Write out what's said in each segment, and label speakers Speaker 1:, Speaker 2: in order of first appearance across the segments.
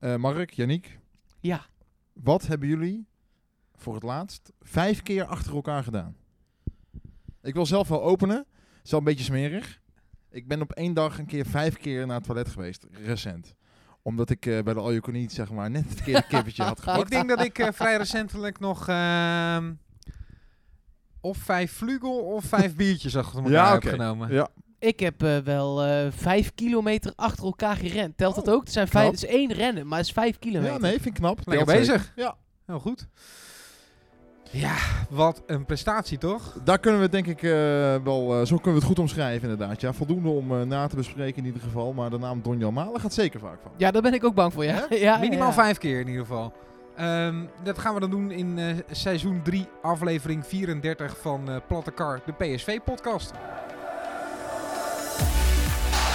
Speaker 1: Eh, Mark, Yannick,
Speaker 2: Ja.
Speaker 1: wat hebben jullie voor het laatst vijf keer achter elkaar gedaan? Ik wil zelf wel openen. Het is wel een beetje smerig. Ik ben op één dag een keer vijf keer naar het toilet geweest, recent. Omdat ik eh, bij de All You Can Eat, zeg maar, net het verkeerde kippertje had gepakt.
Speaker 3: Ik denk dat ik eh, vrij recentelijk nog ehm, of vijf vlugel of vijf biertjes achter elkaar
Speaker 1: Ja,
Speaker 3: heb genomen.
Speaker 1: Ja,
Speaker 2: Ik heb eh, wel eh, vijf kilometer achter elkaar gerend. Telt dat
Speaker 1: Oh,
Speaker 2: ook? Het, zijn vijf,
Speaker 1: knap.
Speaker 2: het is één rennen, maar het is vijf kilometer.
Speaker 1: ja nee, vind ik knap.
Speaker 3: Lekker bezig.
Speaker 1: zeker. Ja,
Speaker 3: Heel goed. Ja, wat een prestatie toch?
Speaker 1: daar kunnen we denk ik eh, wel, eh, zo kunnen we het goed omschrijven inderdaad. Ja, voldoende om eh, na te bespreken in ieder geval. Maar de naam Donjan Malen gaat zeker vaak van.
Speaker 2: Ja, daar ben ik ook bang voor, ja. ja
Speaker 3: Minimaal
Speaker 2: ja.
Speaker 3: vijf keer in ieder geval. Ehm, dat gaan we dan doen in eh, seizoen 3, aflevering 34 van eh Platte Kar, de PSV-podcast.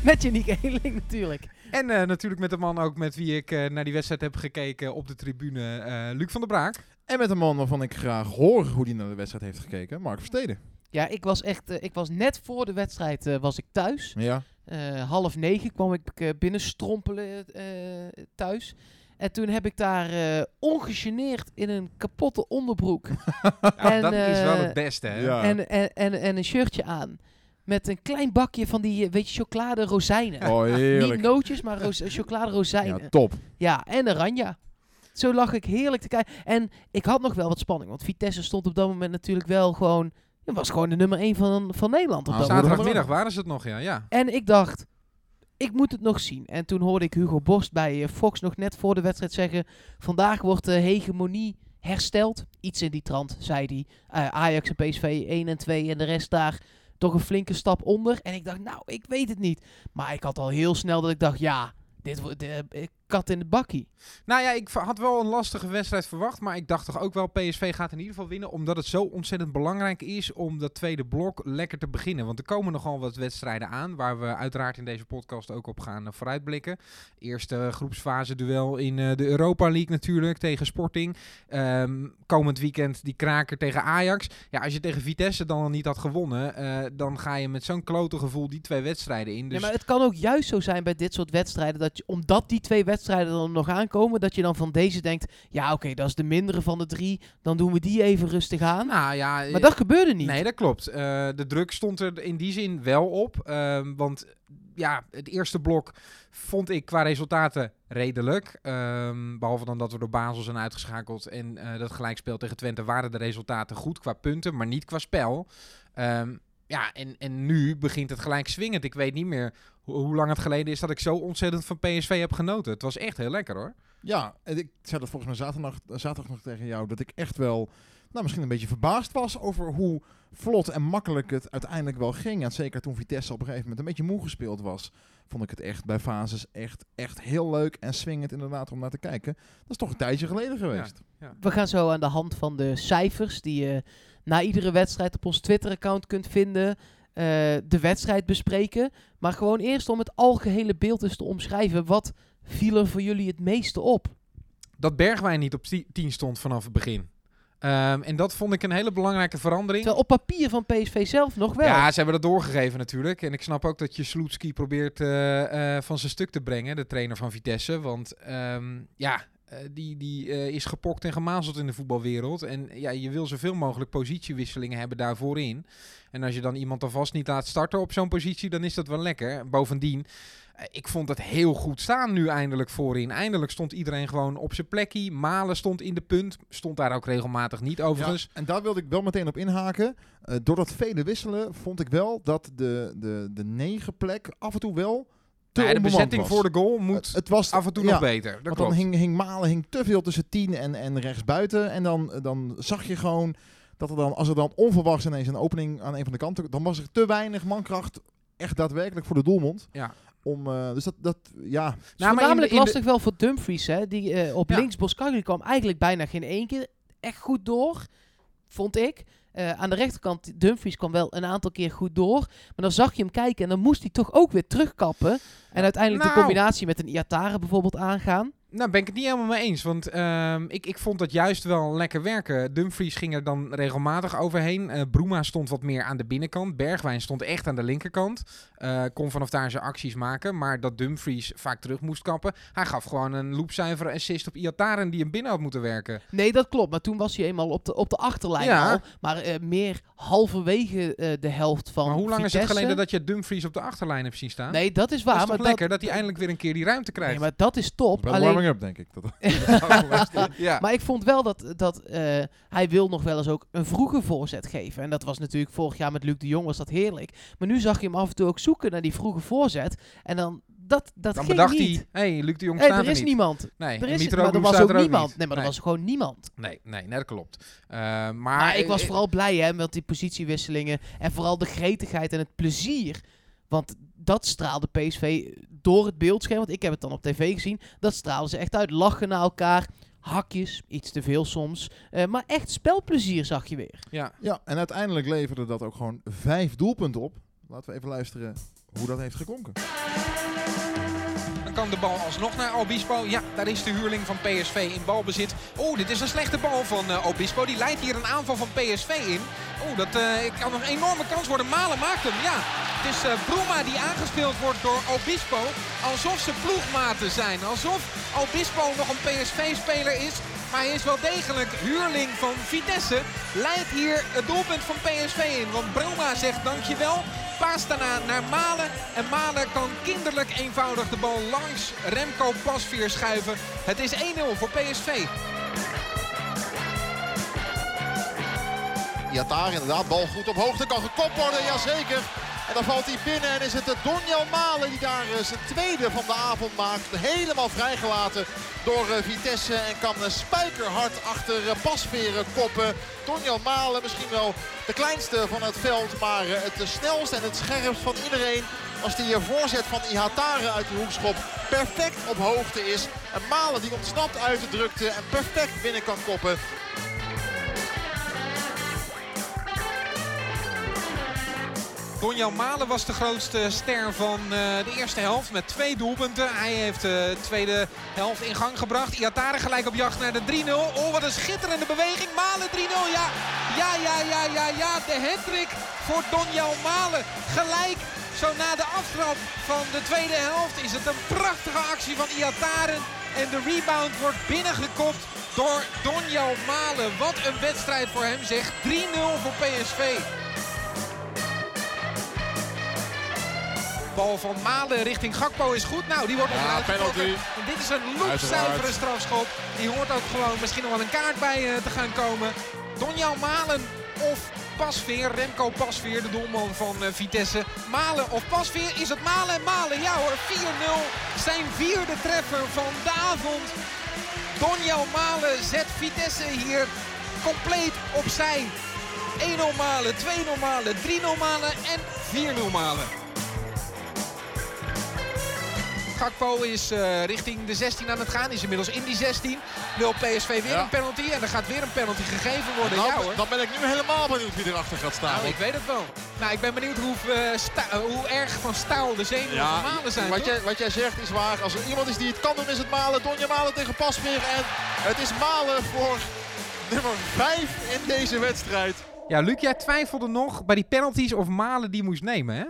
Speaker 2: Met Janiek Eeling natuurlijk.
Speaker 3: En eh, natuurlijk met de man ook met wie ik eh, naar die wedstrijd heb gekeken op de tribune, eh, Luc van der Braak.
Speaker 1: En met een man waarvan ik graag hoor hoe hij naar de wedstrijd heeft gekeken, Mark Versteden.
Speaker 2: Ja, ik was echt, ik was net voor de wedstrijd eh, was ik thuis.
Speaker 1: Ja.
Speaker 2: Eh, half negen kwam ik binnenstrompelen eh, thuis. En toen heb ik daar eh, ongegeneerd in een kapotte onderbroek
Speaker 3: Ja,
Speaker 2: En,
Speaker 3: dat is wel het beste, hè?
Speaker 1: Ja.
Speaker 2: en, en, en, en een shirtje aan. Met een klein bakje van die, weet je, chocolade rozijnen.
Speaker 1: Oh,
Speaker 2: Niet nootjes, maar chocolade rozijnen.
Speaker 1: Ja, top.
Speaker 2: Ja, en oranje. Zo lag ik heerlijk te kijken. En ik had nog wel wat spanning. Want Vitesse stond op dat moment natuurlijk wel gewoon... Het was gewoon de nummer 1 van, van Nederland op
Speaker 1: Ah,
Speaker 2: dat moment.
Speaker 3: Zaterdagmiddag waren ze het nog, ja. ja.
Speaker 2: En ik dacht, ik moet het nog zien. En toen hoorde ik Hugo Borst bij eh, Fox nog net voor de wedstrijd zeggen... Vandaag wordt de hegemonie hersteld. Iets in die trant, zei hij. Eh, Ajax en PSV 1 en 2 en de rest daar toch een flinke stap onder. En ik dacht, nou, ik weet het niet. Maar ik had al heel snel dat ik dacht, ja, dit wordt eh, kat in het bakkie.
Speaker 3: Nou ja, ik had wel een lastige wedstrijd verwacht. Maar ik dacht toch ook wel, PSV gaat in ieder geval winnen. Omdat het zo ontzettend belangrijk is om dat tweede blok lekker te beginnen. Want er komen nogal wat wedstrijden aan. Waar we uiteraard in deze podcast ook op gaan eh, vooruitblikken. Eerste groepsfase duel in eh, de Europa League natuurlijk tegen Sporting. Ehm, komend weekend die kraker tegen Ajax. Ja, als je tegen Vitesse dan niet had gewonnen. eh, dan ga je met zo'n klote gevoel die twee wedstrijden in. Dus
Speaker 2: Nee, maar het kan ook juist zo zijn bij dit soort wedstrijden, dat je, omdat die twee wedstrijden dan nog aankomen, dat je dan van deze denkt, ja oké, dat is de mindere van de drie, dan doen we die even rustig aan.
Speaker 3: nou ja,
Speaker 2: maar dat gebeurde niet.
Speaker 3: Nee, dat klopt. Eh, de druk stond er in die zin wel op. Ehm, want ja, het eerste blok vond ik qua resultaten redelijk. Ehm, behalve dan dat we door Basel zijn uitgeschakeld en eh, dat gelijkspel tegen Twente waren de resultaten goed qua punten, maar niet qua spel. Ehm, ja, en, en nu begint het gelijk swingend. Ik weet niet meer ho- hoe lang het geleden is dat ik zo ontzettend van PSV heb genoten. Het was echt heel lekker hoor.
Speaker 1: Ja, en ik zei dat volgens mij zaterdag, eh, zaterdag nog tegen jou, dat ik echt wel, nou misschien een beetje verbaasd was over hoe vlot en makkelijk het uiteindelijk wel ging. En zeker toen Vitesse op een gegeven moment een beetje moe gespeeld was, vond ik het echt bij fases echt, echt heel leuk en swingend inderdaad om naar te kijken. Dat is toch een tijdje geleden geweest.
Speaker 2: We gaan zo aan de hand van de cijfers, die je na iedere wedstrijd op ons Twitter-account kunt vinden, eh, de wedstrijd bespreken. Maar gewoon eerst om het algehele beeld eens te omschrijven, wat viel er voor jullie het meeste op?
Speaker 3: Dat Bergwijn niet op 10 stond vanaf het begin. Ehm, en dat vond ik een hele belangrijke verandering.
Speaker 2: Terwijl op papier van PSV zelf nog wel.
Speaker 3: Ja, ze hebben dat doorgegeven natuurlijk. En ik snap ook dat je Sloetski probeert eh, eh, van zijn stuk te brengen, de trainer van Vitesse. Want ehm, ja, die, die eh, is gepokt en gemazeld in de voetbalwereld. En ja, je wil zoveel mogelijk positiewisselingen hebben daarvoor in. En als je dan iemand alvast niet laat starten op zo'n positie, dan is dat wel lekker. Bovendien, eh, ik vond het heel goed staan nu eindelijk voorin. Eindelijk stond iedereen gewoon op zijn plekje. Malen stond in de punt. Stond daar ook regelmatig niet overigens.
Speaker 1: En daar wilde ik wel meteen op inhaken. Eh, door dat vele wisselen vond ik wel dat de, de, de negen plek af en toe wel te
Speaker 3: Ja, de bezetting
Speaker 1: was.
Speaker 3: voor de goal moet
Speaker 1: Het, het was
Speaker 3: af en toe
Speaker 1: ja,
Speaker 3: nog beter. Dat
Speaker 1: Want
Speaker 3: klopt.
Speaker 1: dan hing, hing Malen hing te veel tussen 10 en, en rechts buiten. En dan, dan zag je gewoon dat er dan, als er dan onverwachts ineens een opening aan een van de kanten, dan was er te weinig mankracht echt daadwerkelijk voor de doelmond.
Speaker 3: Ja.
Speaker 1: Om, eh, dus dat, dat ja,
Speaker 4: Nou, maar de-
Speaker 2: lastig wel voor Dumfries, hè. Die eh, op
Speaker 4: Ja.
Speaker 2: links Boskagli kwam eigenlijk bijna geen één keer echt goed door, vond ik. Eh, aan de rechterkant, Dumfries kwam wel een aantal keer goed door. Maar dan zag je hem kijken en dan moest hij toch ook weer terugkappen. En uiteindelijk de
Speaker 4: Nou.
Speaker 2: combinatie met een Iatare bijvoorbeeld aangaan.
Speaker 4: Nou, ben ik het niet helemaal mee eens. Want ehm, ik, ik vond dat juist wel lekker werken. Dumfries ging er dan regelmatig overheen. Eh Bruma stond wat meer aan de binnenkant. Bergwijn stond echt aan de linkerkant. Eh, kon vanaf daar zijn acties maken. Maar dat Dumfries vaak terug moest kappen. Hij gaf gewoon een loopzuivere assist op Iataren die hem binnen had moeten werken.
Speaker 2: Nee, dat klopt. Maar toen was hij eenmaal op de, op de achterlijn
Speaker 4: Ja.
Speaker 2: al. Maar eh, meer halverwege eh, de helft van
Speaker 4: maar hoe lang is het geleden dat je Dumfries op de achterlijn hebt zien staan?
Speaker 2: Nee, dat is waar.
Speaker 4: dat is toch
Speaker 2: maar
Speaker 4: lekker dat, hij eindelijk weer een keer die ruimte krijgt.
Speaker 2: Nee, maar dat is top. Alleen,
Speaker 1: up, denk ik. Dat,
Speaker 4: ja.
Speaker 2: Maar ik vond wel dat, dat eh, hij wil nog wel eens ook een vroege voorzet geven. En dat was natuurlijk vorig jaar met Luc de Jong was dat heerlijk. Maar nu zag je hem af en toe ook zoeken naar die vroege voorzet. En dan, dat, dat
Speaker 4: dan
Speaker 2: ging
Speaker 4: bedacht
Speaker 2: niet.
Speaker 4: hij, hey, Luc de Jong
Speaker 2: Hey,
Speaker 4: staat
Speaker 2: er is
Speaker 4: niet.
Speaker 2: niemand.
Speaker 4: Nee,
Speaker 2: Er is, maar er was ook
Speaker 4: er
Speaker 2: niemand.
Speaker 4: niet.
Speaker 2: Nee, maar er was gewoon niemand.
Speaker 4: Nee, nee, nee, dat klopt. Eh, maar
Speaker 2: Maar ik was
Speaker 4: eh,
Speaker 2: vooral blij hè, met die positiewisselingen. En vooral de gretigheid en het plezier. Want dat straalde PSV door het beeldscherm. Want ik heb het dan op tv gezien. Dat straalden ze echt uit. Lachen naar elkaar. Hakjes, iets te veel soms. Eh, maar echt spelplezier zag je weer.
Speaker 4: Ja,
Speaker 1: ja, en uiteindelijk leverde dat ook gewoon vijf doelpunten op. Laten we even luisteren hoe dat heeft geklonken.
Speaker 3: Dan kan de bal alsnog naar Obispo. Ja, daar is de huurling van PSV in balbezit. Oeh, dit is een slechte bal van eh, Obispo. Die leidt hier een aanval van PSV in. Oeh, dat eh, kan een enorme kans worden. Malen maakt hem, ja. Het is eh Bruma die aangespeeld wordt door Obispo. Alsof ze ploegmaten zijn. Alsof Obispo nog een PSV-speler is. Maar hij is wel degelijk huurling van Vitesse. Leidt hier het doelpunt van PSV in. Want Bruma zegt dankjewel. Paas daarna naar Malen. En Malen kan kinderlijk eenvoudig de bal langs Remco Pasveer schuiven. Het is 1-0 voor PSV.
Speaker 5: Iatare inderdaad, bal goed op hoogte, kan gekopt worden, jazeker. En dan valt hij binnen en is het de Malen die daar eh, zijn tweede van de avond maakt. Helemaal vrijgelaten door eh, Vitesse en kan eh, spijkerhard achter Pasveren koppen. Donjel Malen misschien wel de kleinste van het veld, maar het snelste en het scherpst van iedereen. Als die voorzet van Ihatare uit de hoekschop perfect op hoogte is. En Malen die ontsnapt uit de drukte en perfect binnen kan koppen.
Speaker 3: Donjan Malen was de grootste ster van eh, de eerste helft met twee doelpunten. Hij heeft de tweede helft in gang gebracht. Iatare gelijk op jacht naar de 3-0. Oh, wat een schitterende beweging. Malen 3-0, ja. Ja, ja, ja, ja, ja. De hattrick voor Donjan Malen. Gelijk zo na de aftrap van de tweede helft is het een prachtige actie van Iatare. En de rebound wordt binnengekopt door Donjan Malen. Wat een wedstrijd voor hem zeg. 3-0 voor PSV. Bal van Malen richting Gakpo is goed. Nou, die wordt
Speaker 5: Ja,
Speaker 3: onderuit
Speaker 5: penalty.
Speaker 3: En dit is een loopzuivere
Speaker 5: Uiteraard.
Speaker 3: strafschop. Die hoort ook gewoon misschien nog wel een kaart bij eh, te gaan komen. Donjan Malen of Pasveer. Remco Pasveer, de doelman van eh, Vitesse. Malen of Pasveer. Is het Malen en Malen? Ja hoor, 4-0. Zijn vierde treffer van de avond. Donjan Malen zet Vitesse hier compleet opzij. 1-0 Malen, 2-0 Malen, 3-0 Malen en 4-0 Malen. Gakpo is eh, richting de 16 aan het gaan. Is inmiddels in die 16. Wil PSV weer
Speaker 5: Ja.
Speaker 3: een penalty. En er gaat weer een penalty gegeven worden. Ja hoor.
Speaker 5: dan ben ik nu helemaal benieuwd wie erachter gaat staan.
Speaker 3: Nou, ik weet het wel. Nou, ik ben benieuwd hoe, eh, hoe erg van staal de zenuwen
Speaker 5: Ja,
Speaker 3: van Malen zijn.
Speaker 5: wat jij, wat jij zegt is waar. Als er iemand is die het kan doen, is het Malen. Donja Malen tegen Pasveer. En het is Malen voor nummer 5 in deze wedstrijd.
Speaker 4: Ja, Luc, jij twijfelde nog bij die penalties of Malen die moest nemen, hè?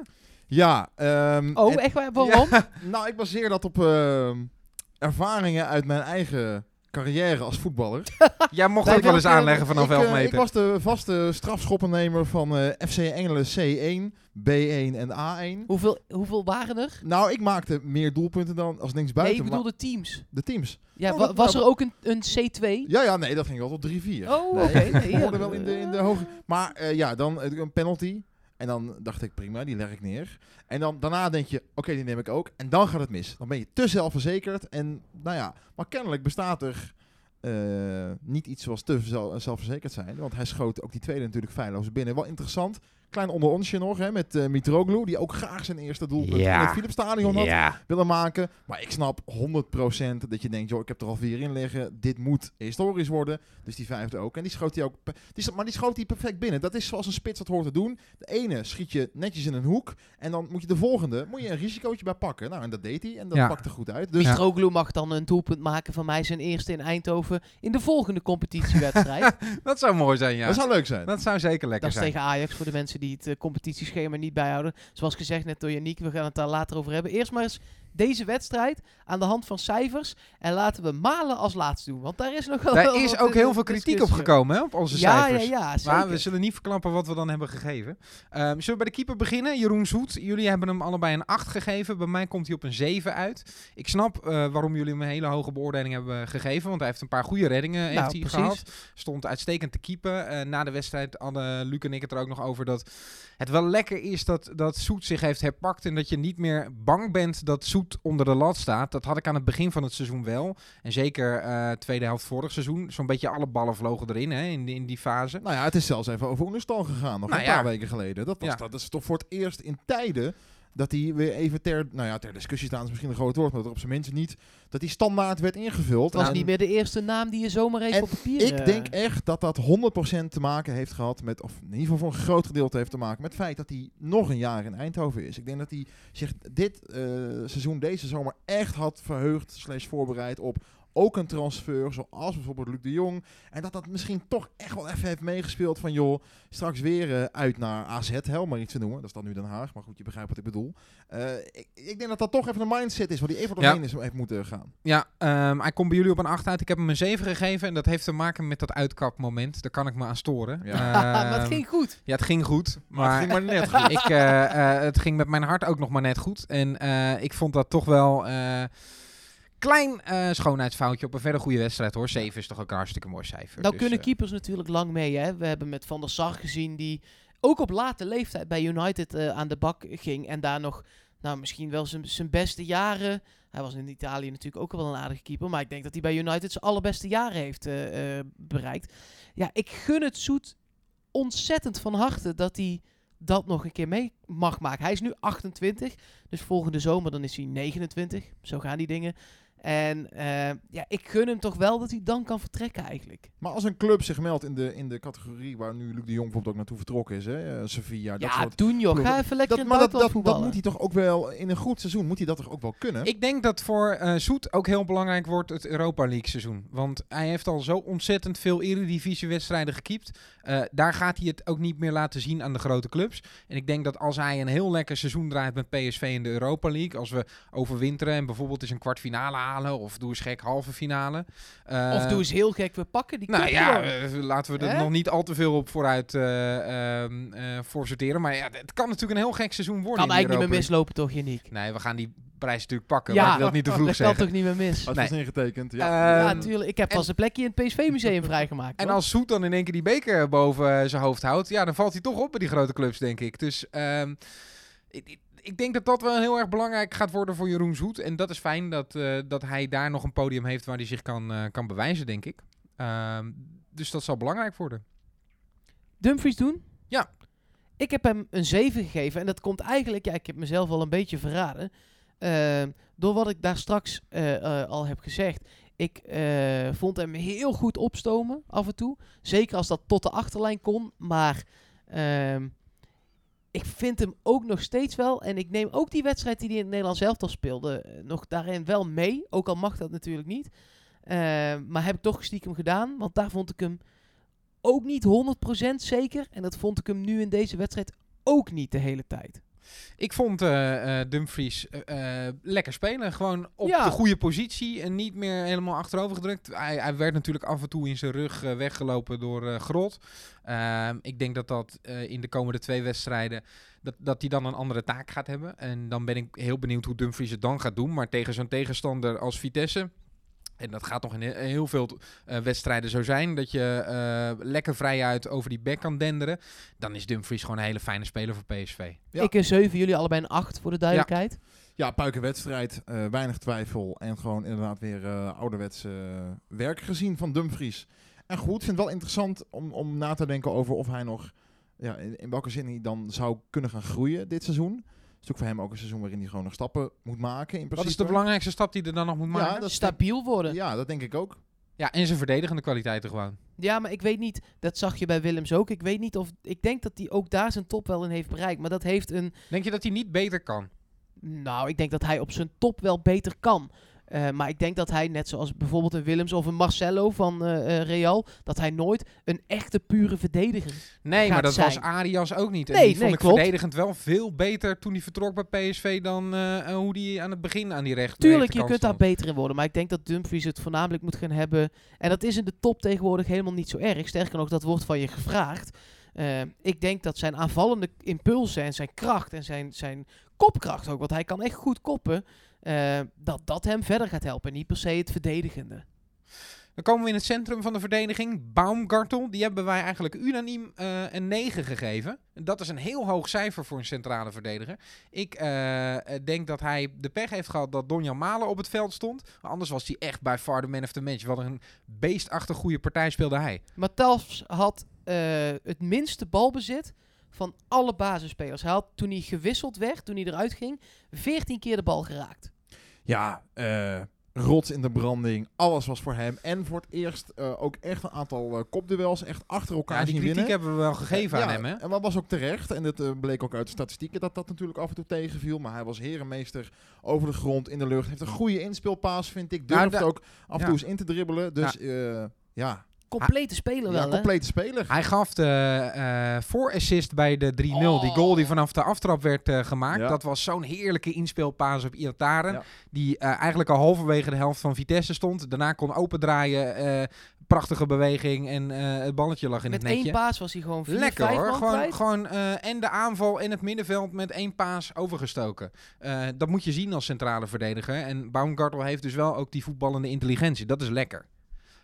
Speaker 1: Ja, ehm,
Speaker 2: Oh,
Speaker 1: en-
Speaker 2: echt waar? Waarom?
Speaker 1: nou, ik baseer dat op ehm, ervaringen uit mijn eigen carrière als voetballer.
Speaker 4: Jij mocht ook wel eens aanleggen vanaf
Speaker 1: ik,
Speaker 4: 11
Speaker 1: eh,
Speaker 4: meter.
Speaker 1: ik was de vaste strafschoppennemer van eh, FC Engelen C1, B1 en A1.
Speaker 2: hoeveel, hoeveel waren er?
Speaker 1: Nou, ik maakte meer doelpunten dan als links
Speaker 2: Nee,
Speaker 1: buiten.
Speaker 2: ik bedoel de teams.
Speaker 1: de teams.
Speaker 2: Ja,
Speaker 1: Oh,
Speaker 2: wa-
Speaker 1: dat-
Speaker 2: was
Speaker 1: nou,
Speaker 2: er ook een, een C2?
Speaker 1: Ja, ja, nee, dat ging wel tot 3-4.
Speaker 2: Oh,
Speaker 1: Nee,
Speaker 2: oké. Nee, ja.
Speaker 1: wel in de, in de hoge... Maar eh, ja, dan eh, een penalty. En dan dacht ik, prima, die leg ik neer. En dan daarna denk je, oké, die neem ik ook. En dan gaat het mis. Dan ben je te zelfverzekerd. En nou ja, maar kennelijk bestaat er eh, niet iets zoals te zel- zelfverzekerd zijn. Want hij schoot ook die tweede natuurlijk feilloos binnen. Wel interessant. Klein onder onsje nog, hè, met eh Mitroglou, die ook graag zijn eerste doelpunt
Speaker 3: Ja.
Speaker 1: in het Philipsstadion had
Speaker 3: Ja.
Speaker 1: willen maken. Maar ik snap 100% dat je denkt, joh, ik heb er al vier in liggen. Dit moet historisch worden. Dus die vijfde ook. En die schoot hij ook. Die, maar die schoot hij perfect binnen. Dat is zoals een spits dat hoort te doen. De ene schiet je netjes in een hoek. En dan moet je de volgende, moet je een risicootje bij pakken. Nou, en dat deed hij. En dat
Speaker 3: Ja.
Speaker 1: pakte goed uit. Dus
Speaker 2: Mitroglou mag dan een doelpunt maken van mij zijn eerste in Eindhoven in de volgende competitiewedstrijd.
Speaker 3: Dat zou mooi zijn, ja.
Speaker 1: dat zou leuk zijn.
Speaker 3: Dat zou zeker lekker
Speaker 2: Dat is
Speaker 3: zijn.
Speaker 2: tegen Ajax voor de mensen die het eh, competitieschema niet bijhouden. Zoals gezegd net door Yannick, we gaan het daar later over hebben. Eerst maar eens deze wedstrijd aan de hand van cijfers. En laten we Malen als laatste doen. Want daar is nog wel
Speaker 3: Daar is ook
Speaker 2: eh,
Speaker 3: heel veel kritiek op gekomen, hè, op onze
Speaker 2: Ja,
Speaker 3: cijfers.
Speaker 2: ja, ja,
Speaker 3: Maar
Speaker 2: zeker.
Speaker 3: we zullen niet verklappen wat we dan hebben gegeven. Ehm, zullen we bij de keeper beginnen? Jeroen Zoet. Jullie hebben hem allebei een 8 gegeven. Bij mij komt hij op een 7 uit. Ik snap eh, waarom jullie hem een hele hoge beoordeling hebben gegeven. Want hij heeft een paar goede reddingen heeft
Speaker 2: Nou,
Speaker 3: hij
Speaker 2: precies.
Speaker 3: gehad. Stond uitstekend te keepen. Eh, na de wedstrijd hadden Luc en ik het er ook nog over dat het wel lekker is dat, dat Zoet zich heeft herpakt. En dat je niet meer bang bent dat Zoet onder de lat staat. Dat had ik aan het begin van het seizoen wel. En zeker eh tweede helft vorig seizoen. Zo'n beetje alle ballen vlogen erin hè, in, die- in die fase.
Speaker 1: Nou ja, het is zelfs even over Oenerstal gegaan. Nog
Speaker 3: Nou
Speaker 1: een
Speaker 3: ja.
Speaker 1: paar weken geleden. Dat, was,
Speaker 3: Ja.
Speaker 1: dat is toch voor het eerst in tijden dat hij weer even ter, nou ja, ter discussie staan is misschien een groot woord, maar dat er op zijn minst niet, dat hij standaard werd ingevuld.
Speaker 2: Het was niet meer de eerste naam die je zomaar even
Speaker 1: En
Speaker 2: op papier...
Speaker 1: Ik
Speaker 2: eh,
Speaker 1: denk echt dat dat 100% te maken heeft gehad met, of in ieder geval voor een groot gedeelte heeft te maken met het feit dat hij nog een jaar in Eindhoven is. Ik denk dat hij zich dit eh, seizoen, deze zomer, echt had verheugd, slash voorbereid op ook een transfer, zoals bijvoorbeeld Luc de Jong. En dat dat misschien toch echt wel even heeft meegespeeld van, joh, straks weer eh, uit naar AZ, hel maar iets te noemen. Dat is dan nu Den Haag, maar goed, je begrijpt wat ik bedoel. Eh, ik, ik denk dat dat toch even een mindset is, waar hij even
Speaker 3: Ja.
Speaker 1: doorheen is, heeft moeten gaan.
Speaker 3: Ja, ehm, hij komt bij jullie op een 8 uit. Ik heb hem een 7 gegeven. En dat heeft te maken met dat uitkapmoment. Daar kan ik me aan storen.
Speaker 1: Ja.
Speaker 2: maar het
Speaker 3: Ehm,
Speaker 2: ging goed.
Speaker 3: Ja, het ging goed.
Speaker 1: Maar,
Speaker 3: Maar,
Speaker 1: het ging maar net goed.
Speaker 3: ik, eh, het ging met mijn hart ook nog maar net goed. En eh, ik vond dat toch wel... klein eh, schoonheidsfoutje op een verder goede wedstrijd hoor. 7 is toch ook een hartstikke mooi cijfer.
Speaker 2: Nou
Speaker 3: Dus,
Speaker 2: kunnen
Speaker 3: eh,
Speaker 2: keepers natuurlijk lang mee. Hè? We hebben met Van der Sar gezien die ook op late leeftijd bij United eh, aan de bak ging. En daar nog nou, misschien wel zijn- zijn beste jaren... Hij was in Italië natuurlijk ook wel een aardige keeper. Maar ik denk dat hij bij United zijn allerbeste jaren heeft bereikt. Ja, ik gun het Zoet ontzettend van harte dat hij dat nog een keer mee mag maken. Hij is nu 28, dus volgende zomer dan is hij 29. Zo gaan die dingen. En eh, ja, ik gun hem toch wel dat hij dan kan vertrekken eigenlijk.
Speaker 1: Maar als een club zich meldt in de, in de categorie waar nu Luc de Jong bijvoorbeeld ook naartoe vertrokken is, hè, eh, Sevilla, dat
Speaker 2: ja,
Speaker 1: soort...
Speaker 2: doen joh.
Speaker 1: ploegen.
Speaker 2: Ga even lekker
Speaker 1: Dat,
Speaker 2: in het
Speaker 1: maar dat, dat, dat moet hij toch ook wel, in een goed seizoen, moet hij dat toch ook wel kunnen?
Speaker 3: Ik denk dat voor eh Zoet ook heel belangrijk wordt het Europa League seizoen. Want hij heeft al zo ontzettend veel Eredivisie wedstrijden gekiept. Eh, daar gaat hij het ook niet meer laten zien aan de grote clubs. En ik denk dat als hij een heel lekker seizoen draait met PSV in de Europa League. Als we overwinteren en bijvoorbeeld eens een kwartfinale Of doe eens gek halve finale. eh,
Speaker 2: Of doe eens heel gek, we pakken die
Speaker 3: nou ja, eh, laten we er
Speaker 2: Hè?
Speaker 3: nog niet al te veel op vooruit eh, ehm, eh, voor sorteren. Maar ja, het kan natuurlijk een heel gek seizoen worden.
Speaker 2: kan
Speaker 3: in de
Speaker 2: eigenlijk niet meer
Speaker 3: Europa
Speaker 2: mislopen toch, Yannick?
Speaker 3: League. Nee, we gaan die prijs natuurlijk pakken.
Speaker 2: Ja,
Speaker 3: maar ik wil het niet te vroeg
Speaker 2: dat kan
Speaker 3: zeggen.
Speaker 2: toch niet meer mis?
Speaker 3: Nee.
Speaker 1: was ingetekend, ja.
Speaker 3: Ehm,
Speaker 2: ja, natuurlijk. Ik heb
Speaker 3: en-
Speaker 2: vast een plekje in het PSV-museum vrijgemaakt.
Speaker 3: En
Speaker 2: hoor.
Speaker 3: als Zoet dan in één keer die beker boven eh, zijn hoofd houdt, ja, dan valt hij toch op bij die grote clubs, denk ik. Dus ehm, ik, ik- ik denk dat dat wel heel erg belangrijk gaat worden voor Jeroen Zoet. En dat is fijn dat, eh, dat hij daar nog een podium heeft waar hij zich kan, eh, kan bewijzen, denk ik. Ehm, dus dat zal belangrijk worden.
Speaker 2: Dumfries doen?
Speaker 3: Ja.
Speaker 2: Ik heb hem een 7 gegeven. En dat komt eigenlijk, ja, ik heb mezelf al een beetje verraden. Eh, door wat ik daar straks eh, al heb gezegd. Ik vond hem heel goed opstomen af en toe. Zeker als dat tot de achterlijn kon. Maar ehm, ik vind hem ook nog steeds wel. En ik neem ook die wedstrijd die hij in het Nederlands elftal speelde. eh, nog daarin wel mee. Ook al mag dat natuurlijk niet. Eh, maar heb ik toch stiekem gedaan. Want daar vond ik hem ook niet 100% zeker. En dat vond ik hem nu in deze wedstrijd ook niet de hele tijd.
Speaker 3: Ik vond eh, eh, Dumfries eh, lekker spelen. Gewoon op
Speaker 2: Ja.
Speaker 3: de goede positie en niet meer helemaal achterover gedrukt. Hij, hij werd natuurlijk af en toe in zijn rug weggelopen door Grot. Ehm, ik denk dat dat in de komende twee wedstrijden... Dat, dat hij dan een andere taak gaat hebben. En dan ben ik heel benieuwd hoe Dumfries het dan gaat doen. Maar tegen zo'n tegenstander als Vitesse... En dat gaat nog in he- heel veel eh, wedstrijden zo zijn. Dat je eh, lekker vrijuit over die back kan denderen. Dan is Dumfries gewoon een hele fijne speler voor PSV.
Speaker 1: Ja.
Speaker 2: Ik een 7, jullie allebei een 8 voor de duidelijkheid.
Speaker 1: Ja, puikenwedstrijd, eh weinig twijfel en gewoon inderdaad weer eh ouderwets eh, werk gezien van Dumfries. En goed, ik vind het wel interessant om, om na te denken over of hij nog ja, in, in welke zin hij dan zou kunnen gaan groeien dit seizoen. Het is ook voor hem ook een seizoen waarin hij gewoon nog stappen moet maken. In
Speaker 3: Wat is de belangrijkste stap die er dan nog moet maken?
Speaker 1: Ja,
Speaker 3: Ja,
Speaker 1: dat
Speaker 2: Stabiel worden.
Speaker 1: Ja, dat denk ik ook.
Speaker 3: en zijn verdedigende kwaliteiten gewoon.
Speaker 2: Ja, maar ik weet niet, dat zag je bij Willems ook. Ik weet niet of, ik denk dat hij ook daar zijn top wel in heeft bereikt. Maar dat heeft een,
Speaker 3: Denk je dat hij niet beter kan?
Speaker 2: nou, ik denk dat hij op zijn top wel beter kan. Eh, maar ik denk dat hij, net zoals bijvoorbeeld een Willems of een Marcelo van eh, eh, Real, dat hij nooit een echte pure verdediger
Speaker 3: Nee,
Speaker 2: gaat
Speaker 3: maar dat was. Arias ook niet. En
Speaker 2: Nee,
Speaker 3: die vond
Speaker 2: nee,
Speaker 3: ik
Speaker 2: klopt.
Speaker 3: verdedigend wel veel beter toen hij vertrok bij PSV dan hoe die aan het begin aan die recht.
Speaker 2: Tuurlijk, je kunt daar beter in worden. Maar ik denk dat Dumfries het voornamelijk moet gaan hebben. En dat is in de top tegenwoordig helemaal niet zo erg. Sterker nog, dat wordt van je gevraagd. Ik denk dat zijn aanvallende impulsen en zijn kracht en zijn, zijn kopkracht ook, want hij kan echt goed koppen, eh, dat dat hem verder gaat helpen. Niet per se het verdedigende.
Speaker 3: Dan komen we in het centrum van de verdediging. Baumgartel, die hebben wij eigenlijk unaniem eh, een 9 gegeven. En Dat is een heel hoog cijfer voor een centrale verdediger. Ik eh, denk dat hij de pech heeft gehad dat Donjan Malen op het veld stond. Anders was hij echt bij far the man of the match. Wat een beestachtig goede partij speelde hij.
Speaker 2: Matas had het minste balbezit van alle basisspelers. Hij had toen hij gewisseld werd, toen hij eruit ging, 14 keer de bal geraakt.
Speaker 1: Ja, eh, rots in de branding. Alles was voor hem. En voor het eerst eh, ook echt een aantal eh, kopduels echt achter elkaar
Speaker 3: Ja, die
Speaker 1: zien
Speaker 3: kritiek
Speaker 1: winnen.
Speaker 3: hebben we wel gegeven
Speaker 1: Ja,
Speaker 3: aan hem. Hè?
Speaker 1: En dat was ook terecht. En dat bleek ook uit de statistieken dat dat natuurlijk af en toe tegenviel. Maar hij was herenmeester over de grond, in de lucht. Heeft een goede inspeelpaas, vind ik. Durft ook af en
Speaker 3: ja.
Speaker 1: toe eens in te dribbelen. Dus ja, ja,
Speaker 2: Complete speler
Speaker 1: ja
Speaker 2: wel, hè?
Speaker 1: complete speler.
Speaker 3: Hij gaf de eh voorassist bij de 3-0. Die
Speaker 2: Oh.
Speaker 3: goal die vanaf de aftrap werd eh, gemaakt.
Speaker 1: Ja.
Speaker 3: Dat was zo'n heerlijke inspeelpaas op Iataren.
Speaker 1: Ja.
Speaker 3: Die eh, eigenlijk al halverwege de helft van Vitesse stond. Daarna kon opendraaien. eh prachtige beweging. En eh, het balletje lag in
Speaker 2: Met
Speaker 3: het netje.
Speaker 2: één paas was hij gewoon 4
Speaker 3: Lekker
Speaker 2: 5
Speaker 3: hoor.
Speaker 2: man
Speaker 3: Gewoon,
Speaker 2: kwijt.
Speaker 3: gewoon eh, en de aanval en het middenveld met één paas overgestoken. Eh, dat moet je zien als centrale verdediger. En Baumgartel heeft dus wel ook die voetballende intelligentie. Dat is lekker.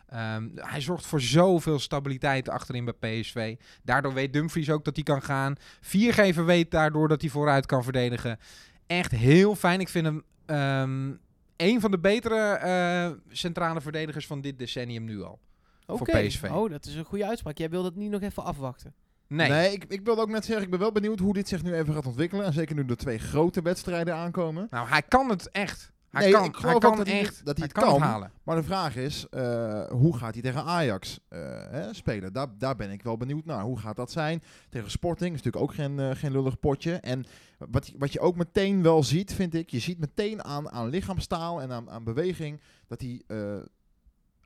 Speaker 3: Ehm, hij zorgt voor zoveel stabiliteit achterin bij PSV. Daardoor weet Dumfries ook dat hij kan gaan. Viergever weet daardoor dat hij vooruit kan verdedigen. Echt heel fijn. Ik vind hem ehm, een van de betere eh, centrale verdedigers van dit decennium nu al. voor. PSV.
Speaker 2: Oh, dat is een goede uitspraak. Jij wil dat niet nog even afwachten.
Speaker 3: Nee.
Speaker 1: ik, ik wilde ook net zeggen, ik ben wel benieuwd hoe dit zich nu even gaat ontwikkelen. En zeker nu er twee grote wedstrijden aankomen.
Speaker 3: Nou, hij kan het echt. Hij
Speaker 1: Nee,
Speaker 3: kan,
Speaker 1: ik geloof
Speaker 3: hij kan
Speaker 1: dat
Speaker 3: echt.
Speaker 1: dat hij
Speaker 3: hij
Speaker 1: het
Speaker 3: kan,
Speaker 1: kan.
Speaker 3: halen.
Speaker 1: Maar de vraag is, eh, hoe gaat hij tegen Ajax eh, hè, spelen? Daar, daar ben ik wel benieuwd naar. Hoe gaat dat zijn? Tegen Sporting is natuurlijk ook geen, eh, geen lullig potje. En wat, je- wat je ook meteen wel ziet, vind ik, je ziet meteen aan, aan lichaamstaal en aan, aan beweging, dat hij...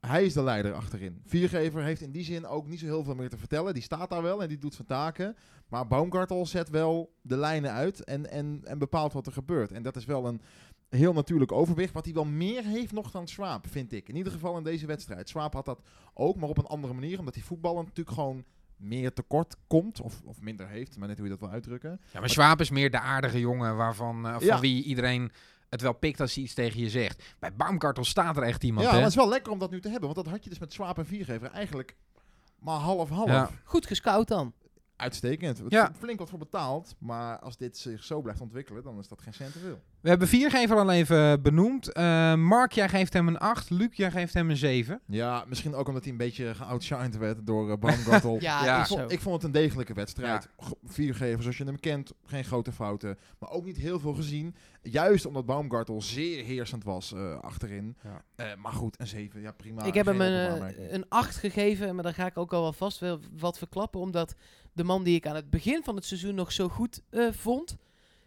Speaker 1: hij is de leider achterin. Viergever heeft in die zin ook niet zo heel veel meer te vertellen. Die staat daar wel en die doet zijn taken. Maar Baumgartel zet wel de lijnen uit en, en, en bepaalt wat er gebeurt. En dat is wel een heel natuurlijk overwicht. Wat hij wel meer heeft nog dan Swaap, vind ik. In ieder geval in deze wedstrijd. Swaap had dat ook, maar op een andere manier. Omdat hij voetballen natuurlijk gewoon meer tekort komt. Of, of minder heeft, maar net hoe je dat wil uitdrukken.
Speaker 3: Ja, maar Schwab is meer de aardige jongen waarvan, eh, van
Speaker 1: Ja.
Speaker 3: wie iedereen het wel pikt als hij iets tegen je zegt. Bij Baumgartel staat er echt iemand,
Speaker 1: ja,
Speaker 3: hè?
Speaker 1: maar het is wel lekker om dat nu te hebben. Want dat had je dus met Swaap en Viergever eigenlijk maar half-half.
Speaker 3: Ja.
Speaker 2: Goed gescout dan.
Speaker 1: Uitstekend. Het
Speaker 3: Ja.
Speaker 1: Flink wat voor betaald. Maar als dit zich zo blijft ontwikkelen, dan is dat geen cent te veel.
Speaker 3: We hebben viergever al even benoemd. Eh, Mark, jij geeft hem een 8. Luc, jij geeft hem een 7.
Speaker 1: Ja, misschien ook omdat hij een beetje geoutshined werd door uh, Baumgartel.
Speaker 2: Ja,
Speaker 3: Ja.
Speaker 1: Ik vond, ik vond het een degelijke wedstrijd. G- Viergever zoals je hem kent, geen grote fouten. Maar ook niet heel veel gezien. Juist omdat Baumgartel zeer heersend was eh, achterin.
Speaker 3: Ja.
Speaker 1: Eh, maar goed, een 7, ja prima.
Speaker 2: ik heb hem eh, een 8 gegeven, maar daar ga ik ook al wel vast wel wat verklappen. Omdat de man die ik aan het begin van het seizoen nog zo goed eh, vond,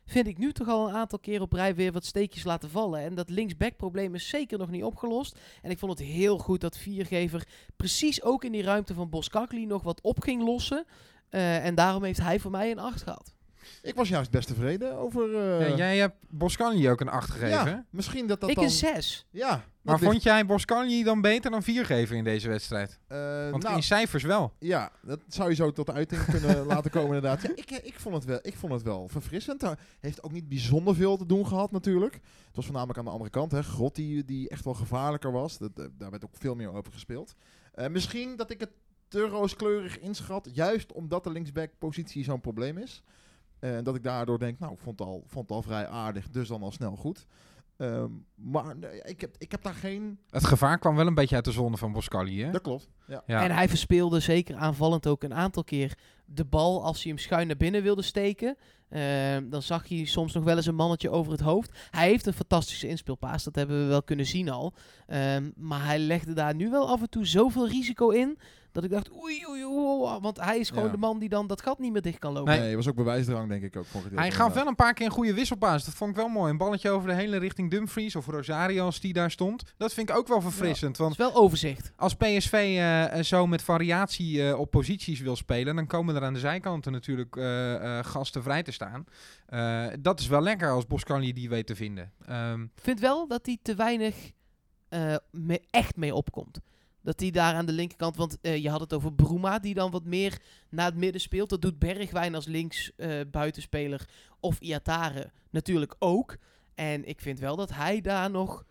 Speaker 2: vind ik nu toch al een aantal keer op rij weer wat steekjes laten vallen. En dat linksback-probleem is zeker nog niet opgelost. En ik vond het heel goed dat Viergever precies ook in die ruimte van Boskakli nog wat op ging lossen. Eh, en daarom heeft hij voor mij een 8 gehad.
Speaker 1: Ik was juist best tevreden over... eh,
Speaker 3: Ja, jij hebt Boscanli ook een 8 gegeven.
Speaker 1: ja, misschien dat dat
Speaker 2: ik
Speaker 1: dan...
Speaker 2: een 6.
Speaker 1: Ja,
Speaker 3: Maar
Speaker 1: ligt-
Speaker 3: vond jij Boscanli dan beter dan viergever in deze wedstrijd?
Speaker 1: eh,
Speaker 3: Want
Speaker 1: nou,
Speaker 3: in cijfers wel.
Speaker 1: Ja, dat zou je zo tot de uiting kunnen laten komen inderdaad. Ja, ik, ik, vond het wel, ik vond het wel verfrissend. Hij heeft ook niet bijzonder veel te doen gehad natuurlijk. Het was voornamelijk aan de andere kant. Hè. Grot die, die echt wel gevaarlijker was. Dat, eh, daar werd ook veel meer over gespeeld. Eh, misschien dat ik het te rooskleurig inschat. Juist omdat de linksback-positie zo'n probleem is. Eh, En dat ik daardoor denk, nou, vond het al, vond het al vrij aardig. Dus dan al snel goed. Ehm, maar nee, ik, heb, ik heb daar geen...
Speaker 3: Het gevaar kwam wel een beetje uit de zone van Boscali, hè?
Speaker 1: Dat klopt. Ja.
Speaker 3: Ja.
Speaker 2: En hij verspeelde zeker aanvallend ook een aantal keer de bal, als hij hem schuin naar binnen wilde steken, ehm, dan zag hij soms nog wel eens een mannetje over het hoofd. Hij heeft een fantastische inspeelpaas, dat hebben we wel kunnen zien al. Ehm, maar hij legde daar nu wel af en toe zoveel risico in, dat ik dacht, oei, oei, oei, want hij is gewoon
Speaker 1: Ja.
Speaker 2: de man die dan dat gat niet meer dicht kan lopen.
Speaker 1: Nee,
Speaker 3: Nee.
Speaker 1: het was ook bewijsdrang, denk ik ook.
Speaker 3: Hij gaf wel een paar keer een goede wisselpaas. Dat vond ik wel mooi. Een balletje over de hele richting Dumfries of Rosario als die daar stond. Dat vind ik ook wel verfrissend.
Speaker 2: Dat
Speaker 3: Want
Speaker 2: is wel overzicht.
Speaker 3: als PSV eh, zo met variatie eh, op posities wil spelen, dan komen er aan de zijkanten natuurlijk eh, eh, gasten vrij te staan. Eh, dat is wel lekker als Boscagli die weet te vinden. Ehm,
Speaker 2: Ik vind wel dat hij te weinig echt mee opkomt. Dat hij daar aan de linkerkant, want je had het over Bruma, die dan wat meer naar het midden speelt. Dat doet Bergwijn als links eh, buitenspeler of Iatare natuurlijk ook. En ik vind wel dat hij daar nog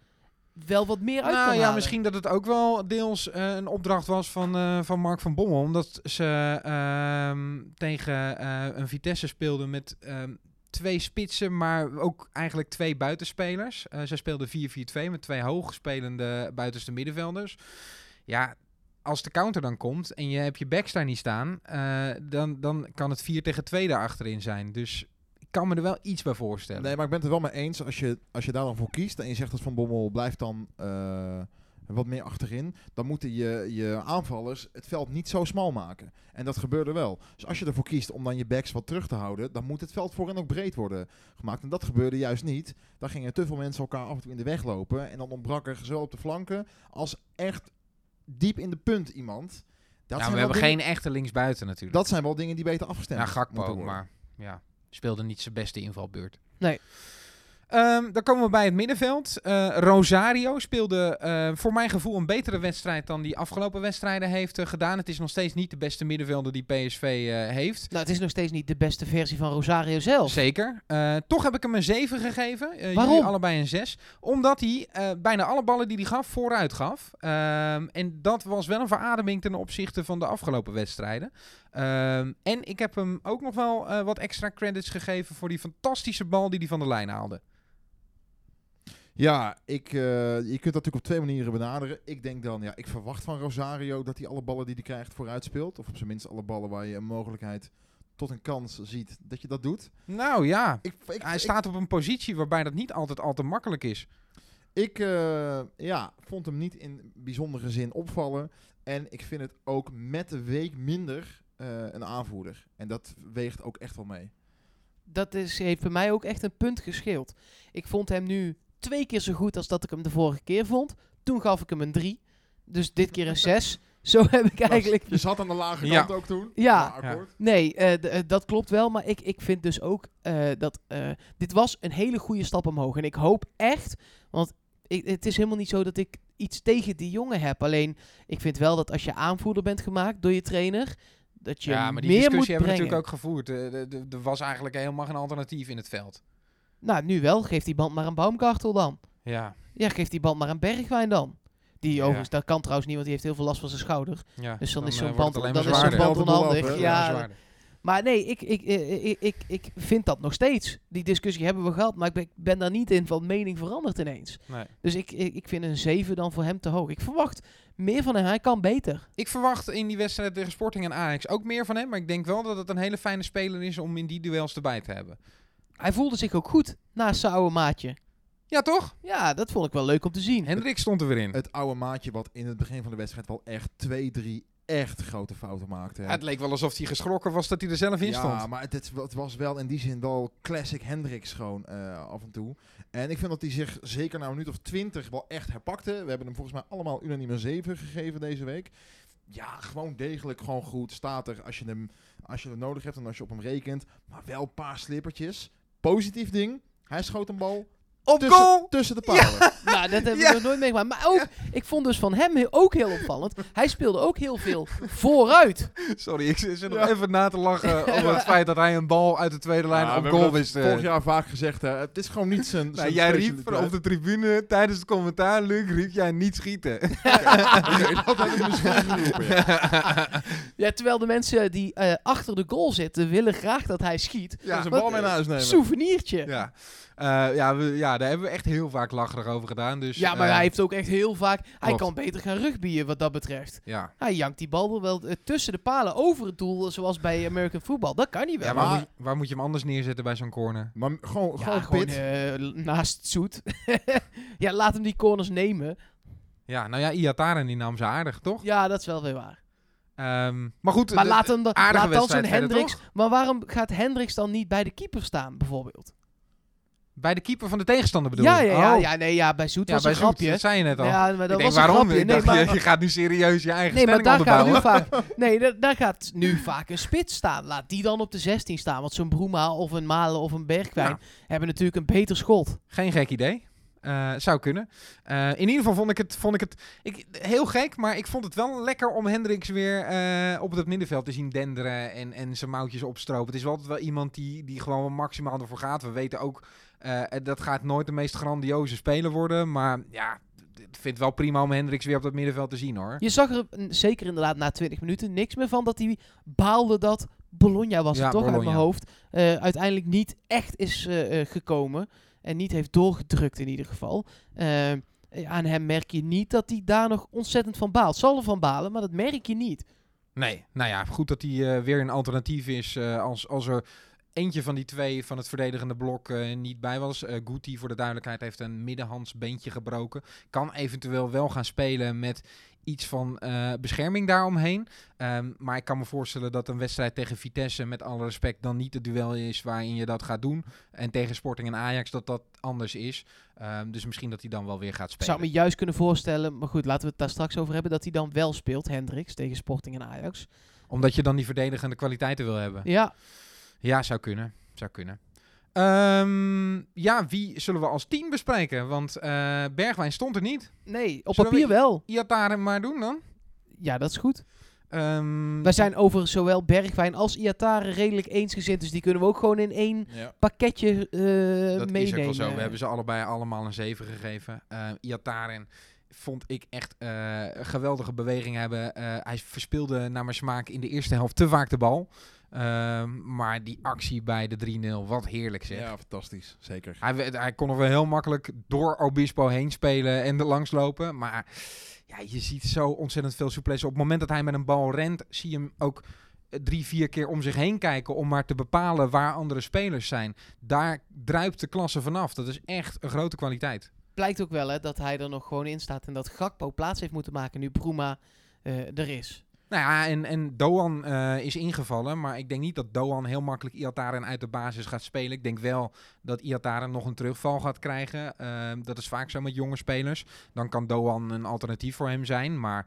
Speaker 2: wel wat meer uit
Speaker 3: nou
Speaker 2: kan
Speaker 3: ja,
Speaker 2: halen.
Speaker 3: misschien dat het ook wel deels eh, een opdracht was van, eh, van Mark van Bommel. Omdat ze ehm, tegen eh, een Vitesse speelden met ehm, twee spitsen, maar ook eigenlijk twee buitenspelers. Zij speelden 4-4-2 met twee hoogspelende buitenste middenvelders. Ja, als de counter dan komt en je hebt je backs daar niet staan, dan, dan kan het 4 tegen 2 daar achterin zijn. Dus kan me er wel iets bij voorstellen.
Speaker 1: Nee, maar ik ben het er wel mee eens. Als je, als je daar dan voor kiest en je zegt dat Van Bommel blijft dan eh, wat meer achterin, dan moeten je, je aanvallers het veld niet zo smal maken. En dat gebeurde wel. Dus als je ervoor kiest om dan je backs wat terug te houden, dan moet het veld voorin ook breed worden gemaakt. En dat gebeurde juist niet. Dan gingen te veel mensen elkaar af en toe in de weg lopen. En dan ontbrak er zowel op de flanken als echt diep in de punt iemand. Dat,
Speaker 3: ja,
Speaker 1: zijn
Speaker 3: we hebben
Speaker 1: dingen,
Speaker 3: geen echte linksbuiten natuurlijk.
Speaker 1: dat zijn wel dingen die beter afgestemd
Speaker 3: Ja, Gakpo
Speaker 1: moeten
Speaker 3: ook,
Speaker 1: worden.
Speaker 3: maar ja, speelde niet zijn beste invalbeurt.
Speaker 2: Nee.
Speaker 3: Ehm, dan komen we bij het middenveld. Eh, Rosario speelde eh, voor mijn gevoel een betere wedstrijd dan die afgelopen wedstrijden heeft eh, gedaan. Het is nog steeds niet de beste middenvelder die PSV heeft.
Speaker 2: Nou, het is nog steeds niet de beste versie van Rosario zelf.
Speaker 3: Zeker. Toch heb ik hem een 7 gegeven.
Speaker 2: Waarom?
Speaker 3: Jullie allebei een 6. Omdat hij bijna alle ballen die hij gaf vooruit gaf. Ehm, en dat was wel een verademing ten opzichte van de afgelopen wedstrijden. Ehm, en ik heb hem ook nog wel eh, wat extra credits gegeven voor die fantastische bal die hij van de lijn haalde.
Speaker 1: Ja, ik, eh, je kunt dat natuurlijk op twee manieren benaderen. Ik denk dan, ja, ik verwacht van Rosario dat hij alle ballen die hij krijgt vooruit speelt. Of op zijn minst alle ballen waar je een mogelijkheid tot een kans ziet dat je dat doet.
Speaker 3: Nou ja,
Speaker 1: Ik, ik,
Speaker 3: hij
Speaker 1: ik-
Speaker 3: staat op een positie waarbij dat niet altijd al te makkelijk is.
Speaker 1: Ik eh, ja, vond hem niet in bijzondere zin opvallen. En ik vind het ook met de week minder een aanvoerder. En dat weegt ook echt wel mee.
Speaker 2: dat is, heeft bij mij ook echt een punt gescheeld. Ik vond hem nu twee keer zo goed als dat ik hem de vorige keer vond. Toen gaf ik hem een 3. Dus dit keer een 6. Zo heb ik eigenlijk...
Speaker 1: Je zat aan de lage
Speaker 3: Ja.
Speaker 1: kant ook toen.
Speaker 2: Ja.
Speaker 1: Maar akkoord.
Speaker 2: Nee, eh, eh, dat klopt wel. Maar ik, ik vind dus ook eh, dat eh, dit was een hele goede stap omhoog. En ik hoop echt, want ik, het is helemaal niet zo dat ik iets tegen die jongen heb. Alleen, ik vind wel dat als je aanvoerder bent gemaakt door je trainer, dat je
Speaker 3: ja, maar die
Speaker 2: meer moet
Speaker 3: discussie hebben we natuurlijk ook gevoerd. Eh, Er was eigenlijk helemaal geen alternatief in het veld.
Speaker 2: Nou, nu wel. Geef die band maar een Baumgartel dan.
Speaker 3: Ja,
Speaker 2: Ja, geef die band maar een Bergwijn dan. Die
Speaker 3: Ja.
Speaker 2: overigens, dat kan trouwens niet, want die heeft heel veel last van zijn schouder.
Speaker 3: ja.
Speaker 2: Dus dan, is
Speaker 3: eh,
Speaker 2: zo'n
Speaker 3: wordt
Speaker 2: band, dan
Speaker 3: maar
Speaker 2: is zo'n band onhandig.
Speaker 1: hè?
Speaker 2: Ja. Maar nee, ik, ik, ik, ik, ik, ik vind dat nog steeds. Die discussie hebben we gehad, maar ik ben, ik ben daar niet in van mening veranderd ineens.
Speaker 3: Nee.
Speaker 2: Dus ik, ik, ik vind een 7 dan voor hem te hoog. Ik verwacht meer van hem, hij kan beter.
Speaker 3: Ik verwacht in die wedstrijd tegen Sporting en Ajax ook meer van hem. Maar ik denk wel dat het een hele fijne speler is om in die duels erbij te hebben.
Speaker 2: Hij voelde zich ook goed naast zijn oude maatje.
Speaker 3: Ja, toch?
Speaker 2: Ja, dat vond ik wel leuk om te zien.
Speaker 3: Hendrik stond er weer in.
Speaker 1: Het oude maatje wat in het begin van de wedstrijd wel echt twee, drie echt grote fouten maakte. hè.
Speaker 3: Ja, het leek wel alsof hij geschrokken was dat hij er zelf in
Speaker 1: ja,
Speaker 3: stond.
Speaker 1: maar het, het, was wel in die zin wel classic Hendricks gewoon eh, af en toe. En ik vind dat hij zich zeker na een minuut of twintig wel echt herpakte. We hebben hem volgens mij allemaal unaniem een 7 gegeven deze week. Ja, gewoon degelijk, gewoon goed. Staat er als je hem, als je hem nodig hebt en als je op hem rekent. Maar wel een paar slippertjes. Positief ding. Hij schoot een bal
Speaker 3: Op
Speaker 1: tussen,
Speaker 3: goal!
Speaker 1: tussen de palen.
Speaker 2: Nou, dat hebben
Speaker 3: Ja.
Speaker 2: we nog nooit meegemaakt. Maar ook, ik vond dus van hem ook heel opvallend. Hij speelde ook heel veel vooruit.
Speaker 3: Sorry, ik zit nog
Speaker 1: Ja.
Speaker 3: even na te lachen over het feit dat hij een bal uit de tweede lijn
Speaker 1: Ja,
Speaker 3: op goal wist. eh.
Speaker 1: Vorig jaar vaak gezegd, hè. het is gewoon niet zijn.
Speaker 3: Nou, jij riep op de tribune tijdens het commentaar, Luc, riep jij niet schieten.
Speaker 1: Oké, dat heb ik misschien geroepen, ja.
Speaker 2: Ja, terwijl de mensen die eh, achter de goal zitten willen graag dat hij schiet.
Speaker 1: Ja, zijn bal mee naar huis nemen.
Speaker 2: Souvenirtje.
Speaker 3: ja. Eh, ja, we, ja, daar hebben we echt heel vaak lacherig over gedaan. Dus,
Speaker 2: ja, maar
Speaker 3: eh,
Speaker 2: hij heeft ook echt heel vaak... Hij kan beter gaan rugbyen wat dat betreft.
Speaker 3: Ja,
Speaker 2: Hij jankt die bal wel eh, tussen de palen over het doel, zoals bij American Football. Dat kan niet wel.
Speaker 3: ja
Speaker 1: maar-
Speaker 3: waar, moet, je- waar moet je hem anders neerzetten bij zo'n corner?
Speaker 1: Maar gewoon,
Speaker 2: Ja,
Speaker 1: gewoon
Speaker 2: gewoon eh, naast Zoet. ja, laat hem die corners nemen.
Speaker 3: Ja, nou ja, Iataren die nam ze aardig, toch?
Speaker 2: Ja, dat is wel weer waar.
Speaker 3: Ehm, maar goed,
Speaker 2: Maar
Speaker 3: de-
Speaker 2: laat, hem dan, laat dan
Speaker 3: verder,
Speaker 2: Hendricks... Maar waarom gaat Hendricks dan niet bij de keeper staan, bijvoorbeeld?
Speaker 3: Bij de keeper van de tegenstander bedoel
Speaker 2: Ja,
Speaker 3: je?
Speaker 2: ja, ja,
Speaker 3: Oh.
Speaker 2: ja, nee, ja, bij Zoet
Speaker 3: Ja,
Speaker 2: was
Speaker 3: bij
Speaker 2: een grapje.
Speaker 3: dat zei je net al.
Speaker 2: Ja, maar dat
Speaker 3: ik denk,
Speaker 2: was een
Speaker 3: waarom? Ik
Speaker 2: Nee,
Speaker 3: dacht, je, je gaat nu serieus je eigen
Speaker 2: nee, maar daar gaat, nu vaak, nee, daar, daar gaat nu vaak een spits staan. Laat die dan op de 16 staan. Want zo'n Broema of een Malen of een Bergwijn
Speaker 3: Ja.
Speaker 2: hebben natuurlijk een beter schot.
Speaker 3: Geen gek idee. Eh, zou kunnen. Eh, in ieder geval vond ik het, vond ik het ik, heel gek, maar ik vond het wel lekker om Hendricks weer eh, op het middenveld te zien denderen en, en zijn mouwtjes opstropen. Het is wel altijd wel iemand die, die gewoon maximaal ervoor gaat. We weten ook, eh, dat gaat nooit de meest grandioze speler worden, maar ja, ik vind het wel prima om Hendricks weer op dat middenveld te zien hoor.
Speaker 2: Je zag er zeker inderdaad na 20 minuten niks meer van dat hij baalde dat Bologna was
Speaker 3: Ja,
Speaker 2: het toch uit mijn hoofd. eh, uiteindelijk niet echt is eh, gekomen. En niet heeft doorgedrukt in ieder geval. Aan hem merk je niet dat hij daar nog ontzettend van baalt. Zal er van balen, maar dat merk je niet.
Speaker 3: Nee, nou ja, goed dat hij weer een alternatief is als, als er eentje van die twee van het verdedigende blok eh, niet bij was. Eh Guti, voor de duidelijkheid, heeft een middenhands beentje gebroken. Kan eventueel wel gaan spelen met iets van eh, bescherming daaromheen. Ehm, maar ik kan me voorstellen dat een wedstrijd tegen Vitesse, met alle respect, dan niet het duel is waarin je dat gaat doen. En tegen Sporting en Ajax dat dat anders is. Ehm, dus misschien dat hij dan wel weer gaat spelen.
Speaker 2: zou me juist kunnen voorstellen, maar goed, laten we het daar straks over hebben, dat hij dan wel speelt, Hendricks, tegen Sporting en Ajax.
Speaker 3: Omdat je dan die verdedigende kwaliteiten wil hebben.
Speaker 2: Ja,
Speaker 3: Ja, zou kunnen. Zou kunnen. Ehm, ja, wie zullen we als team bespreken? Want eh, Bergwijn stond er niet.
Speaker 2: nee, op
Speaker 3: Zullen we
Speaker 2: papier wel.
Speaker 3: Iataren maar doen dan.
Speaker 2: Ja, dat is goed.
Speaker 3: Ehm,
Speaker 2: Wij zijn over zowel Bergwijn als Iatare redelijk eensgezind, dus die kunnen we ook gewoon in één
Speaker 1: Ja.
Speaker 2: pakketje eh
Speaker 3: dat
Speaker 2: meenemen.
Speaker 3: is ook wel zo. We hebben ze allebei allemaal een 7 gegeven. Uh, Iataren vond ik echt eh, een geweldige beweging hebben. Hij verspeelde naar mijn smaak in de eerste helft te vaak de bal. Ehm, maar die actie bij de 3-0, wat heerlijk zeg.
Speaker 1: ja, fantastisch. Zeker.
Speaker 3: Hij, hij kon er wel heel makkelijk door Obispo heen spelen en er langs lopen. Maar ja, je ziet zo ontzettend veel souplesse. Op het moment dat hij met een bal rent, zie je hem ook eh, drie, vier keer om zich heen kijken om maar te bepalen waar andere spelers zijn. Daar druipt de klasse vanaf. Dat is echt een grote kwaliteit.
Speaker 2: Blijkt ook wel hè, dat hij er nog gewoon in staat en dat Gakpo plaats heeft moeten maken nu Bruma eh, er is.
Speaker 3: Nou ja, en, en Doan eh, is ingevallen, maar ik denk niet dat Doan heel makkelijk Iataren uit de basis gaat spelen. Ik denk wel dat Iataren nog een terugval gaat krijgen. Ehm, dat is vaak zo met jonge spelers. Dan kan Doan een alternatief voor hem zijn, maar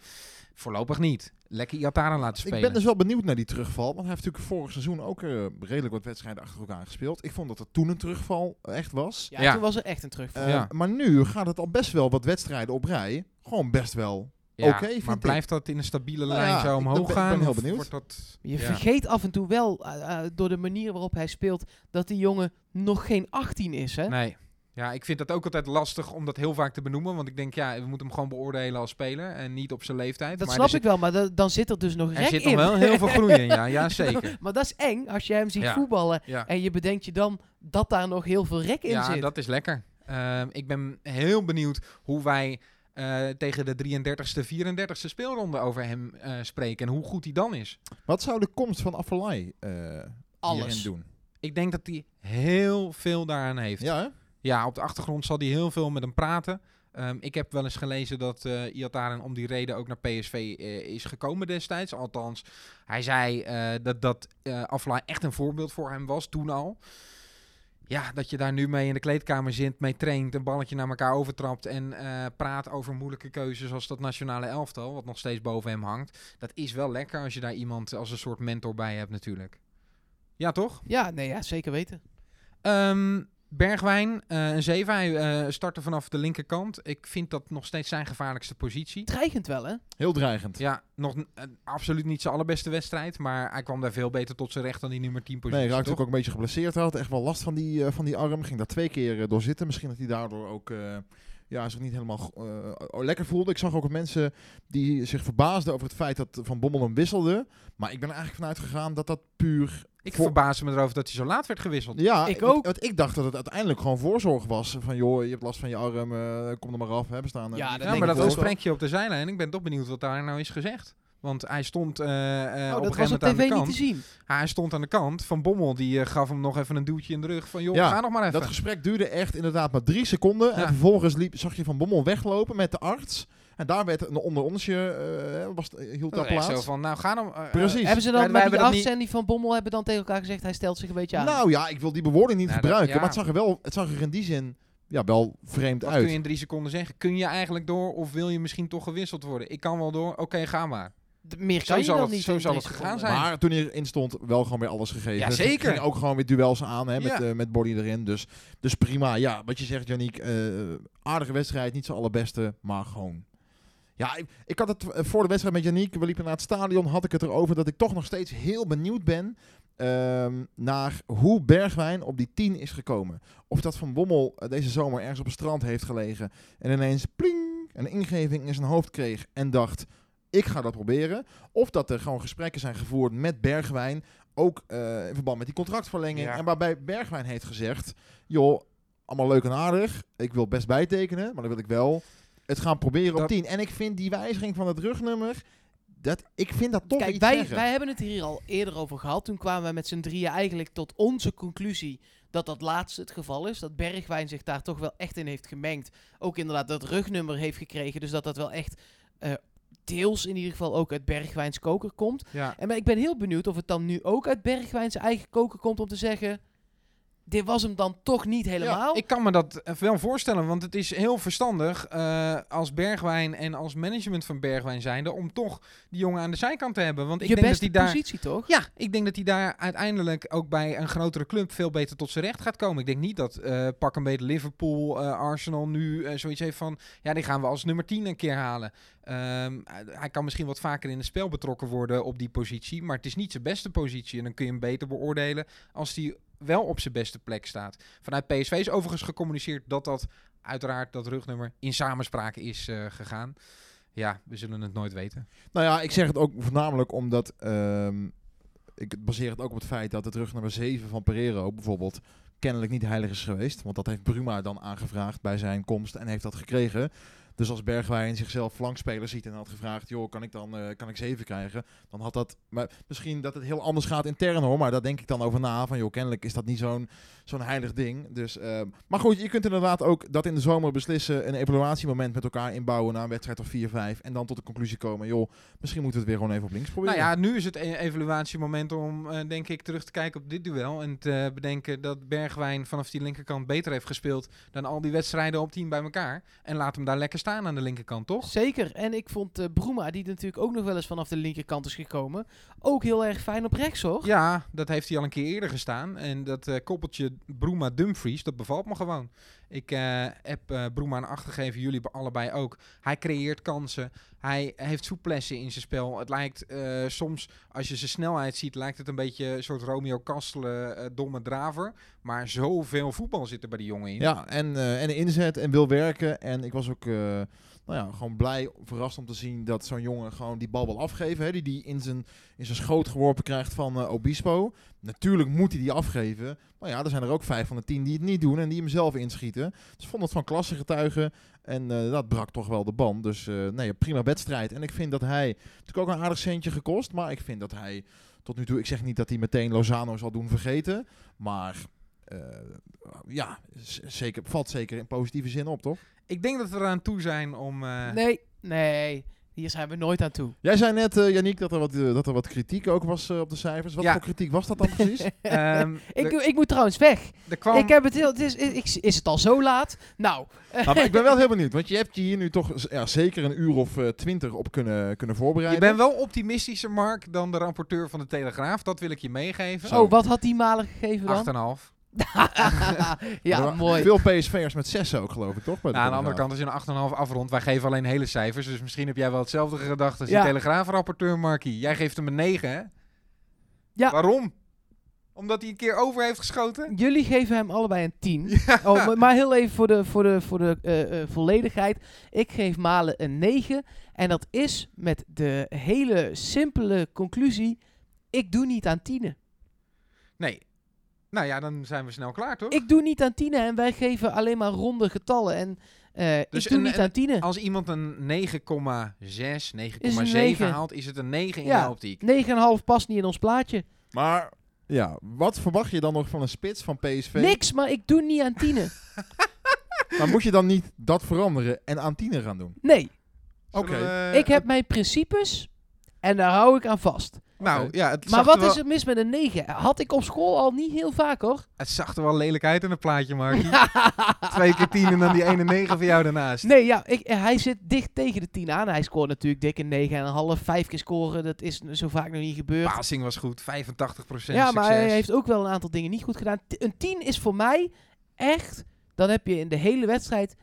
Speaker 3: voorlopig niet. Lekker Iataren laten spelen.
Speaker 1: Ik ben dus wel benieuwd naar die terugval. Want hij heeft natuurlijk vorig seizoen ook eh, redelijk wat wedstrijden achter elkaar gespeeld. Ik vond dat er toen een terugval echt was.
Speaker 2: Ja,
Speaker 3: Ja.
Speaker 2: toen was er echt een terugval.
Speaker 1: Eh,
Speaker 3: Ja.
Speaker 1: Maar nu gaat het al best wel wat wedstrijden op rij. Gewoon best wel.
Speaker 3: Ja,
Speaker 1: oké,
Speaker 3: maar
Speaker 1: ik.
Speaker 3: blijft dat in een stabiele
Speaker 1: Nou
Speaker 3: lijn
Speaker 1: ja,
Speaker 3: zo
Speaker 1: ik
Speaker 3: omhoog
Speaker 1: ben- ik
Speaker 3: gaan?
Speaker 1: ben heel benieuwd.
Speaker 3: Dat,
Speaker 2: Je
Speaker 3: ja.
Speaker 2: vergeet af en toe wel, eh, eh, door de manier waarop hij speelt, dat die jongen nog geen 18 is. Hè?
Speaker 3: Nee. Ja, ik vind dat ook altijd lastig om dat heel vaak te benoemen. Want ik denk, ja, we moeten hem gewoon beoordelen als speler en niet op zijn leeftijd.
Speaker 2: Dat
Speaker 3: maar
Speaker 2: snap
Speaker 3: er
Speaker 2: ik wel, maar da- dan zit er dus nog
Speaker 3: Er
Speaker 2: rek
Speaker 3: zit
Speaker 2: in.
Speaker 3: nog wel heel veel groei in, ja. Ja, zeker.
Speaker 2: maar dat is eng als je hem ziet
Speaker 3: Ja.
Speaker 2: voetballen
Speaker 3: Ja.
Speaker 2: en je bedenkt je dan dat daar nog heel veel rek in
Speaker 3: ja,
Speaker 2: zit.
Speaker 3: dat is lekker. Ehm, ik ben heel benieuwd hoe wij eh, tegen de 33ste, 34ste speelronde over hem eh, spreken. En hoe goed hij dan is.
Speaker 1: Wat zou de komst van Afellay eh
Speaker 2: Alles.
Speaker 1: doen?
Speaker 3: Ik denk dat hij heel veel daaraan heeft.
Speaker 1: Ja, hè?
Speaker 3: Ja, op de achtergrond zal hij heel veel met hem praten. Ehm, ik heb wel eens gelezen dat eh Iataren om die reden ook naar PSV is gekomen destijds. Althans, hij zei dat dat Aflaai echt een voorbeeld voor hem was, toen al. Ja, dat je daar nu mee in de kleedkamer zit, mee traint, een balletje naar elkaar overtrapt en eh, praat over moeilijke keuzes als dat nationale elftal, wat nog steeds boven hem hangt. Dat is wel lekker als je daar iemand als een soort mentor bij hebt natuurlijk. Ja, toch?
Speaker 2: Ja, nee, ja, zeker weten.
Speaker 3: Ehm, Bergwijn, eh, een 7. Hij eh, startte vanaf de linkerkant. Ik vind dat nog steeds zijn gevaarlijkste positie.
Speaker 2: Dreigend wel, hè?
Speaker 1: Heel dreigend.
Speaker 3: Ja, nog eh, absoluut niet zijn allerbeste wedstrijd. Maar hij kwam daar veel beter tot zijn recht dan die nummer 10 positie.
Speaker 1: Nee, raakte
Speaker 3: toch?
Speaker 1: ook, een beetje geblesseerd. Hij had echt wel last van die, eh, van die arm. Ging daar twee keer door zitten. Misschien dat hij daardoor ook eh, ja, zich niet helemaal eh, lekker voelde. Ik zag ook mensen die zich verbaasden over het feit dat Van Bommel hem wisselde. Maar ik ben er eigenlijk vanuit gegaan dat dat puur
Speaker 3: Ik
Speaker 1: Voor-
Speaker 3: verbaasde me erover dat hij zo laat werd gewisseld.
Speaker 1: Ja,
Speaker 2: Ik ook.
Speaker 1: want ik dacht dat het uiteindelijk gewoon voorzorg was. Van joh, je hebt last van je arm, eh, kom er maar af. Hè, we staan, eh,
Speaker 2: Ja, dat
Speaker 3: Ja, maar dat
Speaker 2: ook.
Speaker 3: gesprenkje op de zijlijn. Ik ben toch benieuwd wat daar nou is gezegd. Want hij stond eh, eh,
Speaker 2: oh,
Speaker 3: op een
Speaker 2: was
Speaker 3: gegeven moment aan
Speaker 2: tv
Speaker 3: de
Speaker 2: niet
Speaker 3: kant.
Speaker 2: te zien.
Speaker 3: Hij stond aan de kant. Van Bommel die gaf hem nog even een duwtje in de rug. Van joh,
Speaker 1: Ja,
Speaker 3: ga nog maar even.
Speaker 1: Dat gesprek duurde echt inderdaad maar drie seconden. En vervolgens liep, zag je Van Bommel weglopen met de arts. En daar werd een onder onsje, eh, was, hield
Speaker 3: Dat
Speaker 1: daar plaats.
Speaker 3: zo van, nou ga dan... eh,
Speaker 1: Precies.
Speaker 3: eh,
Speaker 2: Hebben ze dan
Speaker 3: wij-
Speaker 2: met
Speaker 3: wij
Speaker 2: die die van Bommel hebben dan tegen elkaar gezegd, hij stelt zich een beetje aan.
Speaker 1: Nou ja, ik wil die bewoording niet
Speaker 3: Nou, dat-
Speaker 1: gebruiken.
Speaker 3: ja.
Speaker 1: Maar het zag er wel, het zag er in die zin ja, wel vreemd
Speaker 3: Wat
Speaker 1: uit.
Speaker 3: kun je in drie seconden zeggen? Kun je eigenlijk door of wil je misschien toch gewisseld worden? Ik kan wel door. Oké, ga maar.
Speaker 2: D- Meer
Speaker 3: Zo
Speaker 2: kan je
Speaker 3: zal
Speaker 2: dan
Speaker 3: het-
Speaker 2: niet
Speaker 3: zo zal het gegaan zijn.
Speaker 1: Maar toen hij erin stond, wel gewoon weer alles gegeven.
Speaker 3: Ja,
Speaker 1: Ging-
Speaker 3: zeker.
Speaker 1: Ging ook gewoon weer duels aan hè, met,
Speaker 3: Ja.
Speaker 1: eh, met body erin. Dus, dus prima. Ja, wat je zegt, Janiek. eh, aardige wedstrijd, niet zo allerbeste, maar gewoon. Ja, ik, ik had het eh, voor de wedstrijd met Janiek. We liepen naar het stadion. Had ik het erover dat ik toch nog steeds heel benieuwd ben. ehm, naar hoe Bergwijn op die 10 is gekomen. Of dat Van Bommel eh, deze zomer ergens op het strand heeft gelegen. En ineens pling, een ingeving in zijn hoofd kreeg. En dacht, ik ga dat proberen. Of dat er gewoon gesprekken zijn gevoerd met Bergwijn. Ook eh, in verband met die contractverlenging.
Speaker 3: Ja.
Speaker 1: En waarbij Bergwijn heeft gezegd: joh, allemaal leuk en aardig. Ik wil best bijtekenen, maar dan wil ik wel het gaan proberen op
Speaker 3: Dat-
Speaker 1: 10. En ik vind die wijziging van het rugnummer. Dat, ik vind dat toch
Speaker 2: Kijk,
Speaker 1: iets
Speaker 2: wij,
Speaker 1: zeggen.
Speaker 2: wij hebben het hier al eerder over gehad. Toen kwamen wij met z'n drieën eigenlijk tot onze conclusie dat dat laatste het geval is. Dat Bergwijn zich daar toch wel echt in heeft gemengd. Ook inderdaad dat rugnummer heeft gekregen. Dus dat dat wel echt eh, deels in ieder geval ook uit Bergwijns koker komt.
Speaker 3: Ja.
Speaker 2: En maar ik ben heel benieuwd of het dan nu ook uit Bergwijns eigen koker komt om te zeggen... Dit was hem dan toch niet helemaal.
Speaker 3: Ik kan me dat wel voorstellen, want het is heel verstandig eh, als Bergwijn en als management van Bergwijn zijnde om toch die jongen aan de zijkant te hebben. Want ik
Speaker 2: Je
Speaker 3: denk dat hij daar.
Speaker 2: positie toch?
Speaker 3: Ja, ik denk dat hij daar uiteindelijk ook bij een grotere club veel beter tot zijn recht gaat komen. Ik denk niet dat eh, pak een beetje Liverpool, eh, Arsenal nu zoiets heeft van... Ja, die gaan we als nummer 10 een keer halen. Ehm, hij kan misschien wat vaker in het spel betrokken worden op die positie. Maar het is niet zijn beste positie. En dan kun je hem beter beoordelen als hij wel op zijn beste plek staat. Vanuit PSV is overigens gecommuniceerd dat dat uiteraard dat rugnummer in samenspraak is eh, gegaan. Ja, we zullen het nooit weten.
Speaker 1: Nou ja, ik zeg het ook voornamelijk omdat. ehm, ik baseer het ook op het feit dat het rugnummer 7 van Pereiro bijvoorbeeld kennelijk niet heilig is geweest. Want dat heeft Bruma dan aangevraagd bij zijn komst en heeft dat gekregen. Dus als Bergwijn zichzelf flankspeler ziet en had gevraagd, joh, kan ik dan eh, kan ik 7 krijgen? Dan had dat, maar misschien dat het heel anders gaat intern hoor, maar daar denk ik dan over na. Van joh, kennelijk is dat niet zo'n zo'n heilig ding. Dus, ehm, maar goed, je kunt inderdaad ook dat in de zomer beslissen, een evaluatiemoment met elkaar inbouwen na een wedstrijd of 4-5. En dan tot de conclusie komen, joh, misschien moeten we het weer gewoon even op links proberen.
Speaker 3: Nou ja, nu is het e- evaluatiemoment om, eh, denk ik, terug te kijken op dit duel. En te bedenken dat Bergwijn vanaf die linkerkant beter heeft gespeeld dan al die wedstrijden op team bij elkaar. En laat hem daar lekker staan aan de linkerkant, toch?
Speaker 2: Zeker. En ik vond eh Bruma, die natuurlijk ook nog wel eens vanaf de linkerkant is gekomen, ook heel erg fijn op rechts hoor.
Speaker 3: Ja, dat heeft hij al een keer eerder gestaan. En dat eh, koppeltje Bruma-Dumfries, dat bevalt me gewoon. Ik eh, heb eh Bruma een 8 gegeven, jullie be- allebei ook. Hij creëert kansen. Hij heeft souplesse in zijn spel. Het lijkt eh, soms, als je zijn snelheid ziet, lijkt het een beetje een soort Romeo Kastelen, eh, domme draver. Maar zoveel voetbal zit er bij die jongen in.
Speaker 1: Ja, en, eh, en inzet en wil werken. En ik was ook eh, nou ja, gewoon blij, verrast om te zien dat zo'n jongen gewoon die bal wil afgeven. Hè, die die in zijn, in zijn schoot geworpen krijgt van eh, Obispo. Natuurlijk moet hij die afgeven. Maar ja, er zijn er ook vijf van de tien die het niet doen en die hem zelf inschieten. Dus vond het van klasse getuigen. En eh, dat brak toch wel de band. Dus eh, nee, prima wedstrijd. En ik vind dat hij, natuurlijk ook een aardig centje gekost. Maar ik vind dat hij tot nu toe, ik zeg niet dat hij meteen Lozano zal doen vergeten. Maar ja, zeker, valt zeker in positieve zin op, toch?
Speaker 3: Ik denk dat we eraan toe zijn om... eh,
Speaker 2: Nee, nee. Hier zijn we nooit aan toe.
Speaker 1: Jij zei net, eh Yannick, dat er, wat, eh, dat er wat kritiek ook was eh, op de cijfers. Wat
Speaker 3: Ja.
Speaker 1: voor kritiek was dat dan precies?
Speaker 3: ehm,
Speaker 2: ik,
Speaker 3: er-
Speaker 2: ik moet trouwens weg.
Speaker 3: er kwam...
Speaker 2: Ik heb het heel, het is, ik, is het al zo laat? Nou,
Speaker 1: Nou, maar ik ben wel heel benieuwd, want je hebt je hier nu toch z- ja, zeker een uur of twintig op kunnen, kunnen
Speaker 3: Je
Speaker 1: voorbereiden.
Speaker 3: bent wel optimistischer, Mark, dan de rapporteur van de Telegraaf. Dat wil ik je meegeven.
Speaker 2: oh, wat had die Malen gegeven dan?
Speaker 3: 8,5.
Speaker 2: Ja, mooi.
Speaker 1: Veel PSV'ers met zes ook, geloof ik, toch? Bij de
Speaker 3: Nou, aan de andere kant, als je een 8,5 afrondt, wij geven alleen hele cijfers. Dus misschien heb jij wel hetzelfde gedacht als
Speaker 2: Ja.
Speaker 3: die Telegraaf-rapporteur, Markie. Jij geeft hem een 9, hè?
Speaker 2: Ja.
Speaker 3: Waarom? Omdat hij een keer over heeft geschoten?
Speaker 2: Jullie geven hem allebei een 10. Oh, maar- maar heel even voor de, voor de, voor de eh, eh, volledigheid. Ik geef Malen een 9. En dat is met de hele simpele conclusie. Ik doe niet aan tienen.
Speaker 3: Nee. Nou ja, dan zijn we snel klaar, toch?
Speaker 2: Ik doe niet aan Tine en wij geven alleen maar ronde getallen. En eh,
Speaker 3: Dus
Speaker 2: ik doe
Speaker 3: een-
Speaker 2: niet aan Tine.
Speaker 3: Als iemand een 9,6, 9,7
Speaker 2: negen.
Speaker 3: haalt, is het een 9 in
Speaker 2: Ja.
Speaker 3: de optiek.
Speaker 2: 9,5 past niet in ons plaatje.
Speaker 1: Maar ja, wat verwacht je dan nog van een spits van PSV?
Speaker 2: Niks, maar ik doe niet aan Tine.
Speaker 1: Maar moet je dan niet dat veranderen en aan tiener gaan doen?
Speaker 2: Nee,
Speaker 1: Oké.
Speaker 2: Ik heb mijn principes en daar hou ik aan vast.
Speaker 3: Nou,
Speaker 1: Oké.
Speaker 3: ja, het
Speaker 2: Maar wat
Speaker 3: wel,
Speaker 2: is er mis met een 9? Had ik op school al niet heel vaak hoor.
Speaker 3: het zag er wel lelijk uit in het plaatje, Markie. Twee keer 10 en dan die ene 9 van jou daarnaast.
Speaker 2: Nee, ja, ik, eh, hij zit dicht tegen de 10 aan. Hij scoort natuurlijk dik een 9,5. Vijf keer scoren, dat is zo vaak nog niet gebeurd.
Speaker 3: Passing was goed, 85%
Speaker 2: ja, maar
Speaker 3: succes.
Speaker 2: hij heeft ook wel een aantal dingen niet goed gedaan. T- Een 10 is voor mij echt, dan heb je in de hele wedstrijd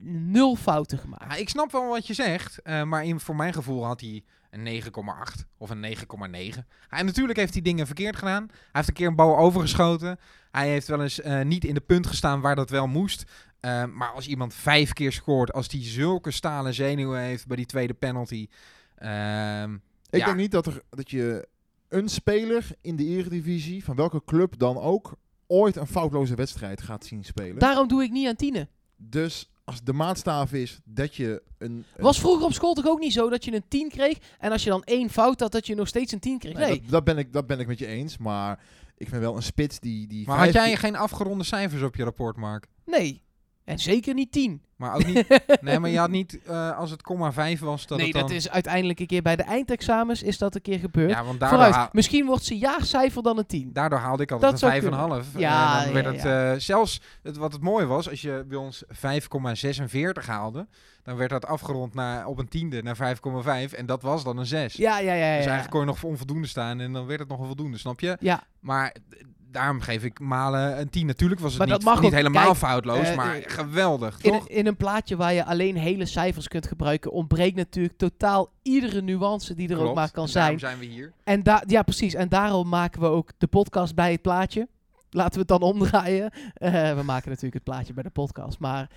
Speaker 2: nul fouten gemaakt.
Speaker 3: Ja, ik snap wel wat je zegt, eh, maar in, voor mijn gevoel had hij een 9,8 of een 9,9. Hij, natuurlijk heeft hij dingen verkeerd gedaan. Hij heeft een keer een bal overgeschoten. Hij heeft wel eens eh, niet in de punt gestaan waar dat wel moest. Eh, maar als iemand vijf keer scoort, als hij zulke stalen zenuwen heeft bij die tweede penalty. ehm,
Speaker 1: Ik
Speaker 3: ja.
Speaker 1: denk niet dat, er, dat je een speler in de eredivisie, van welke club dan ook, ooit een foutloze wedstrijd gaat zien spelen.
Speaker 2: Daarom doe ik niet aan Tine.
Speaker 1: Dus als de maatstaaf is dat je een... een-
Speaker 2: Was vroeger op school toch ook niet zo dat je een 10 kreeg en als je dan één fout had, dat je nog steeds een 10 kreeg?
Speaker 1: Nee,
Speaker 2: Nee.
Speaker 1: dat, dat ben ik, dat ben ik met je eens, maar ik vind wel een spits die... die
Speaker 3: maar
Speaker 1: vijf
Speaker 3: had jij geen afgeronde cijfers op je rapport, Mark?
Speaker 2: Nee. En zeker niet 10.
Speaker 3: Maar ook niet. nee, maar je had niet eh, als het komma 5 was. Dat
Speaker 2: nee,
Speaker 3: het dan,
Speaker 2: dat is uiteindelijk een keer bij de eindexamens is dat een keer gebeurd.
Speaker 3: Ja, want daardoor,
Speaker 2: Vooruit,
Speaker 3: haal-
Speaker 2: misschien wordt zijn jaarcijfer dan een 10.
Speaker 3: daardoor haalde ik altijd
Speaker 2: Dat
Speaker 3: een 5,5.
Speaker 2: kunnen.
Speaker 3: En
Speaker 2: Ja,
Speaker 3: dan werd
Speaker 2: ja,
Speaker 3: het eh, zelfs het, wat het mooie was, als je bij ons 5,46 haalde, dan werd dat afgerond naar, op een tiende naar 5,5 en dat was dan een 6.
Speaker 2: Ja, ja, ja. ja,
Speaker 3: Dus eigenlijk kon je nog onvoldoende staan en dan werd het nog een voldoende, snap je?
Speaker 2: Ja,
Speaker 3: Maar eh, daarom geef ik Malen een 10. Natuurlijk was het
Speaker 2: Maar dat
Speaker 3: niet,
Speaker 2: mag
Speaker 3: niet
Speaker 2: ook.
Speaker 3: helemaal
Speaker 2: Kijk,
Speaker 3: foutloos,
Speaker 2: eh,
Speaker 3: maar
Speaker 2: eh,
Speaker 3: geweldig,
Speaker 2: in,
Speaker 3: toch?
Speaker 2: een- in een plaatje waar je alleen hele cijfers kunt gebruiken, ontbreekt natuurlijk totaal iedere nuance die er ook maar kan
Speaker 3: En daarom
Speaker 2: zijn.
Speaker 3: zijn we hier.
Speaker 2: En ja, precies. En daarom maken we ook de podcast bij het plaatje. Laten we het dan omdraaien. Eh, we maken natuurlijk het plaatje bij de podcast. Maar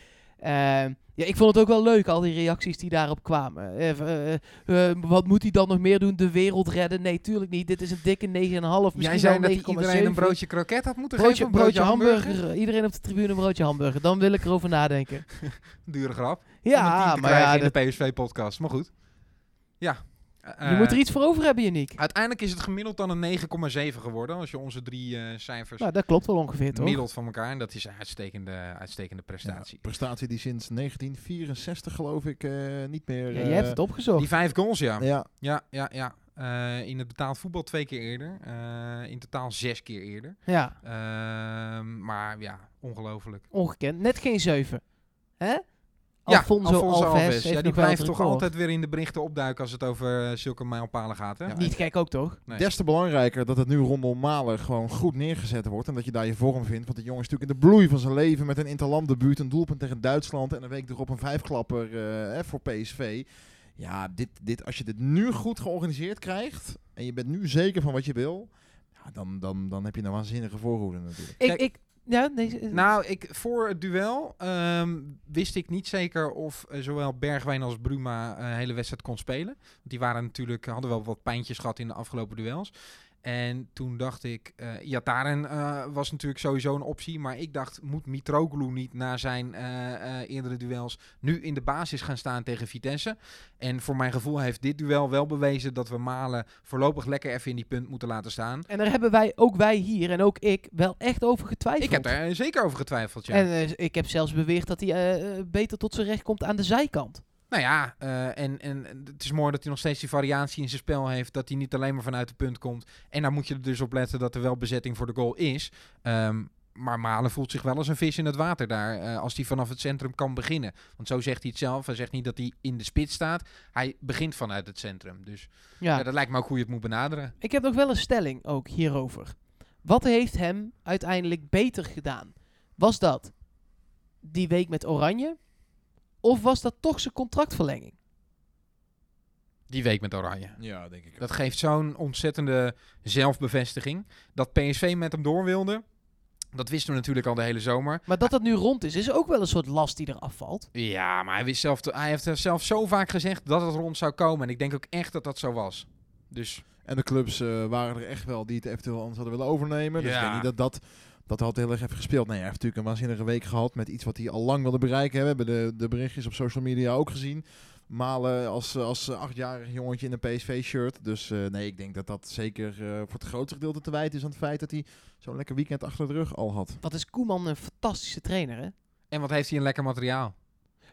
Speaker 2: ja, ik vond het ook wel leuk, al die reacties die daarop kwamen. Eh, eh, eh, wat moet hij dan nog meer doen? De wereld redden? Nee, tuurlijk niet. Dit is een dikke 9,5. Misschien
Speaker 3: Jij zei dat
Speaker 2: 9,7.
Speaker 3: iedereen een broodje kroket had moeten
Speaker 2: Broodje,
Speaker 3: geven.
Speaker 2: broodje hamburger. Iedereen op de tribune een broodje hamburger. Dan wil ik erover nadenken.
Speaker 3: Dure grap.
Speaker 2: Ja, maar ja,
Speaker 3: in de PSV-podcast. Maar goed. Ja.
Speaker 2: Je
Speaker 3: Eh,
Speaker 2: moet er iets voor over hebben, Janiek.
Speaker 3: Uiteindelijk is het gemiddeld dan een 9,7 geworden. Als je onze drie eh, cijfers
Speaker 2: Nou, dat klopt wel ongeveer, toch?
Speaker 3: middelt van elkaar. En dat is een uitstekende, uitstekende prestatie.
Speaker 1: Ja, prestatie die sinds 1964 geloof ik eh, niet meer...
Speaker 2: Ja,
Speaker 1: eh,
Speaker 2: je hebt het opgezocht.
Speaker 3: Die vijf goals, ja.
Speaker 1: Ja,
Speaker 3: Ja, ja, ja. Eh, in het betaald voetbal twee keer eerder. Eh, in totaal zes keer eerder.
Speaker 2: Ja,
Speaker 3: Ehm, maar ja, ongelooflijk.
Speaker 2: ongekend. Net geen 7. Hè?
Speaker 3: Ja,
Speaker 2: Alfonso, Alves,
Speaker 3: Ja, die blijft toch
Speaker 2: record.
Speaker 3: altijd weer in de berichten opduiken als het over eh, zulke mijlpalen gaat. Hè?
Speaker 1: Ja,
Speaker 2: Niet gek ook, toch?
Speaker 3: Nee.
Speaker 1: des te belangrijker dat het nu rondom Malen gewoon goed neergezet wordt. En dat je daar je vorm vindt. Want de jongen is natuurlijk in de bloei van zijn leven met een interlanddebuut. Een doelpunt tegen Duitsland. En een week erop een vijfklapper eh, hè, voor PSV. Ja, dit, dit, als je dit nu goed georganiseerd krijgt. En je bent nu zeker van wat je wil. Ja, dan, dan, dan heb je een waanzinnige voorhoede natuurlijk.
Speaker 2: Ik,
Speaker 3: Kijk-
Speaker 2: ik, nee, eh,
Speaker 3: Nou, ik, voor het duel ehm, wist ik niet zeker of eh, zowel Bergwijn als Bruma een hele wedstrijd kon spelen. Die waren natuurlijk, hadden wel wat pijntjes gehad in de afgelopen duels. En toen dacht ik, eh Iataren eh, was natuurlijk sowieso een optie. Maar ik dacht, moet Mitroglou niet na zijn eh, eerdere duels nu in de basis gaan staan tegen Vitesse? En voor mijn gevoel heeft dit duel wel bewezen dat we Malen voorlopig lekker even in die punt moeten laten staan.
Speaker 2: En daar hebben wij, ook wij hier en ook ik, wel echt over getwijfeld.
Speaker 3: Ik heb daar zeker over getwijfeld, ja.
Speaker 2: En ik heb zelfs beweerd dat hij beter tot zijn recht komt aan de zijkant.
Speaker 3: Nou ja, eh, en, en het is mooi dat hij nog steeds die variatie in zijn spel heeft. Dat hij niet alleen maar vanuit de punt komt. En daar moet je er dus op letten dat er wel bezetting voor de goal is. Ehm, maar Malen voelt zich wel als een vis in het water daar. eh, als hij vanaf het centrum kan beginnen. Want zo zegt hij het zelf. Hij zegt niet dat hij in de spits staat. Hij begint vanuit het centrum. Dus
Speaker 2: Ja.
Speaker 3: ja. dat lijkt me ook hoe je het moet benaderen.
Speaker 2: Ik heb nog wel een stelling ook hierover. Wat heeft hem uiteindelijk beter gedaan? Was dat die week met Oranje? Of was dat toch zijn contractverlenging?
Speaker 3: Die week met Oranje.
Speaker 1: Ja, denk ik.
Speaker 3: Dat geeft zo'n ontzettende zelfbevestiging. Dat PSV met hem door wilde. Dat wisten we natuurlijk al de hele zomer.
Speaker 2: Maar dat dat nu rond is, is ook wel een soort last die eraf valt.
Speaker 3: Ja, maar hij, wist zelf te- hij heeft er zelf zo vaak gezegd dat het rond zou komen. En ik denk ook echt dat dat zo was. Dus
Speaker 1: En de clubs eh, waren er echt wel die het eventueel anders hadden willen overnemen. Dus ik
Speaker 3: Ja.
Speaker 1: denk niet dat dat, dat had heel erg even gespeeld. Nee, hij heeft natuurlijk een waanzinnige week gehad met iets wat hij al lang wilde bereiken. We hebben de, de berichtjes op social media ook gezien. Malen als, als achtjarig jongetje in een PSV-shirt. Dus eh, nee, ik denk dat dat zeker eh, voor het grootste gedeelte te wijten is aan het feit dat hij zo'n lekker weekend achter de rug al had.
Speaker 2: Wat is Koeman een fantastische trainer, hè?
Speaker 3: En wat heeft hij een lekker materiaal?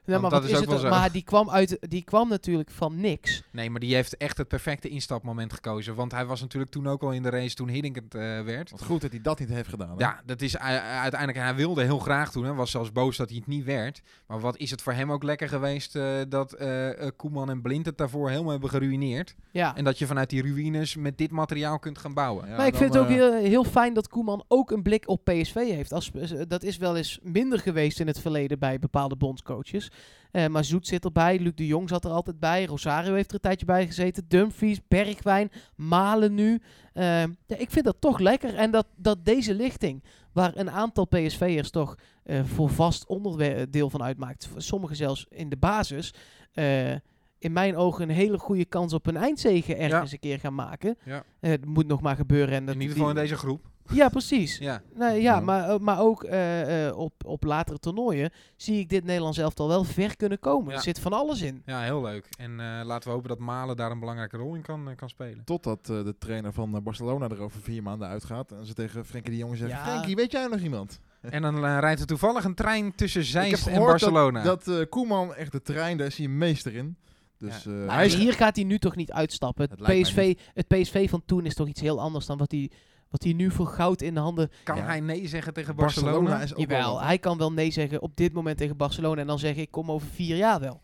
Speaker 2: Maar,
Speaker 3: dat is
Speaker 2: is
Speaker 3: ook
Speaker 2: het
Speaker 3: wel
Speaker 2: dan?
Speaker 3: zo.
Speaker 2: maar die kwam, uit, die kwam natuurlijk van niks.
Speaker 3: Nee, maar die heeft echt het perfecte instapmoment gekozen. Want hij was natuurlijk toen ook al in de race toen Hiddink het eh, werd.
Speaker 1: Wat goed dat hij dat niet heeft gedaan. hè?
Speaker 3: Ja, dat is uiteindelijk. Hij wilde heel graag doen. Hij was zelfs boos dat hij het niet werd. Maar wat is het voor hem ook lekker geweest eh, dat eh, Koeman en Blind het daarvoor helemaal hebben geruineerd.
Speaker 2: Ja.
Speaker 3: En dat je vanuit die ruïnes met dit materiaal kunt gaan bouwen.
Speaker 1: Ja,
Speaker 2: maar ik vind het ook heel, heel fijn dat Koeman ook een blik op PSV heeft. Als, dat is wel eens minder geweest in het verleden bij bepaalde bondscoaches. Eh, maar Zoet zit erbij, Luc de Jong zat er altijd bij, Rosario heeft er een tijdje bij gezeten, Dumfries, Bergwijn, Malen nu. Eh, ja, ik vind dat toch lekker. En dat, dat deze lichting, waar een aantal PSV'ers toch eh, voor vast onderdeel van uitmaakt, sommigen zelfs in de basis, eh, in mijn ogen een hele goede kans op een eindzege ergens een keer gaan maken.
Speaker 3: Ja.
Speaker 2: Eh, het moet nog maar gebeuren. En dat
Speaker 3: In ieder geval in deze groep.
Speaker 2: Ja, precies.
Speaker 3: Ja.
Speaker 2: Nee, ja,
Speaker 1: Ja.
Speaker 2: Maar, eh, maar ook eh, eh, op, op latere toernooien zie ik dit Nederlands elftal wel ver kunnen komen.
Speaker 3: Ja.
Speaker 2: Er zit van alles in.
Speaker 3: ja, heel leuk. En eh, laten we hopen dat Malen daar een belangrijke rol in kan, kan spelen.
Speaker 1: Totdat eh, de trainer van Barcelona er over vier maanden uitgaat. En ze tegen Frenkie de Jong zeggen,
Speaker 2: Ja.
Speaker 1: Frenkie, weet jij nog iemand?
Speaker 3: En dan rijdt er toevallig een trein tussen Zeist en Barcelona.
Speaker 1: Dat, dat eh, Koeman echt de trein, daar is hij een meester in. Dus
Speaker 3: Ja.
Speaker 1: eh,
Speaker 2: Maar
Speaker 1: hij is...
Speaker 2: hier gaat hij nu toch niet uitstappen.
Speaker 1: Het
Speaker 2: Het PSV, het PSV van toen is toch iets heel anders dan wat hij, wat hij nu voor goud in de handen...
Speaker 3: kan
Speaker 1: Ja.
Speaker 3: hij nee zeggen tegen
Speaker 1: Barcelona,
Speaker 3: Barcelona?
Speaker 1: is ook
Speaker 2: Jawel, hij kan wel nee zeggen op dit moment tegen Barcelona. En dan zeggen ik kom over vier jaar wel.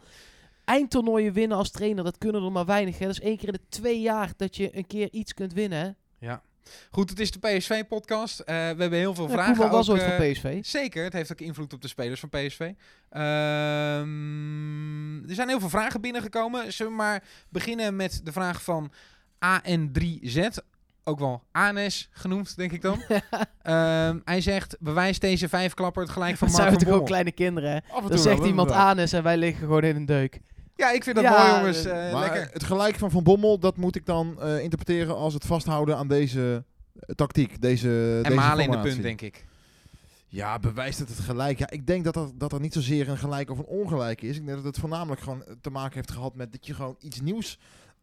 Speaker 2: Eindtoernooien winnen als trainer, dat kunnen er maar weinig. Hè. Dat is één keer in de twee jaar dat je een keer iets kunt winnen. Hè.
Speaker 3: Ja. Goed, het is de PSV-podcast. we hebben heel veel
Speaker 2: Ja,
Speaker 3: vragen.
Speaker 2: Koeman was
Speaker 3: ook,
Speaker 2: ooit
Speaker 3: eh,
Speaker 2: van PSV.
Speaker 3: Zeker, het heeft ook invloed op de spelers van PSV. Ehm, er zijn heel veel vragen binnengekomen. Zullen we maar beginnen met de vraag van AN3Z. Ook wel Anes genoemd, denk ik dan. Ehm, hij zegt, bewijst deze vijfklapper het gelijk van
Speaker 2: Dat
Speaker 3: Mark
Speaker 2: zijn we
Speaker 3: van
Speaker 2: toch ook kleine kinderen. Dan zegt iemand. Anes en wij liggen gewoon in een deuk.
Speaker 3: Ja, ik vind dat
Speaker 2: Ja,
Speaker 3: mooi, jongens.
Speaker 2: eh,
Speaker 3: Eh,
Speaker 1: Maar
Speaker 3: lekker.
Speaker 1: het gelijk van Van Bommel, dat moet ik dan eh, interpreteren als het vasthouden aan deze eh, tactiek. Deze,
Speaker 3: En
Speaker 1: deze
Speaker 3: malen in de punt, denk ik.
Speaker 1: Ja, bewijst het het gelijk? Ja, ik denk dat er, dat er niet zozeer een gelijk of een ongelijk is. Ik denk dat het voornamelijk gewoon te maken heeft gehad met dat je gewoon iets nieuws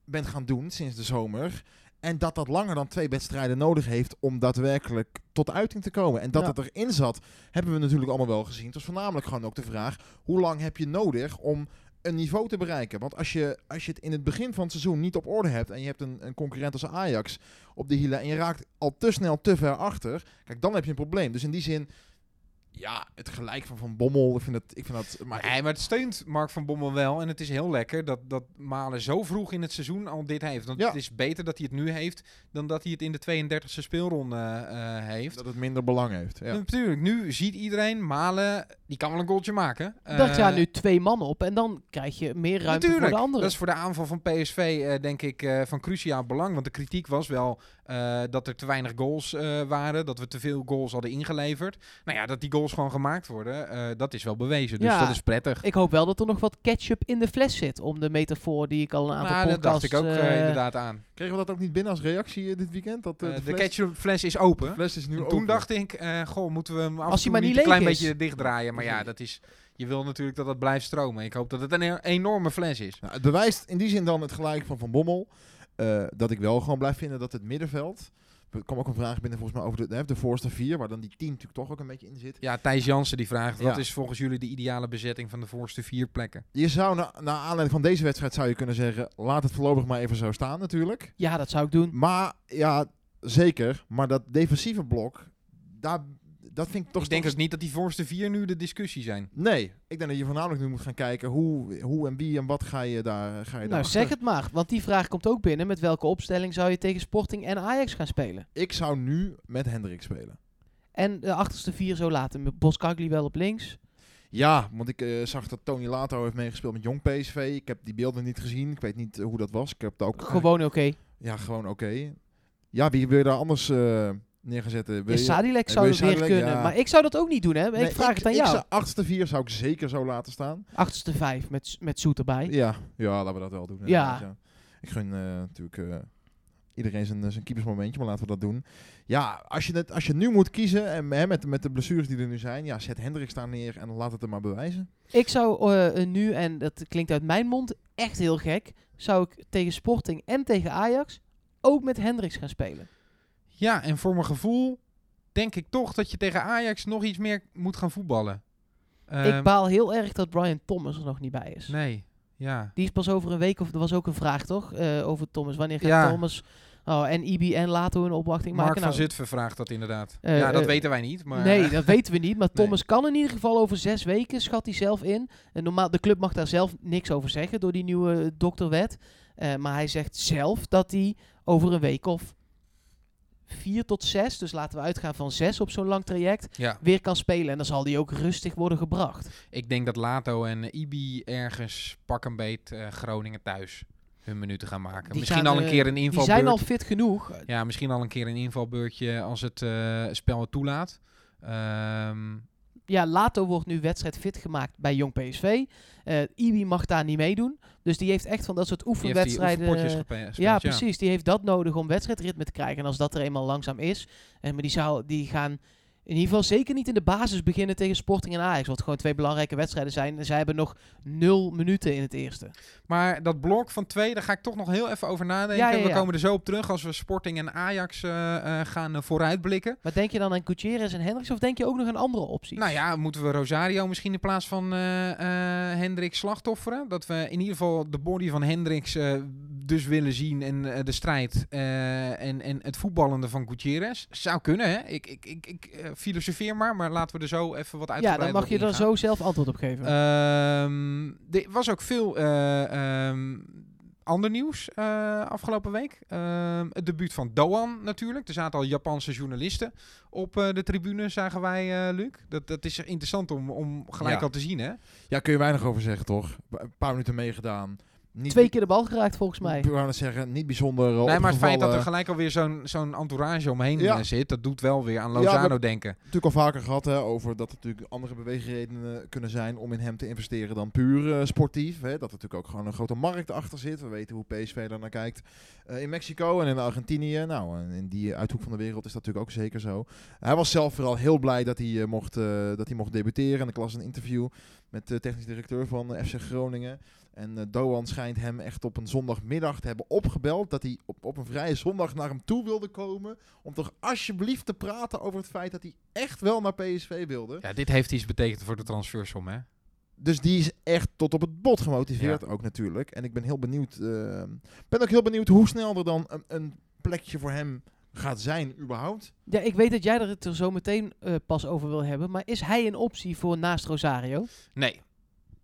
Speaker 1: bent gaan doen sinds de zomer. En dat dat langer dan twee wedstrijden nodig heeft om daadwerkelijk tot uiting te komen. En dat
Speaker 2: Ja.
Speaker 1: het erin zat, hebben we natuurlijk allemaal wel gezien. Het was voornamelijk gewoon ook de vraag, hoe lang heb je nodig om een niveau te bereiken? Want als je, als je het in het begin van het seizoen niet op orde hebt en je hebt een, een concurrent als Ajax op de hielen en je raakt al te snel te ver achter, kijk, dan heb je een probleem. Dus in die zin, ja, het gelijk van Van Bommel, ik vind dat... Ik vind dat maar
Speaker 3: Nee, maar het steunt Mark van Bommel wel. En het is heel lekker dat, dat Malen zo vroeg in het seizoen al dit heeft. Want
Speaker 1: Ja.
Speaker 3: het is beter dat hij het nu heeft dan dat hij het in de 32e speelronde eh, heeft.
Speaker 1: dat het minder belang heeft. Ja.
Speaker 3: Natuurlijk, nu ziet iedereen Malen, die kan wel een goaltje maken.
Speaker 2: Daar
Speaker 3: Eh,
Speaker 2: gaan nu twee mannen op en dan krijg je meer ruimte
Speaker 3: Natuurlijk,
Speaker 2: voor de anderen.
Speaker 3: dat is voor de aanval van PSV eh, denk ik eh, van cruciaal belang. Want de kritiek was wel eh, dat er te weinig goals eh, waren. Dat we te veel goals hadden ingeleverd. Nou ja, dat die goals gewoon gemaakt worden, eh, dat is wel bewezen. Dus
Speaker 2: Ja,
Speaker 3: dat is prettig.
Speaker 2: Ik hoop wel dat er nog wat ketchup in de fles zit. Om de metafoor die ik al een aantal
Speaker 3: Nou, dat dacht
Speaker 2: podcasts...
Speaker 3: ik ook eh,
Speaker 2: eh,
Speaker 3: inderdaad aan.
Speaker 1: Kregen we dat ook niet binnen als reactie dit weekend? Dat, de
Speaker 3: de
Speaker 1: fles-
Speaker 3: ketchupfles is open.
Speaker 1: de fles is nu
Speaker 3: En
Speaker 1: open.
Speaker 3: toen dacht ik, eh, goh, moeten we hem af
Speaker 2: Als
Speaker 3: en
Speaker 2: hij
Speaker 3: toe
Speaker 2: maar
Speaker 3: niet een klein
Speaker 2: is.
Speaker 3: beetje dichtdraaien. Maar ja, dat is, je wil natuurlijk dat het blijft stromen. Ik hoop dat het een e- enorme fles is.
Speaker 1: Nou, het bewijst in die zin dan het gelijk van Van Bommel. eh, dat ik wel gewoon blijf vinden dat het middenveld... Er kwam ook een vraag binnen volgens mij over de, de voorste vier, waar dan die tien natuurlijk toch ook een beetje in zit.
Speaker 3: Ja, Thijs Jansen die vraagt, wat
Speaker 1: Ja.
Speaker 3: is volgens jullie de ideale bezetting van de voorste vier plekken?
Speaker 1: Je zou, na, naar aanleiding van deze wedstrijd zou je kunnen zeggen, laat het voorlopig maar even zo staan natuurlijk.
Speaker 2: Ja, dat zou ik doen.
Speaker 1: Maar ja, zeker. Maar dat defensieve blok, daar, dat vind ik toch...
Speaker 3: ik denk ook niet dat die voorste vier nu de discussie zijn.
Speaker 1: Nee, ik denk dat je voornamelijk nu moet gaan kijken hoe, hoe en wie en wat ga je daar ga je
Speaker 2: Nou,
Speaker 1: daarachter.
Speaker 2: zeg het maar. Want die vraag komt ook binnen. Met welke opstelling zou je tegen Sporting en Ajax gaan spelen?
Speaker 1: Ik zou nu met Hendrik spelen.
Speaker 2: En de achterste vier zo laten. Met Boskagli wel op links.
Speaker 1: Ja, want ik eh, zag dat Tony Lato heeft meegespeeld met Jong PSV. Ik heb die beelden niet gezien. Ik weet niet eh, hoe dat was. Ik heb het ook...
Speaker 2: Gewoon oké.
Speaker 1: Ja, gewoon oké. Ja, wie wil je daar anders eh neer gaan zetten? Wil
Speaker 2: Ja, Sadilek
Speaker 1: eh,
Speaker 2: zou weer
Speaker 1: Sadilek?
Speaker 2: kunnen.
Speaker 1: Ja.
Speaker 2: Maar ik zou dat ook niet doen, hè.
Speaker 1: Nee,
Speaker 2: ik vraag het aan
Speaker 1: ik
Speaker 2: jou.
Speaker 1: zou- achterste vier zou ik zeker zo laten staan.
Speaker 2: Achterste vijf met, met Soet erbij.
Speaker 1: Ja, ja, laten we dat wel doen.
Speaker 2: Ja.
Speaker 1: inderdaad, Ik gun eh, natuurlijk eh, iedereen zijn, zijn keepersmomentje, maar laten we dat doen. Ja, als je, het, als je nu moet kiezen, en hè, met, met de blessures die er nu zijn, ja, zet Hendricks daar neer en laat het er maar bewijzen.
Speaker 2: Ik zou eh, eh, nu, en dat klinkt uit mijn mond echt heel gek, zou ik tegen Sporting en tegen Ajax ook met Hendricks gaan spelen.
Speaker 3: Ja, en voor mijn gevoel denk ik toch dat je tegen Ajax nog iets meer moet gaan voetballen.
Speaker 2: ik
Speaker 3: Ehm,
Speaker 2: baal heel erg dat Brian Thomas er nog niet bij is.
Speaker 3: Nee, ja.
Speaker 2: Die is pas over een week, of er was ook een vraag toch, eh, over Thomas. Wanneer gaat
Speaker 3: Ja.
Speaker 2: Thomas oh, en Ibi en Lato een opwachting
Speaker 3: Mark
Speaker 2: maken?
Speaker 3: van
Speaker 2: Nou,
Speaker 3: Zutphen vraagt dat inderdaad.
Speaker 2: Eh,
Speaker 3: ja, dat
Speaker 2: eh,
Speaker 3: weten wij niet. Maar,
Speaker 2: Nee, dat weten we niet. Maar
Speaker 3: Nee.
Speaker 2: Thomas kan in ieder geval over zes weken, schat hij zelf in. En normaal, de club mag daar zelf niks over zeggen door die nieuwe dokterwet. Maar hij zegt zelf dat hij over een week of vier tot zes, dus laten we uitgaan van zes op zo'n lang traject,
Speaker 3: ja,
Speaker 2: weer kan spelen. En dan zal hij ook rustig worden gebracht.
Speaker 3: ik denk dat Lato en Ibi ergens pak een beet eh, Groningen thuis hun minuten gaan maken.
Speaker 2: Die
Speaker 3: misschien
Speaker 2: gaan,
Speaker 3: al een
Speaker 2: eh,
Speaker 3: keer een
Speaker 2: Die
Speaker 3: invalbeurt.
Speaker 2: zijn al fit genoeg.
Speaker 3: Ja, misschien al een keer een invalbeurtje als het eh, spel het toelaat. Ehm,
Speaker 2: Ja, Lato wordt nu wedstrijd fit gemaakt bij Jong PSV. Eh Ibi mag daar niet meedoen. Dus die heeft echt van dat soort
Speaker 3: die heeft die
Speaker 2: oefenwedstrijden... eh,
Speaker 3: gepe- gespeeld,
Speaker 2: Ja, precies. Die heeft dat nodig om wedstrijdritme te krijgen. En als dat er eenmaal langzaam is. En maar die, zou, die gaan in ieder geval zeker niet in de basis beginnen tegen Sporting en Ajax. Wat gewoon twee belangrijke wedstrijden zijn. En zij hebben nog nul minuten in het eerste.
Speaker 3: Maar dat blok van twee, daar ga ik toch nog heel even over nadenken.
Speaker 2: Ja, ja,
Speaker 3: We komen er zo op terug als we Sporting en Ajax eh, eh, gaan eh, vooruitblikken.
Speaker 2: Maar denk je dan aan Gutierrez en Hendricks? Of denk je ook nog aan andere opties?
Speaker 3: Nou ja, moeten we Rosario misschien in plaats van Hendricks slachtofferen? Dat we in ieder geval de body van Hendricks dus willen zien en de strijd en, en het voetballende van Gutierrez. Zou kunnen, hè? Ik, ik, ik, ik filosofeer maar, maar laten we er zo even wat
Speaker 2: ja,
Speaker 3: uitgebreider
Speaker 2: dan mag je er zo zelf antwoord op geven.
Speaker 3: Ehm, er was ook veel eh, ehm, ander nieuws eh, afgelopen week. Ehm, het debuut van Doan natuurlijk. Er zaten al Japanse journalisten op eh, de tribune, zagen wij, eh, Luc. Dat, dat is interessant om, om gelijk
Speaker 1: Ja.
Speaker 3: al te zien, hè?
Speaker 1: Ja, kun je weinig over zeggen, toch? Een paar minuten meegedaan. Niet
Speaker 2: Twee keer de bal geraakt volgens mij.
Speaker 1: Ik wou zeggen, niet bijzonder eh,
Speaker 3: Nee, maar het feit dat er gelijk alweer zo'n zo'n entourage omheen
Speaker 1: Ja.
Speaker 3: eh, zit, dat doet wel weer aan
Speaker 1: Ja,
Speaker 3: Lozano
Speaker 1: we-
Speaker 3: denken.
Speaker 1: natuurlijk al vaker gehad hè, over dat er natuurlijk andere beweegredenen kunnen zijn om in hem te investeren dan puur eh, sportief. Hè. Dat er natuurlijk ook gewoon een grote markt achter zit. We weten hoe PSV daar naar kijkt eh, in Mexico en in Argentinië. Nou, in die uithoek van de wereld is dat natuurlijk ook zeker zo. Hij was zelf vooral heel blij dat hij, eh, mocht, eh, dat hij mocht debuteren. En ik las een interview met de technisch directeur van FC Groningen. En eh, Doan schijnt hem echt op een zondagmiddag te hebben opgebeld. Dat hij op, op een vrije zondag naar hem toe wilde komen. Om toch alsjeblieft te praten over het feit dat hij echt wel naar PSV wilde.
Speaker 3: Ja, dit heeft iets betekend voor de transfersom, hè?
Speaker 1: Dus die is echt tot op het bot gemotiveerd ook natuurlijk. En ik ben heel benieuwd. eh, ben ook heel benieuwd hoe snel er dan een, een plekje voor hem gaat zijn überhaupt.
Speaker 2: Ja, ik weet dat jij er het er zo meteen eh, pas over wil hebben. Maar is hij een optie voor naast Rosario?
Speaker 3: Nee.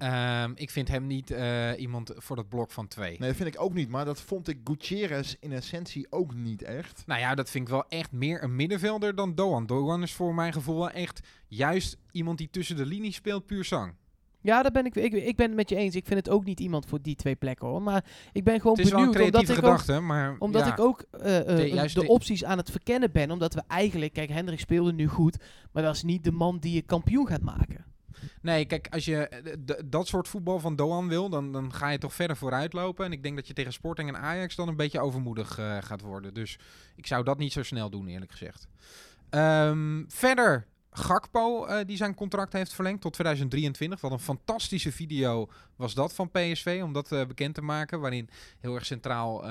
Speaker 3: Ehm, ik vind hem niet eh, iemand voor dat blok van twee.
Speaker 1: Nee, dat vind ik ook niet. Maar dat vond ik Gutierrez in essentie ook niet echt.
Speaker 3: Nou ja, dat vind ik wel echt meer een middenvelder dan Doan. Doan is voor mijn gevoel wel echt juist iemand die tussen de linies speelt, puur zang.
Speaker 2: Ja, daar ben ik, ik, ik ben het met je eens. Ik vind het ook niet iemand voor die twee plekken hoor. Maar ik ben gewoon
Speaker 3: Het is wel een
Speaker 2: benieuwd. Omdat, ik ook,
Speaker 3: gedachte, maar
Speaker 2: omdat
Speaker 3: ja,
Speaker 2: ik ook eh, eh,
Speaker 3: De- juist
Speaker 2: de
Speaker 3: de-
Speaker 2: opties aan het verkennen ben. Omdat we eigenlijk, kijk, Hendrik speelde nu goed. Maar dat is niet de man die je kampioen gaat maken.
Speaker 3: Nee, kijk, als je eh, dat soort voetbal van Doan wil, dan, dan ga je toch verder vooruit lopen. En ik denk dat je tegen Sporting en Ajax dan een beetje overmoedig eh, gaat worden. Dus ik zou dat niet zo snel doen, eerlijk gezegd. Ehm, verder, Gakpo, eh, die zijn contract heeft verlengd tot 2023. Wat een fantastische video was dat van PSV, om dat bekend te maken. Waarin heel erg centraal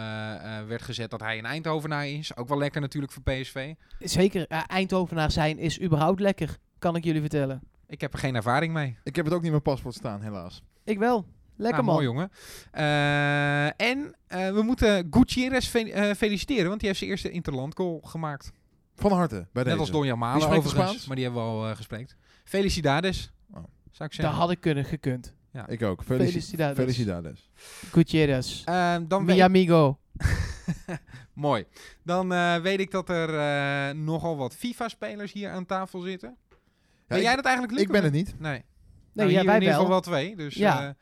Speaker 3: werd gezet dat hij een Eindhovenaar is. Ook wel lekker natuurlijk voor PSV.
Speaker 2: Zeker, Eindhovenaar zijn is überhaupt lekker. Kan ik jullie vertellen.
Speaker 3: Ik heb er geen ervaring mee.
Speaker 1: Ik heb het ook niet in mijn paspoort staan, helaas.
Speaker 2: Ik wel. Lekker
Speaker 3: Nou,
Speaker 2: man.
Speaker 3: mooi jongen. Eh, en eh, we moeten Gutierrez fe- eh, feliciteren, want die heeft zijn eerste interland goal gemaakt.
Speaker 1: Van harte, bij
Speaker 3: Net als
Speaker 1: Wie
Speaker 3: Malen overigens,
Speaker 1: Spaans?
Speaker 3: maar die hebben we al uh, gesproken. Felicidades,
Speaker 1: Oh.
Speaker 3: zou ik
Speaker 2: Dat
Speaker 3: zeggen.
Speaker 2: had ik kunnen gekund.
Speaker 1: Ik ook. Felici-
Speaker 2: Felicidades.
Speaker 1: Felicidades.
Speaker 2: Gutierrez.
Speaker 3: Dan
Speaker 2: Mi
Speaker 3: weet,
Speaker 2: amigo.
Speaker 3: mooi. Dan eh, weet ik dat er eh, nogal wat FIFA-spelers hier aan tafel zitten.
Speaker 1: Ja,
Speaker 3: ben
Speaker 1: ik,
Speaker 3: jij dat eigenlijk, Luc?
Speaker 1: ik ben het
Speaker 3: niet? Nee.
Speaker 2: Nee,
Speaker 3: Nou,
Speaker 2: ja,
Speaker 3: hier
Speaker 2: wij
Speaker 3: in ieder
Speaker 2: wel.
Speaker 3: geval wel twee. Dus
Speaker 2: Ja.
Speaker 3: ja,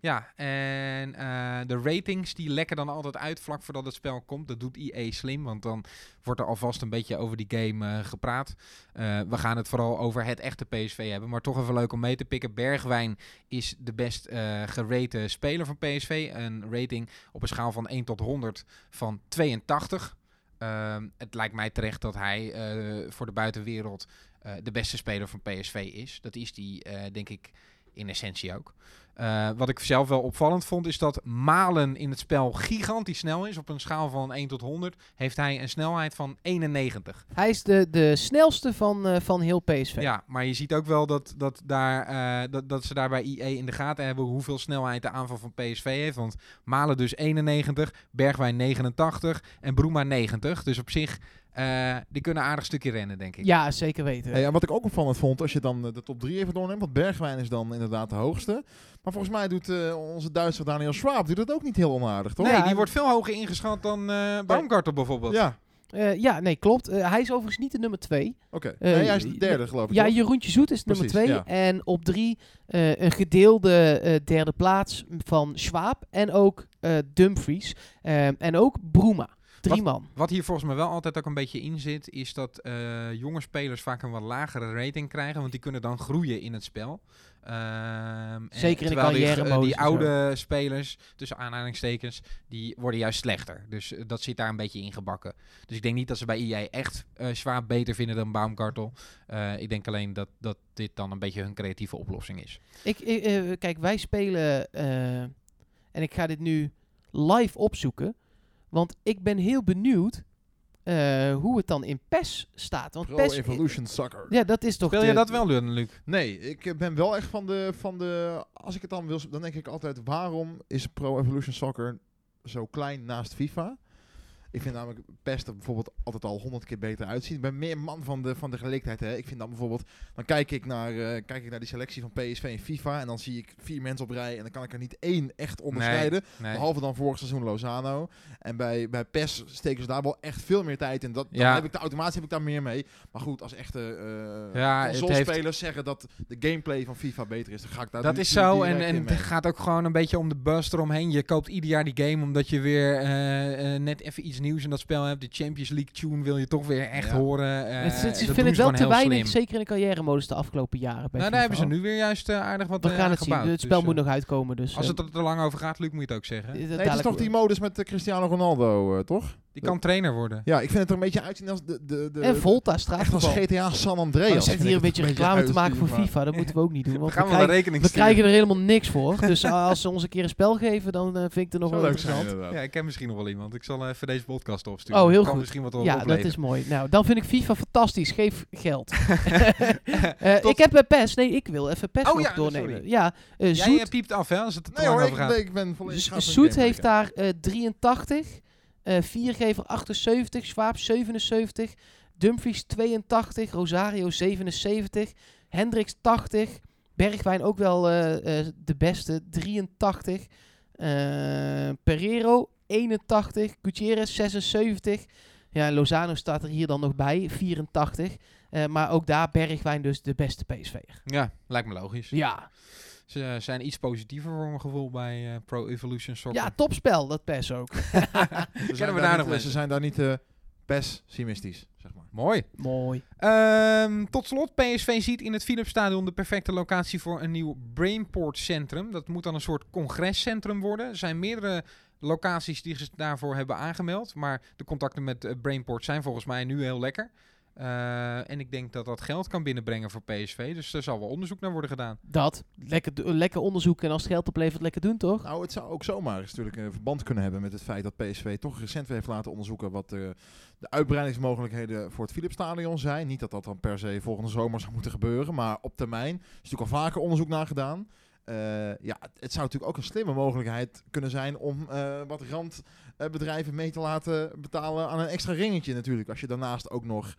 Speaker 3: ja. en eh, de ratings die lekken dan altijd uit vlak voordat het spel komt. Dat doet EA slim, want dan wordt er alvast een beetje over die game eh, gepraat. Eh, we gaan het vooral over het echte PSV hebben, maar toch even leuk om mee te pikken. Bergwijn is de best eh gerate speler van PSV. Een rating op een schaal van 1 tot 100 van 82. Ehm, het lijkt mij terecht dat hij eh, voor de buitenwereld eh, de beste speler van PSV is. Dat is die, eh, denk ik, in essentie ook. Eh, wat ik zelf wel opvallend vond, is dat Malen in het spel gigantisch snel is. Op een schaal van 1 tot 100 heeft hij een snelheid van 91.
Speaker 2: Hij is de, de snelste van, van heel PSV.
Speaker 3: Ja, maar je ziet ook wel dat, dat, daar, dat, dat ze daar bij IE in de gaten hebben hoeveel snelheid de aanval van PSV heeft. Want Malen dus 91, Bergwijn 89 en Broema 90. Dus op zich, eh, die kunnen een aardig stukje rennen, denk ik.
Speaker 2: Ja, zeker weten.
Speaker 1: Hey, en wat ik ook opvallend vond, als je dan eh, de top 3 even doorneemt, want Bergwijn is dan inderdaad de hoogste. Maar volgens mij doet eh, onze Duitser Daniel Schwab doet dat ook niet heel onaardig, toch?
Speaker 3: Nee,
Speaker 2: Ja,
Speaker 3: die wordt veel hoger ingeschat dan eh Baumgartel bijvoorbeeld.
Speaker 1: Ja,
Speaker 2: Eh, ja, nee, klopt. Hij is overigens niet de nummer 2.
Speaker 1: oké. Nee, hij is de derde, geloof ik.
Speaker 2: Ja,
Speaker 1: toch?
Speaker 2: Jeroentje Zoet is nummer
Speaker 1: Precies,
Speaker 2: 2.
Speaker 1: ja.
Speaker 2: En op 3 een gedeelde eh, derde plaats van Schwab. En ook eh, Dumfries. Ehm, en ook Broema. Drie man.
Speaker 3: Wat hier volgens mij wel altijd ook een beetje in zit, is dat eh, jonge spelers vaak een wat lagere rating krijgen, want die kunnen dan groeien in het spel. Ehm, en
Speaker 2: Zeker in de
Speaker 3: terwijl die,
Speaker 2: carrière-modus
Speaker 3: Die oude spelers, tussen aanhalingstekens, die worden juist slechter. Dus eh, dat zit daar een beetje ingebakken. Dus ik denk niet dat ze bij EA echt eh zwaar beter vinden dan Baumgartel. Eh, ik denk alleen dat, dat dit dan een beetje hun creatieve oplossing is.
Speaker 2: Ik, ik, eh, kijk, wij spelen. eh, en ik ga dit nu live opzoeken. Want ik ben heel benieuwd eh, hoe het dan in PES staat. Want
Speaker 1: Pro
Speaker 2: PES.
Speaker 1: Evolution Soccer.
Speaker 2: Ja, dat is toch. De-
Speaker 3: je dat wel, Luc?
Speaker 1: Nee, ik eh, ben wel echt van de, van de... Als ik het dan wil, dan denk ik altijd... Waarom is Pro Evolution Soccer zo klein naast FIFA? Ik vind namelijk PES er bijvoorbeeld altijd al honderd keer beter uitzien. Ik ben meer man van de, van de gelegenheid. Hè. Ik vind dan bijvoorbeeld... Dan kijk ik, naar, eh, kijk ik naar die selectie van PSV en FIFA... en dan zie ik vier mensen op rij... en dan kan ik er niet één echt onderscheiden.
Speaker 3: Nee.
Speaker 1: Behalve dan vorig seizoen Lozano. En bij, bij PES steken ze daar wel echt veel meer tijd in. Dat, dan heb ik de automatisch heb ik daar meer mee. Maar goed, als echte eh
Speaker 3: Ja,
Speaker 1: console-spelers zeggen dat de gameplay van FIFA beter is, dan ga ik daar
Speaker 3: Dat
Speaker 1: nu-
Speaker 3: is zo. En, en het gaat ook gewoon een beetje om de buzz eromheen. Je koopt ieder jaar die game omdat je weer eh, net even iets nieuws in dat spel hebt. De Champions League tune wil je toch weer echt
Speaker 1: Ja.
Speaker 3: horen. eh,
Speaker 2: Het, ik vind het wel te weinig,
Speaker 3: slim.
Speaker 2: zeker in de carrière-modus de afgelopen jaren. Bij
Speaker 3: Nou, daar hebben ze nu weer juist eh, aardig wat
Speaker 2: We
Speaker 3: eh,
Speaker 2: gaan het zien. Het
Speaker 3: Dus,
Speaker 2: spel
Speaker 3: eh,
Speaker 2: moet nog uitkomen. Dus,
Speaker 3: Als
Speaker 2: eh,
Speaker 3: het er te lang over gaat, Luc, moet je het ook zeggen.
Speaker 2: eh,
Speaker 1: Nee, het is toch die modus met eh, Cristiano Ronaldo, eh, toch?
Speaker 3: Die kan trainer worden.
Speaker 1: Ja, ik vind het er een beetje uitzien als de... de, de
Speaker 2: En Volta,
Speaker 1: Echt als. GTA San Andreas.
Speaker 2: We zitten
Speaker 1: ik
Speaker 2: hier een beetje reclame te maken voor FIFA. Dat moeten we ook niet doen. Want
Speaker 3: Gaan
Speaker 2: we, krijgen,
Speaker 3: rekening
Speaker 2: we
Speaker 3: sturen.
Speaker 2: krijgen er helemaal niks voor. Dus als ze ons een keer een spel geven, dan eh, vind ik het nog wel
Speaker 1: leuk zijn.
Speaker 3: Ja, ik ken misschien nog wel iemand. Ik zal eh, even deze podcast opsturen.
Speaker 2: Oh, heel
Speaker 3: kan
Speaker 2: goed.
Speaker 3: misschien wat
Speaker 2: Ja, dat is mooi. Nou, dan vind ik FIFA fantastisch. Geef geld. Eh,
Speaker 3: Tot-
Speaker 2: ik heb PES. Nee, ik wil even PES
Speaker 3: Oh
Speaker 2: nog doornemen.
Speaker 3: sorry.
Speaker 2: Ja, eh,
Speaker 3: Jij
Speaker 2: Zoet,
Speaker 3: eh, piept af, hè, als het er te
Speaker 1: Nee
Speaker 3: lang
Speaker 1: hoor,
Speaker 3: over
Speaker 1: ik,
Speaker 3: gaat.
Speaker 1: ben- ik ben volledig...
Speaker 2: Zoet heeft daar eh 83. Eh Viergever 78. Schwab 77. Dumfries 82. Rosario 77. Hendricks 80. Bergwijn ook wel eh, eh, de beste. 83. Eh Pereiro 81. Gutierrez 76. Ja, Lozano staat er hier dan nog bij. 84. Eh, maar ook daar Bergwijn dus de beste PSV'er.
Speaker 3: Ja, lijkt me logisch.
Speaker 2: Ja.
Speaker 3: Ze zijn iets positiever voor mijn gevoel bij eh, Pro Evolution Soccer.
Speaker 2: ja, topspel, dat PES ook.
Speaker 1: Ze
Speaker 3: Kennen
Speaker 1: zijn
Speaker 3: we
Speaker 1: daar
Speaker 3: nog
Speaker 1: eh, Ze zijn daar niet eh, pessimistisch, zeg maar.
Speaker 3: Mooi.
Speaker 2: Mooi.
Speaker 3: Ehm, tot slot, PSV ziet in het Philipsstadion de perfecte locatie voor een nieuw Brainport centrum. Dat moet dan een soort congrescentrum worden. Er zijn meerdere locaties die zich daarvoor hebben aangemeld. Maar de contacten met Brainport zijn volgens mij nu heel lekker. Eh, en ik denk dat dat geld kan binnenbrengen voor PSV. Dus er zal wel onderzoek naar worden gedaan.
Speaker 2: Dat. Lekker, lekker onderzoeken en als het geld oplevert, lekker doen, toch?
Speaker 1: Nou, het zou ook zomaar eens natuurlijk een verband kunnen hebben met het feit dat PSV toch recent weer heeft laten onderzoeken wat eh, de uitbreidingsmogelijkheden voor het Philipsstadion zijn. Niet dat dat dan per se volgende zomer zou moeten gebeuren, maar op termijn is natuurlijk al vaker onderzoek naar gedaan. Eh, ja, het, zou natuurlijk ook een slimme mogelijkheid kunnen zijn om eh, wat randbedrijven mee te laten betalen aan een extra ringetje natuurlijk. Als je daarnaast ook nog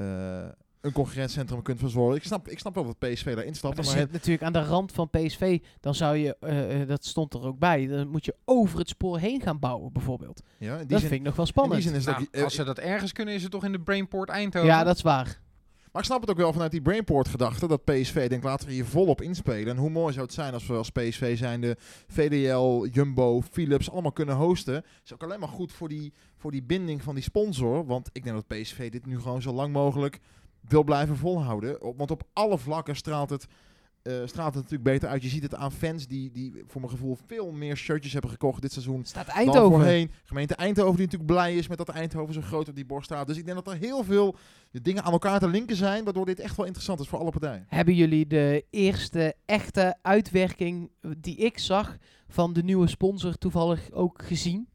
Speaker 1: een concurrentcentrum kunt verzorgen. Ik snap, ik snap wel dat PSV daarin
Speaker 2: Maar
Speaker 1: stapt,
Speaker 2: dat
Speaker 1: maar
Speaker 2: zit
Speaker 1: het-
Speaker 2: natuurlijk aan de rand van PSV. Dan zou je, eh, eh, dat stond er ook bij, dan moet je over het spoor heen gaan bouwen, bijvoorbeeld.
Speaker 1: ja,
Speaker 2: Dat
Speaker 1: zin,
Speaker 2: vind ik nog wel
Speaker 1: in
Speaker 2: spannend.
Speaker 1: die zin is dat...
Speaker 3: Nou,
Speaker 1: eh,
Speaker 3: als ze dat ergens kunnen, is het toch in de Brainport Eindhoven?
Speaker 2: ja, dat is waar.
Speaker 1: Maar ik snap het ook wel vanuit die Brainport-gedachte dat PSV denkt laten we hier volop inspelen. En hoe mooi zou het zijn als we als PSV zijnde VDL, Jumbo, Philips allemaal kunnen hosten. is ook alleen maar goed voor die, voor die binding van die sponsor. Want ik denk dat PSV dit nu gewoon zo lang mogelijk wil blijven volhouden. Want op alle vlakken straalt het eh, straalt het natuurlijk beter uit. Je ziet het aan fans die, die voor mijn gevoel veel meer shirtjes hebben gekocht dit seizoen.
Speaker 2: Staat
Speaker 1: Dan
Speaker 2: Eindhoven.
Speaker 1: voorheen. Gemeente Eindhoven die natuurlijk blij is met dat Eindhoven zo groot op die borst staat. Dus ik denk dat er heel veel dingen aan elkaar te linken zijn, waardoor dit echt wel interessant is voor alle partijen.
Speaker 2: Hebben jullie de eerste echte uitwerking die ik zag van de nieuwe sponsor toevallig ook gezien?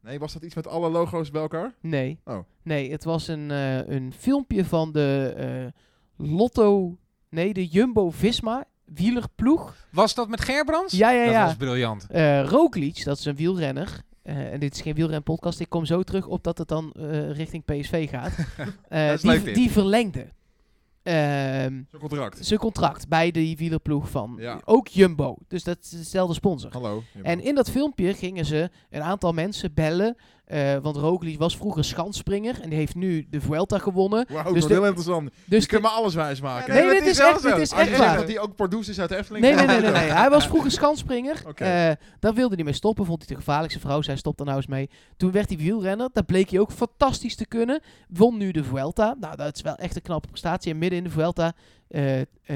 Speaker 1: Nee, was dat iets met alle logo's bij elkaar?
Speaker 2: Nee.
Speaker 1: Oh.
Speaker 2: Nee, het was een, eh, een filmpje van de eh, Lotto, nee, de Jumbo-Visma wielerploeg.
Speaker 3: Was dat met Gerbrands?
Speaker 2: Ja, ja,
Speaker 3: Dat
Speaker 2: ja.
Speaker 3: was briljant.
Speaker 2: Eh Roglic, dat is een wielrenner. Eh, en dit is geen wielrenpodcast. Ik kom zo terug op dat het dan eh, richting PSV gaat.
Speaker 3: Dat is
Speaker 2: die, die verlengde ehm,
Speaker 1: Zo'n contract.
Speaker 2: zijn contract bij de wielerploeg van
Speaker 1: Ja.
Speaker 2: ook Jumbo. Dus dat is dezelfde sponsor.
Speaker 1: Hallo.
Speaker 2: En in dat filmpje gingen ze een aantal mensen bellen. Eh, want Roglic was vroeger schanspringer en die heeft nu de Vuelta gewonnen.
Speaker 1: Wauw,
Speaker 2: dus de-
Speaker 1: heel interessant.
Speaker 2: Dus
Speaker 1: je kunt me alles wijs maken.
Speaker 2: Nee,
Speaker 3: maar
Speaker 2: dit
Speaker 3: het
Speaker 2: is echt, dit is echt waar.
Speaker 1: dat hij ook producer is uit Efteling.
Speaker 2: Nee, nee, nee, nee, nee. Hij was vroeger schanspringer. Eh, daar wilde hij mee stoppen. Vond hij de gevaarlijkste vrouw. Zij stopt er nou eens mee. Toen werd hij wielrenner. Dat bleek hij ook fantastisch te kunnen. Won nu de Vuelta. Nou, dat is wel echt een knappe prestatie. En midden in de Vuelta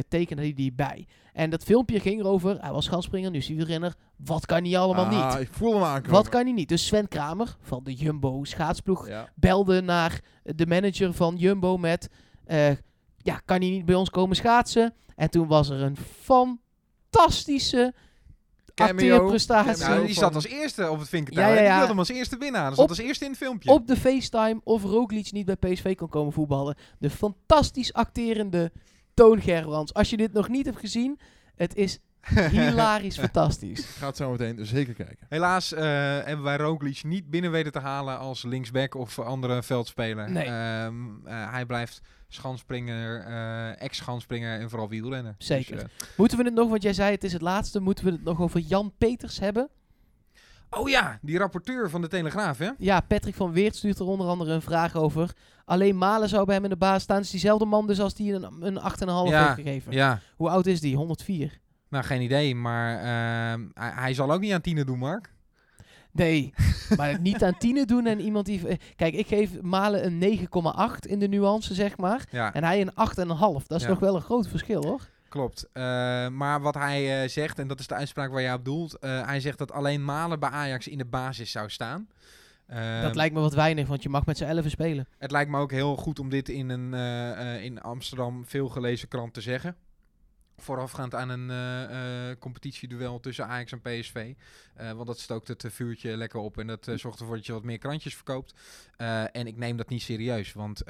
Speaker 2: tekende hij die bij. En dat filmpje ging erover. Hij was schanspringer, nu is hij wielrenner. Wat kan hij allemaal
Speaker 1: Ah,
Speaker 2: niet?
Speaker 1: Ik voel hem aankomen.
Speaker 2: Wat kan hij niet? Dus Sven Kramer van de Jumbo schaatsploeg
Speaker 1: Ja.
Speaker 2: belde naar de manager van Jumbo met... eh, ja, kan hij niet bij ons komen schaatsen? En toen was er een fantastische acteerprestatie.
Speaker 3: Ja, die zat als eerste op het vinkentouw.
Speaker 2: Ja, ja,
Speaker 3: hè? Die
Speaker 2: ja.
Speaker 3: wilde hem als eerste winnen. Hij zat
Speaker 2: Op-
Speaker 3: als eerste in het filmpje.
Speaker 2: op de FaceTime of Roglic niet bij PSV kon komen voetballen. De fantastisch acterende Toon Gerbrands. Als je dit nog niet hebt gezien, het is hilarisch fantastisch.
Speaker 1: Ik ga het zo meteen zeker kijken.
Speaker 3: Helaas eh, hebben wij Roglic niet binnen weten te halen als linksback of andere veldspeler.
Speaker 2: Nee.
Speaker 3: Ehm, eh, hij blijft schansspringer, eh, ex-schansspringer en vooral wielrenner.
Speaker 2: Zeker.
Speaker 3: Dus, eh,
Speaker 2: Moeten we het nog, want jij zei het is het laatste, moeten we het nog over Jan Peters hebben?
Speaker 3: Oh ja, die rapporteur van de Telegraaf, hè?
Speaker 2: Ja, Patrick van Weert stuurt er onder andere een vraag over. Alleen Malen zou bij hem in de baas staan. Is diezelfde man dus als die een, een 8,5
Speaker 3: Ja,
Speaker 2: heeft gegeven.
Speaker 3: Ja,
Speaker 2: Hoe oud is die? 104?
Speaker 3: nou geen idee, maar ehm, hij, hij zal ook niet aan tienen doen, Mark.
Speaker 2: Nee, maar niet aan tienen doen en iemand die... eh, Kijk, ik geef Malen een 9,8 in de nuance, zeg maar.
Speaker 3: Ja,
Speaker 2: En hij een 8,5. Dat is
Speaker 3: Ja.
Speaker 2: nog wel een groot verschil, hoor.
Speaker 3: Klopt. Eh, maar wat hij eh, zegt, en dat is de uitspraak waar jij op doelt, eh, hij zegt dat alleen Malen bij Ajax in de basis zou staan. Ehm,
Speaker 2: dat lijkt me wat weinig, want je mag met z'n 11 spelen.
Speaker 3: Het lijkt me ook heel goed om dit in een in Amsterdam veel gelezen krant te zeggen. Voorafgaand aan een eh, competitieduel tussen Ajax en PSV. Eh, want dat stookt het vuurtje lekker op en dat eh, zorgt ervoor dat je wat meer krantjes verkoopt. En ik neem dat niet serieus, want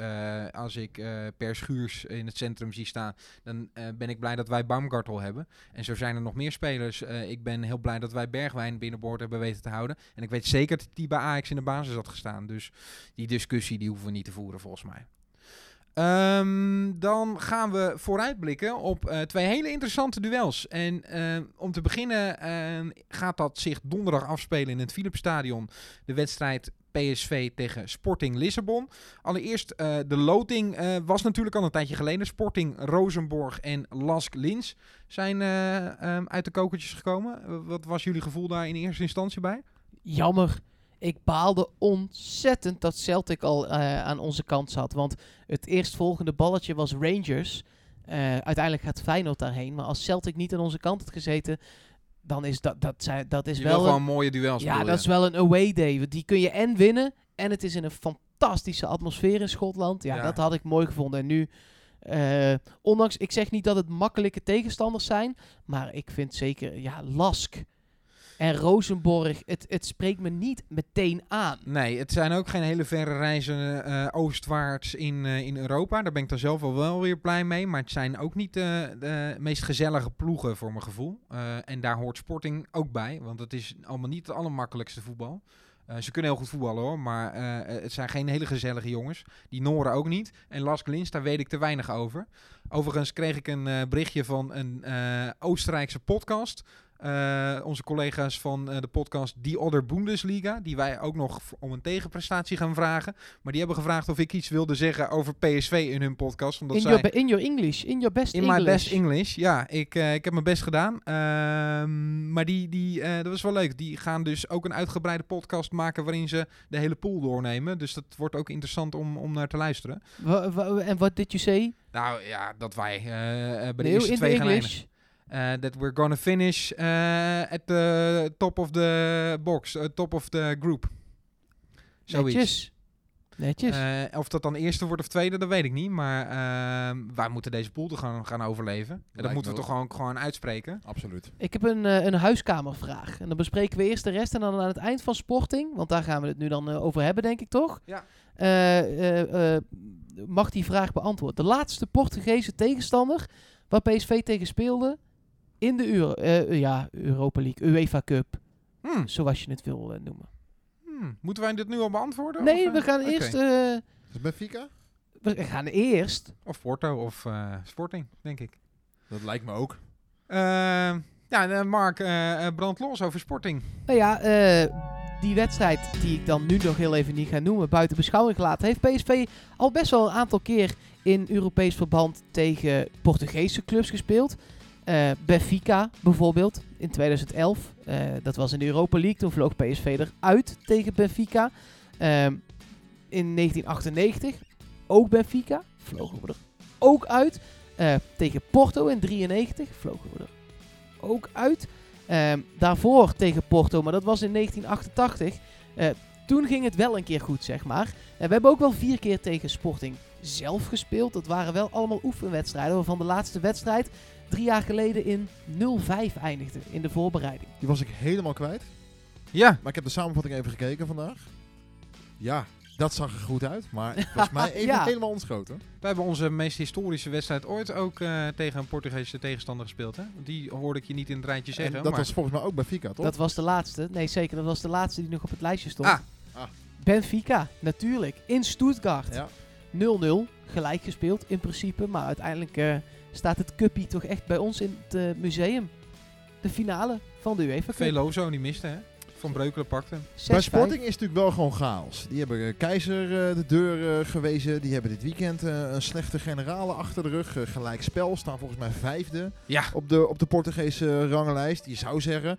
Speaker 3: als ik per schuurs in het centrum zie staan, dan ben ik blij dat wij Baumgartel hebben. En zo zijn er nog meer spelers. Ik ben heel blij dat wij Bergwijn binnenboord hebben weten te houden. En ik weet zeker dat die bij Ajax in de basis had gestaan. Dus die discussie die hoeven we niet te voeren volgens mij. Ehm, dan gaan we vooruitblikken op eh, twee hele interessante duels. En eh, om te beginnen eh, gaat dat zich donderdag afspelen in het Philipsstadion. De wedstrijd PSV tegen Sporting Lissabon. Allereerst eh, de loting eh, was natuurlijk al een tijdje geleden. Sporting Rosenborg en Lask Lins zijn ehm, uit de kokertjes gekomen. Wat was jullie gevoel daar in eerste instantie bij?
Speaker 2: Jammer. Ik baalde ontzettend dat Celtic al eh, aan onze kant zat. Want het eerstvolgende balletje was Rangers. Eh, uiteindelijk gaat Feyenoord daarheen. Maar als Celtic niet aan onze kant had gezeten, dan is dat, dat, zijn- dat is
Speaker 3: Je
Speaker 2: wel... een-
Speaker 3: mooie duels
Speaker 2: ja, dat is wel een away day. Want die kun je en winnen. En het is in een fantastische atmosfeer in Schotland. Ja,
Speaker 3: Ja.
Speaker 2: dat had ik mooi gevonden. En nu, eh, ondanks, ik zeg niet dat het makkelijke tegenstanders zijn. Maar ik vind zeker, ja, Lask en Rosenborg, het, het spreekt me niet meteen aan.
Speaker 3: Nee, het zijn ook geen hele verre reizen eh, oostwaarts in, eh, in Europa. Daar ben ik dan zelf wel, wel weer blij mee. Maar het zijn ook niet eh, de meest gezellige ploegen voor mijn gevoel. En daar hoort Sporting ook bij. Want het is allemaal niet het allermakkelijkste voetbal. Ze kunnen heel goed voetballen hoor, maar het zijn geen hele gezellige jongens. Die Noren ook niet. En Lask Lins, daar weet ik te weinig over. Overigens kreeg ik een eh, berichtje van een Oostenrijkse podcast. Eh, onze collega's van eh, de podcast Die Other Bundesliga, die wij ook nog om een tegenprestatie gaan vragen. Maar die hebben gevraagd of ik iets wilde zeggen over PSV in hun podcast. Omdat
Speaker 2: In
Speaker 3: zij...
Speaker 2: your, in your English, in your best
Speaker 3: In
Speaker 2: English.
Speaker 3: my best English, ja. Ik, eh, ik heb mijn best gedaan. Ehm, maar die, die, dat was wel leuk. Die gaan dus ook een uitgebreide podcast maken waarin ze de hele pool doornemen. Dus dat wordt ook interessant om, om naar te luisteren.
Speaker 2: En what did you say?
Speaker 3: Nou ja, dat wij bij de
Speaker 2: Nee,
Speaker 3: eerste
Speaker 2: in
Speaker 3: twee gaan.
Speaker 2: English.
Speaker 3: Uh, that we're gonna finish uh, at the top of the box, uh, top of the group. Zoiets.
Speaker 2: Netjes. Netjes.
Speaker 3: Uh, of dat dan eerste wordt of tweede, dat weet ik niet. Maar uh, wij moeten deze pool te gaan, gaan overleven. En dat
Speaker 1: Lijkt
Speaker 3: moeten we toch gewoon, gewoon uitspreken.
Speaker 1: Absoluut.
Speaker 2: Ik heb een, uh, een huiskamervraag. En dan bespreken we eerst de rest. En dan aan het eind van Sporting, want daar gaan we het nu dan uh, over hebben, denk ik toch?
Speaker 3: Ja.
Speaker 2: Uh, mag die vraag beantwoorden. De laatste Portugese tegenstander waar PSV tegen speelde in de Euro ja, Europa League, UEFA Cup.
Speaker 3: Hmm.
Speaker 2: Zoals je het wil noemen.
Speaker 3: Hmm. Moeten wij dit nu al beantwoorden?
Speaker 2: Nee,
Speaker 3: of,
Speaker 2: we gaan
Speaker 3: okay.
Speaker 2: eerst... Uh,
Speaker 1: is Benfica?
Speaker 2: We gaan eerst...
Speaker 3: Of Porto of uh, Sporting, denk ik.
Speaker 1: Dat lijkt me ook.
Speaker 3: Uh, ja, Mark, brand los over Sporting.
Speaker 2: Nou ja, die wedstrijd die ik dan nu nog heel even niet ga noemen, buiten beschouwing gelaten, heeft PSV al best wel een aantal keer in Europees verband tegen Portugese clubs gespeeld. Uh, Benfica bijvoorbeeld in 2011. Uh, dat was in de Europa League. Toen vloog PSV eruit tegen Benfica. Uh, in 1998 ook Benfica. Vlogen we er ook uit. Uh, tegen Porto in 93 vlogen we er ook uit. Ehm, daarvoor tegen Porto, maar dat was in 1988. Uh, toen ging het wel een keer goed, zeg maar. we hebben ook wel vier keer tegen Sporting zelf gespeeld. Dat waren wel allemaal oefenwedstrijden, waarvan de laatste wedstrijd drie jaar geleden in 0-5 eindigde in de voorbereiding.
Speaker 1: Die was ik helemaal kwijt.
Speaker 3: Ja.
Speaker 1: Maar ik heb de samenvatting even gekeken vandaag. Ja, dat zag er goed uit. Maar het was mij even
Speaker 2: Ja.
Speaker 1: helemaal ontschoten.
Speaker 3: Wij hebben onze meest historische wedstrijd ooit ook eh, tegen een Portugese tegenstander gespeeld. Hè? Die hoorde ik je niet in het rijtje
Speaker 1: En
Speaker 3: zeggen.
Speaker 1: dat
Speaker 3: maar...
Speaker 1: was volgens mij ook Benfica, toch?
Speaker 2: Dat was de laatste. Nee, zeker. Dat was de laatste die nog op het lijstje stond.
Speaker 3: Ah.
Speaker 1: Ah.
Speaker 2: Benfica, natuurlijk. In Stuttgart.
Speaker 1: Ja.
Speaker 2: 0-0. Gelijk gespeeld in principe. Maar uiteindelijk eh, staat het cuppie toch echt bij ons in het eh, museum. De finale van de UEFA Cup.
Speaker 3: Velozo die miste, hè? Van Breukelen pakte.
Speaker 2: 6-5.
Speaker 1: Bij Sporting is natuurlijk wel gewoon chaos. Die hebben eh, Keizer eh, de deur gewezen. Die hebben dit weekend eh, een slechte generale achter de rug. Gelijk spel. Staan volgens mij vijfde
Speaker 3: Ja.
Speaker 1: op de, op de Portugese rangenlijst. Je zou zeggen,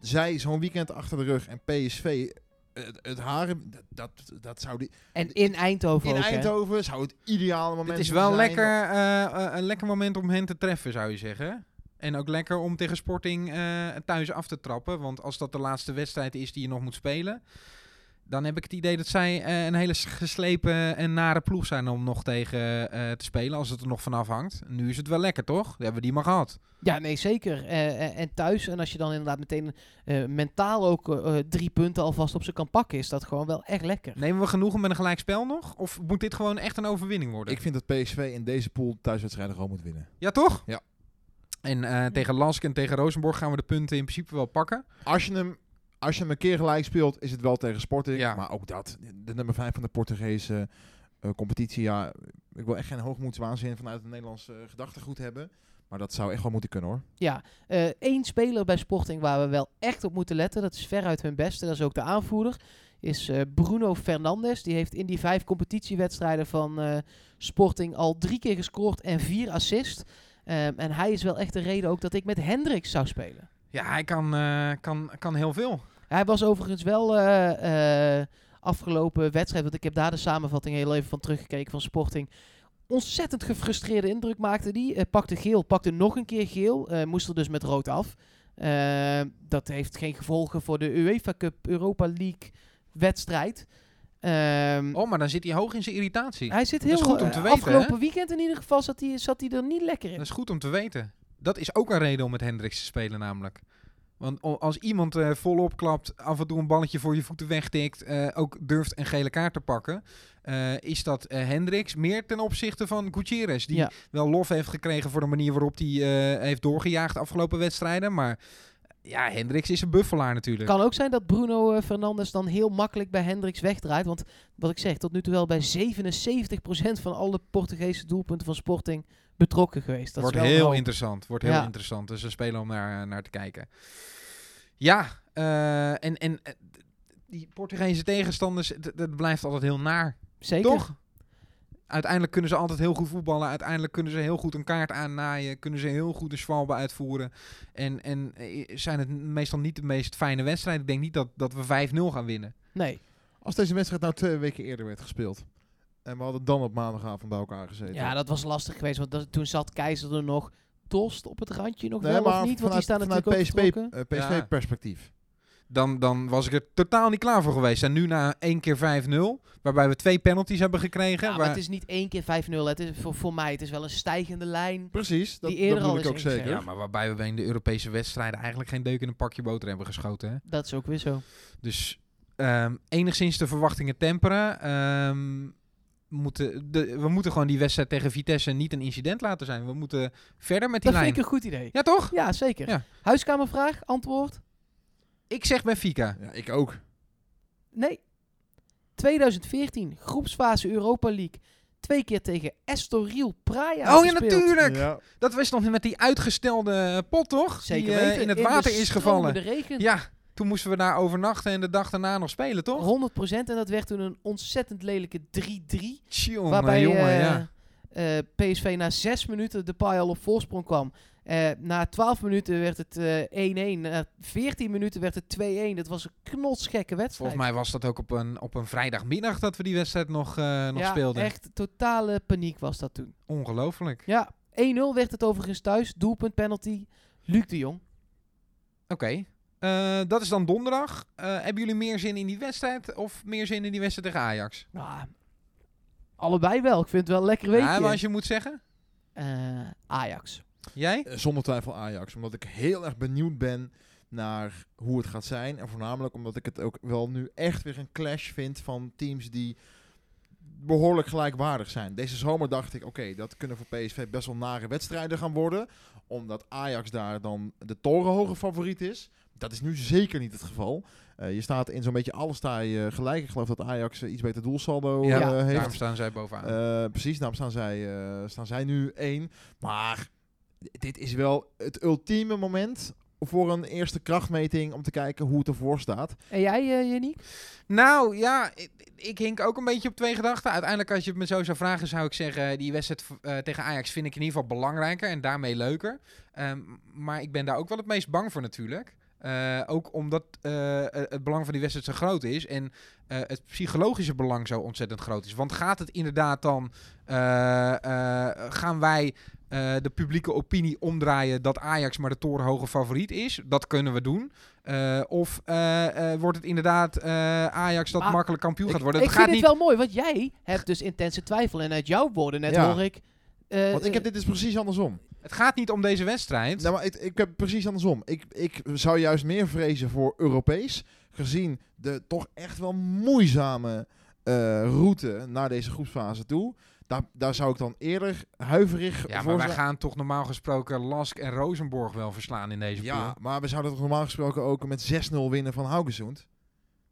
Speaker 1: zij zo'n weekend achter de rug en PSV... Het, het haren, dat, dat, zou die...
Speaker 2: En in Eindhoven
Speaker 1: In
Speaker 2: ook, hè?
Speaker 1: Eindhoven zou het ideale moment
Speaker 3: Het is wel
Speaker 1: zijn.
Speaker 3: lekker, eh, eh, een lekker moment om hen te treffen, zou je zeggen. En ook lekker om tegen Sporting eh, thuis af te trappen. Want als dat de laatste wedstrijd is die je nog moet spelen... dan heb ik het idee dat zij eh, een hele geslepen en nare ploeg zijn om nog tegen eh, te spelen. Als het er nog vanaf hangt. Nu is het wel lekker, toch? We hebben die maar gehad.
Speaker 2: Ja, nee, zeker. Eh, en thuis, en als je dan inderdaad meteen eh, mentaal ook drie punten alvast op ze kan pakken, is dat gewoon wel echt lekker.
Speaker 3: Nemen we genoegen met een gelijkspel nog? Of moet dit gewoon echt een overwinning worden?
Speaker 1: Ik vind dat PSV in deze pool thuiswedstrijden gewoon moet winnen.
Speaker 3: Ja, toch?
Speaker 1: Ja.
Speaker 3: En eh, tegen Lask en tegen Rosenborg gaan we de punten in principe wel pakken.
Speaker 1: Als je hem, als je hem een keer gelijk speelt, is het wel tegen Sporting.
Speaker 3: Ja.
Speaker 1: Maar ook dat, de nummer 5 van de Portugese eh, competitie. Ja, ik wil echt geen hoogmoedswaanzin vanuit het Nederlandse eh, gedachtegoed hebben. Maar dat zou echt wel moeten kunnen hoor.
Speaker 2: Ja, eh, één speler bij Sporting waar we wel echt op moeten letten, dat is veruit hun beste, dat is ook de aanvoerder, is eh, Bruno Fernandes. Die heeft in die vijf competitiewedstrijden van eh, Sporting al drie keer gescoord en vier assist. Ehm, en hij is wel echt de reden ook dat ik met Hendricks zou spelen.
Speaker 3: Ja, hij kan, eh, kan, kan heel veel.
Speaker 2: Hij was overigens wel eh, eh, afgelopen wedstrijd, want ik heb daar de samenvatting heel even van teruggekeken van Sporting. Ontzettend gefrustreerde indruk maakte die. Eh, pakte geel, pakte nog een keer geel. moest er dus met rood af. Dat heeft geen gevolgen voor de UEFA Cup Europa League wedstrijd. Ehm,
Speaker 3: Oh, maar dan zit hij hoog in zijn irritatie.
Speaker 2: hij zit
Speaker 3: dat is
Speaker 2: heel
Speaker 3: goed om te weten,
Speaker 2: Afgelopen weekend in ieder geval zat hij, zat hij er niet lekker in.
Speaker 3: Dat is goed om te weten. Dat is ook een reden om met Hendricks te spelen namelijk. Want als iemand eh, volop klapt, af en toe een balletje voor je voeten wegtikt, eh, ook durft een gele kaart te pakken, eh, is dat Hendricks meer ten opzichte van Gutierrez. Die
Speaker 2: Ja.
Speaker 3: wel lof heeft gekregen voor de manier waarop hij heeft doorgejaagd de afgelopen wedstrijden. Maar ja, Hendricks is een buffelaar natuurlijk.
Speaker 2: kan ook zijn dat Bruno eh, Fernandes dan heel makkelijk bij Hendricks wegdraait. Want wat ik zeg, tot nu toe wel bij 77% van alle Portugese doelpunten van Sporting betrokken geweest. Dat
Speaker 3: Wordt
Speaker 2: is wel
Speaker 3: heel interessant. Wordt heel
Speaker 2: Ja.
Speaker 3: interessant. Dus een speler om naar, naar te kijken. Ja, eh, en, en eh, die Portugese tegenstanders, dat blijft altijd heel naar.
Speaker 2: Zeker.
Speaker 3: Toch? Uiteindelijk kunnen ze altijd heel goed voetballen. Uiteindelijk kunnen ze heel goed een kaart aannaaien. Kunnen ze heel goed een schwalbe uitvoeren. En, en eh, zijn het meestal niet de meest fijne wedstrijden. Ik denk niet dat, dat we 5-0 gaan winnen.
Speaker 2: Nee.
Speaker 1: Als deze wedstrijd nou twee weken eerder werd gespeeld. En we hadden dan op maandagavond bij elkaar gezeten.
Speaker 2: Ja, dat was lastig geweest. Want dat- toen zat Keizer er nog. Dost op het randje nog
Speaker 1: Nee,
Speaker 2: wel
Speaker 1: maar
Speaker 2: of niet? Want die
Speaker 1: vanuit,
Speaker 2: staan ook
Speaker 1: vanuit eh,
Speaker 3: Ja. Dan, dan was ik er totaal niet klaar voor geweest. En nu na één keer 5-0, waarbij we twee penalties hebben gekregen.
Speaker 2: Ja, maar
Speaker 3: waar-
Speaker 2: het is niet één keer 5-0. Het is voor, voor mij het is wel een stijgende lijn.
Speaker 1: Precies, dat,
Speaker 2: Die eerder
Speaker 1: dat
Speaker 2: al
Speaker 1: ik
Speaker 2: is
Speaker 1: ook zeker.
Speaker 3: ja, maar waarbij we in de Europese wedstrijden eigenlijk geen deuk in een pakje boter hebben geschoten. Hè?
Speaker 2: Dat is ook weer zo.
Speaker 3: Dus ehm, enigszins de verwachtingen temperen. Ehm, moeten de, we moeten gewoon die wedstrijd tegen Vitesse niet een incident laten zijn. We moeten verder met die
Speaker 2: Dat
Speaker 3: lijn.
Speaker 2: vind ik een goed idee.
Speaker 3: Ja, toch?
Speaker 2: Ja, zeker.
Speaker 3: Ja.
Speaker 2: Huiskamervraag, antwoord?
Speaker 3: Ik zeg Benfica.
Speaker 1: Ja, ik ook.
Speaker 2: Nee. 2014, groepsfase Europa League. Twee keer tegen Estoril Praia
Speaker 3: oh ja,
Speaker 2: gespeeld.
Speaker 3: natuurlijk.
Speaker 1: Ja.
Speaker 3: Dat was nog met die uitgestelde pot, toch?
Speaker 2: Zeker
Speaker 3: die eh,
Speaker 2: weten.
Speaker 3: in het
Speaker 2: de
Speaker 3: water is gevallen.
Speaker 2: regen.
Speaker 3: Ja, toen moesten we daar overnachten en de dag daarna nog spelen, toch?
Speaker 2: 100% en dat werd toen een ontzettend lelijke 3-3.
Speaker 3: Tjonge,
Speaker 2: waarbij
Speaker 3: jongen,
Speaker 2: eh,
Speaker 3: ja.
Speaker 2: Eh, PSV na 6 minuten de paai al op voorsprong kwam. Eh, na 12 minuten werd het eh 1-1. Na 14 minuten werd het 2-1. Dat was een knotsgekke wedstrijd.
Speaker 3: Volgens mij was dat ook op een, op een vrijdagmiddag dat we die wedstrijd nog, eh, nog
Speaker 2: ja,
Speaker 3: speelden.
Speaker 2: echt totale paniek was dat toen.
Speaker 3: Ongelooflijk.
Speaker 2: Ja, 1-0 werd het overigens thuis. Doelpunt penalty. Luc de Jong.
Speaker 3: Oké. Eh, dat is dan donderdag. Eh, hebben jullie meer zin in die wedstrijd of meer zin in die wedstrijd tegen Ajax?
Speaker 2: Nou, allebei wel. Ik vind het wel een lekker weekje.
Speaker 3: Ja, maar als je moet zeggen.
Speaker 2: Eh, Ajax.
Speaker 3: Jij?
Speaker 1: Eh, Zonder twijfel Ajax. Omdat ik heel erg benieuwd ben naar hoe het gaat zijn. En voornamelijk omdat ik het ook wel nu echt weer een clash vind van teams die behoorlijk gelijkwaardig zijn. Deze zomer dacht ik, oké, dat kunnen voor PSV best wel nare wedstrijden gaan worden. Omdat Ajax daar dan de torenhoge favoriet is. Dat is nu zeker niet het geval. Eh, je staat in zo'n beetje alles sta je gelijk. Ik geloof dat Ajax iets beter doelsaldo
Speaker 3: Ja,
Speaker 1: eh, heeft.
Speaker 3: daarom staan zij bovenaan.
Speaker 1: Eh, precies, daarom staan zij, eh, staan zij nu één. Maar dit is wel het ultieme moment voor een eerste krachtmeting om te kijken hoe het ervoor staat.
Speaker 2: En jij, uh, Yannick?
Speaker 3: Nou ja, ik, ik hink ook een beetje op twee gedachten. Uiteindelijk, als je het me zo zou vragen, zou ik zeggen: die wedstrijd uh, tegen Ajax vind ik in ieder geval belangrijker en daarmee leuker. Um, maar ik ben daar ook wel het meest bang voor, natuurlijk. Uh, ook omdat uh, het belang van die wedstrijd zo groot is en uh, het psychologische belang zo ontzettend groot is. Want gaat het inderdaad dan, gaan wij de publieke opinie omdraaien dat Ajax maar de torenhoge favoriet is? Dat kunnen we doen. of wordt het inderdaad Ajax dat
Speaker 2: Maar
Speaker 3: makkelijk kampioen
Speaker 2: ik,
Speaker 3: gaat worden?
Speaker 2: Ik
Speaker 3: het
Speaker 2: vind
Speaker 3: gaat
Speaker 2: het
Speaker 3: niet...
Speaker 2: wel mooi, want jij hebt dus intense twijfel. En uit jouw woorden net
Speaker 1: Ja.
Speaker 2: hoor ik... uh,
Speaker 1: Want ik heb dit dus precies andersom.
Speaker 3: Het gaat niet om deze wedstrijd.
Speaker 1: Nou, maar ik, ik heb precies andersom. Ik, ik zou juist meer vrezen voor Europees. Gezien de toch echt wel moeizame uh, route naar deze groepsfase toe. Daar, daar zou ik dan eerder huiverig
Speaker 3: ja,
Speaker 1: voor
Speaker 3: maar wij
Speaker 1: zijn.
Speaker 3: gaan toch normaal gesproken Lask en Rosenborg wel verslaan in deze
Speaker 1: Ja,
Speaker 3: pool.
Speaker 1: maar we zouden toch normaal gesproken ook met 6-0 winnen van Haugesund.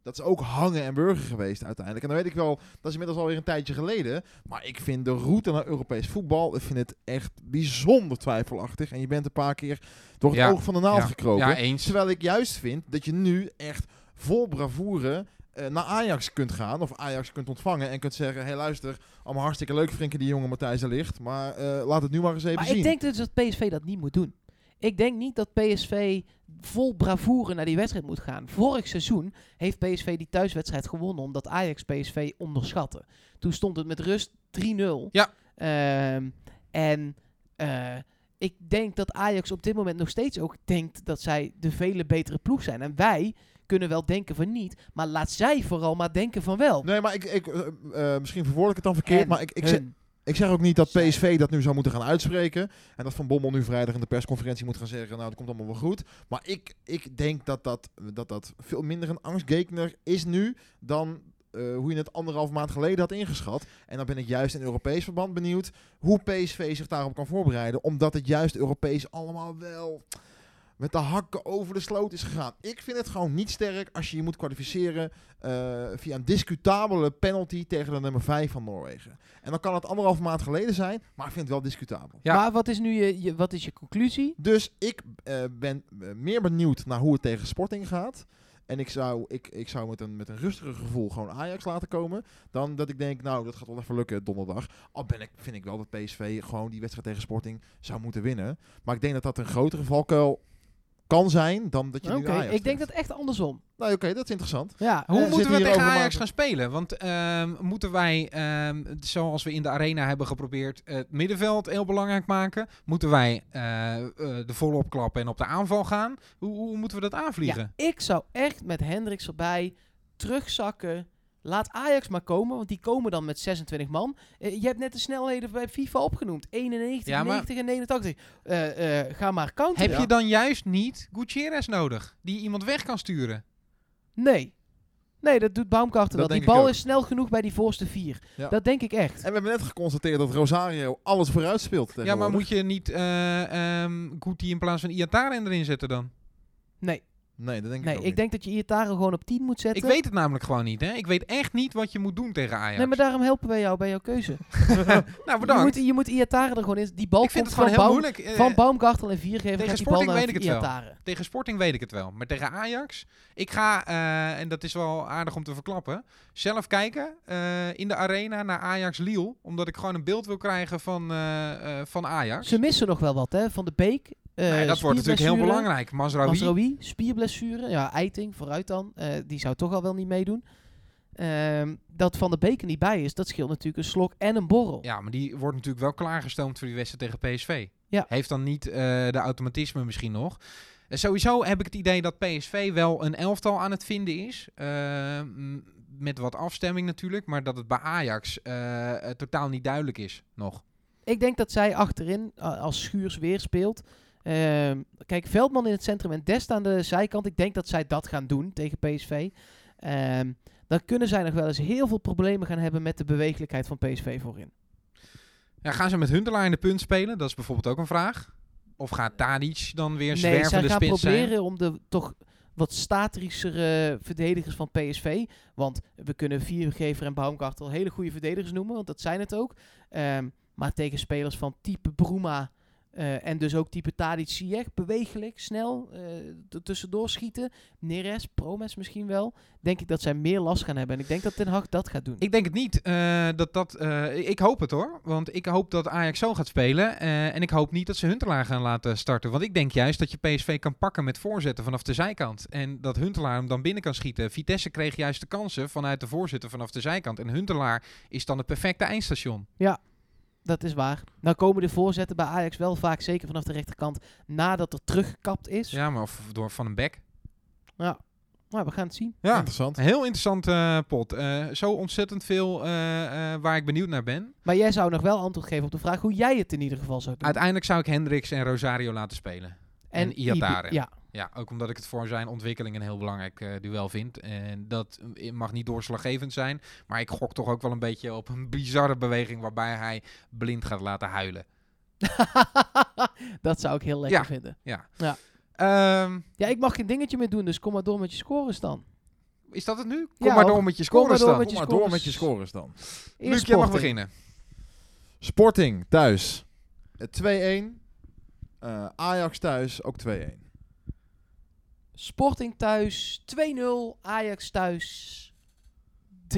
Speaker 1: Dat is ook hangen en burger geweest uiteindelijk. En dan weet ik wel, dat is inmiddels alweer een tijdje geleden. Maar ik vind de route naar Europees voetbal, ik vind het echt bijzonder twijfelachtig. En je bent een paar keer door het
Speaker 3: Ja,
Speaker 1: oog van de naald
Speaker 3: ja,
Speaker 1: gekropen.
Speaker 3: ja, eens.
Speaker 1: Terwijl ik juist vind dat je nu echt vol bravoure uh, naar Ajax kunt gaan. Of Ajax kunt ontvangen en kunt zeggen... Hé hey, luister, allemaal hartstikke leuk Frenkie die jonge Matthijs de Ligt. Maar uh, laat het nu maar eens even
Speaker 2: maar
Speaker 1: zien.
Speaker 2: ik denk dus dat PSV dat niet moet doen. Ik denk niet dat PSV vol bravoure naar die wedstrijd moet gaan. Vorig seizoen heeft PSV die thuiswedstrijd gewonnen omdat Ajax PSV onderschatte. Toen stond het met rust 3-0.
Speaker 3: Ja.
Speaker 2: Um, en uh, ik denk dat Ajax op dit moment nog steeds ook denkt dat zij de vele betere ploeg zijn. En wij kunnen wel denken van niet, maar laat zij vooral maar denken van wel.
Speaker 1: Nee, maar ik, ik, uh, uh, misschien verwoord ik het dan verkeerd,
Speaker 2: En
Speaker 1: maar ik, ik,
Speaker 2: hun.
Speaker 1: Ik zeg ook niet dat PSV dat nu zou moeten gaan uitspreken. En dat Van Bommel nu vrijdag in de persconferentie moet gaan zeggen, nou dat komt allemaal wel goed. Maar ik, ik denk dat dat, dat dat veel minder een angstgekner is nu dan uh, hoe je het anderhalf maand geleden had ingeschat. En dan ben ik juist in Europees verband benieuwd hoe PSV zich daarop kan voorbereiden. Omdat het juist Europees allemaal wel met de hakken over de sloot is gegaan. Ik vind het gewoon niet sterk als je je moet kwalificeren uh, via een discutabele penalty tegen de nummer 5 van Noorwegen. En dan kan het anderhalf maand geleden zijn, maar ik vind het wel discutabel.
Speaker 2: Ja. Maar wat is nu je, je, wat is je conclusie?
Speaker 1: Dus ik uh, ben meer benieuwd naar hoe het tegen Sporting gaat. En ik zou, ik, ik zou met, een, met een rustiger gevoel gewoon Ajax laten komen. Dan dat ik denk, nou, dat gaat wel even lukken donderdag. Al ben ik, vind ik wel dat PSV gewoon die wedstrijd tegen Sporting zou moeten winnen. Maar ik denk dat dat een grotere valkuil kan zijn dan dat je
Speaker 2: Oké,
Speaker 1: nu Ajax
Speaker 2: ik denk dat echt andersom.
Speaker 1: Nou, oké, dat is interessant.
Speaker 2: Ja,
Speaker 3: Hoe
Speaker 2: eh,
Speaker 3: moeten we tegen Ajax
Speaker 1: maken.
Speaker 3: gaan spelen? Want ehm, moeten wij, ehm, zoals we in de arena hebben geprobeerd, het middenveld heel belangrijk maken? Moeten wij eh, eh, de volle opklappen en op de aanval gaan? Hoe, hoe moeten we dat aanvliegen?
Speaker 2: Ja, ik zou echt met Hendricks erbij terugzakken. Laat Ajax maar komen, want die komen dan met 26 man. Eh, je hebt net de snelheden bij FIFA opgenoemd. 91,
Speaker 3: Ja, maar-
Speaker 2: 90 en 89. Eh, eh, ga maar counteren.
Speaker 3: Heb je dan juist niet Gutierrez nodig, die iemand weg kan sturen?
Speaker 2: Nee. Nee, dat doet Baumgarten
Speaker 1: Dat
Speaker 2: wel. Die bal is snel genoeg bij die voorste vier.
Speaker 1: Ja.
Speaker 2: Dat denk ik echt.
Speaker 1: En we hebben net geconstateerd dat Rosario alles vooruit speelt.
Speaker 3: Ja, maar moet je niet eh ehm Guti in plaats van Iataren erin zetten dan?
Speaker 2: Nee,
Speaker 1: Nee, dat denk ik
Speaker 2: nee
Speaker 1: ook
Speaker 2: ik
Speaker 1: niet.
Speaker 2: denk dat je Iataren gewoon op 10 moet zetten.
Speaker 3: Ik weet het namelijk gewoon niet, hè? Ik weet echt niet wat je moet doen tegen Ajax.
Speaker 2: Nee, maar daarom helpen wij jou bij jouw keuze.
Speaker 3: nou,
Speaker 2: Je
Speaker 3: bedankt.
Speaker 2: moet, je moet Iataren er gewoon in. Die bal
Speaker 3: ik vind
Speaker 2: komt
Speaker 3: het gewoon
Speaker 2: van,
Speaker 3: heel
Speaker 2: Baum,
Speaker 3: moeilijk. Eh,
Speaker 2: van Baumgartel en Viergever.
Speaker 3: tegen
Speaker 2: gaat die bal
Speaker 3: Sporting weet ik het wel. Tegen Sporting weet ik het wel. Maar tegen Ajax, ik ga, eh, en dat is wel aardig om te verklappen, zelf kijken eh, in de arena naar Ajax-Liel. Omdat ik gewoon een beeld wil krijgen van, van Ajax.
Speaker 2: Ze missen nog wel wat, hè? Van de Beek. Eh,
Speaker 3: Nee, dat wordt natuurlijk heel belangrijk. Mazraoui.
Speaker 2: Mazraoui, spierblessure. Ja, Eiting, vooruit dan. Eh, die zou toch al wel niet meedoen. Ehm, dat Van de Beek er niet bij is, dat scheelt natuurlijk een slok en een borrel.
Speaker 3: Ja, maar die wordt natuurlijk wel klaargestoomd voor die wedstrijd tegen PSV.
Speaker 2: Ja.
Speaker 3: Heeft dan niet eh, de automatisme misschien nog. Sowieso heb ik het idee dat PSV wel een elftal aan het vinden is. Eh, m- met wat afstemming natuurlijk. Maar dat het bij Ajax totaal niet duidelijk is nog.
Speaker 2: Ik denk dat zij achterin, als Schuurs weer speelt. Ehm, kijk, Veldman in het centrum en Dest aan de zijkant. Ik denk dat zij dat gaan doen tegen PSV. Ehm, dan kunnen zij nog wel eens heel veel problemen gaan hebben met de bewegelijkheid van PSV voorin.
Speaker 3: Ja, gaan ze met Huntelaar in de punt spelen? Dat is bijvoorbeeld ook een vraag. Of gaat Tadic dan weer
Speaker 2: Nee, zij
Speaker 3: zwervende
Speaker 2: gaan
Speaker 3: spits zijn?
Speaker 2: proberen om de toch wat statischere verdedigers van PSV. Want we kunnen Viergever en Baumgartel hele goede verdedigers noemen, want dat zijn het ook. Ehm, maar tegen spelers van type Bruma eh, en dus ook type Tadic Ziyech, bewegelijk, snel, er tussendoor schieten. Neres, Promes misschien wel. Denk ik dat zij meer last gaan hebben. En ik denk dat Ten Hag dat gaat doen.
Speaker 3: Ik denk het niet. eh, dat dat, ik hoop het hoor. Want ik hoop dat Ajax zo gaat spelen. en ik hoop niet dat ze Huntelaar gaan laten starten. Want ik denk juist dat je PSV kan pakken met voorzetten vanaf de zijkant. En dat Huntelaar hem dan binnen kan schieten. Vitesse kreeg juist de kansen vanuit de voorzetten vanaf de zijkant. En Huntelaar is dan het perfecte eindstation.
Speaker 2: Dat is waar. Nou komen de voorzetten bij Ajax wel vaak, zeker vanaf de rechterkant, nadat er teruggekapt is.
Speaker 3: Ja, maar of door Van een Bek.
Speaker 2: Maar we gaan het zien.
Speaker 3: Ja,
Speaker 1: Interessant.
Speaker 3: heel interessant eh, pot. Eh, zo ontzettend veel eh, eh, waar ik benieuwd naar ben.
Speaker 2: Maar jij zou nog wel antwoord geven op de vraag hoe jij het in ieder geval zou doen.
Speaker 3: Uiteindelijk zou ik Hendricks en Rosario laten spelen. en Iatare.
Speaker 2: Ibi- Ja,
Speaker 3: Ja, ook omdat ik het voor zijn ontwikkeling een heel belangrijk eh, duel vind. En dat eh, mag niet doorslaggevend zijn. Maar ik gok toch ook wel een beetje op een bizarre beweging waarbij hij blind gaat laten huilen.
Speaker 2: dat zou ik heel lekker
Speaker 3: Ja.
Speaker 2: vinden.
Speaker 3: Ehm,
Speaker 2: Ja, ik mag geen dingetje meer doen, dus kom maar door met je scores dan.
Speaker 3: is dat het nu? Kom
Speaker 2: Ja,
Speaker 3: maar door met je
Speaker 2: Kom maar
Speaker 3: scores
Speaker 2: door
Speaker 3: dan.
Speaker 2: met
Speaker 1: Kom
Speaker 2: je
Speaker 1: maar door met je scores dan.
Speaker 2: Eerst
Speaker 3: Luc, jij mag beginnen.
Speaker 1: Sporting thuis eh, 2-1. Eh, Ajax thuis ook 2-1.
Speaker 2: Sporting thuis 2-0, Ajax thuis 3-2.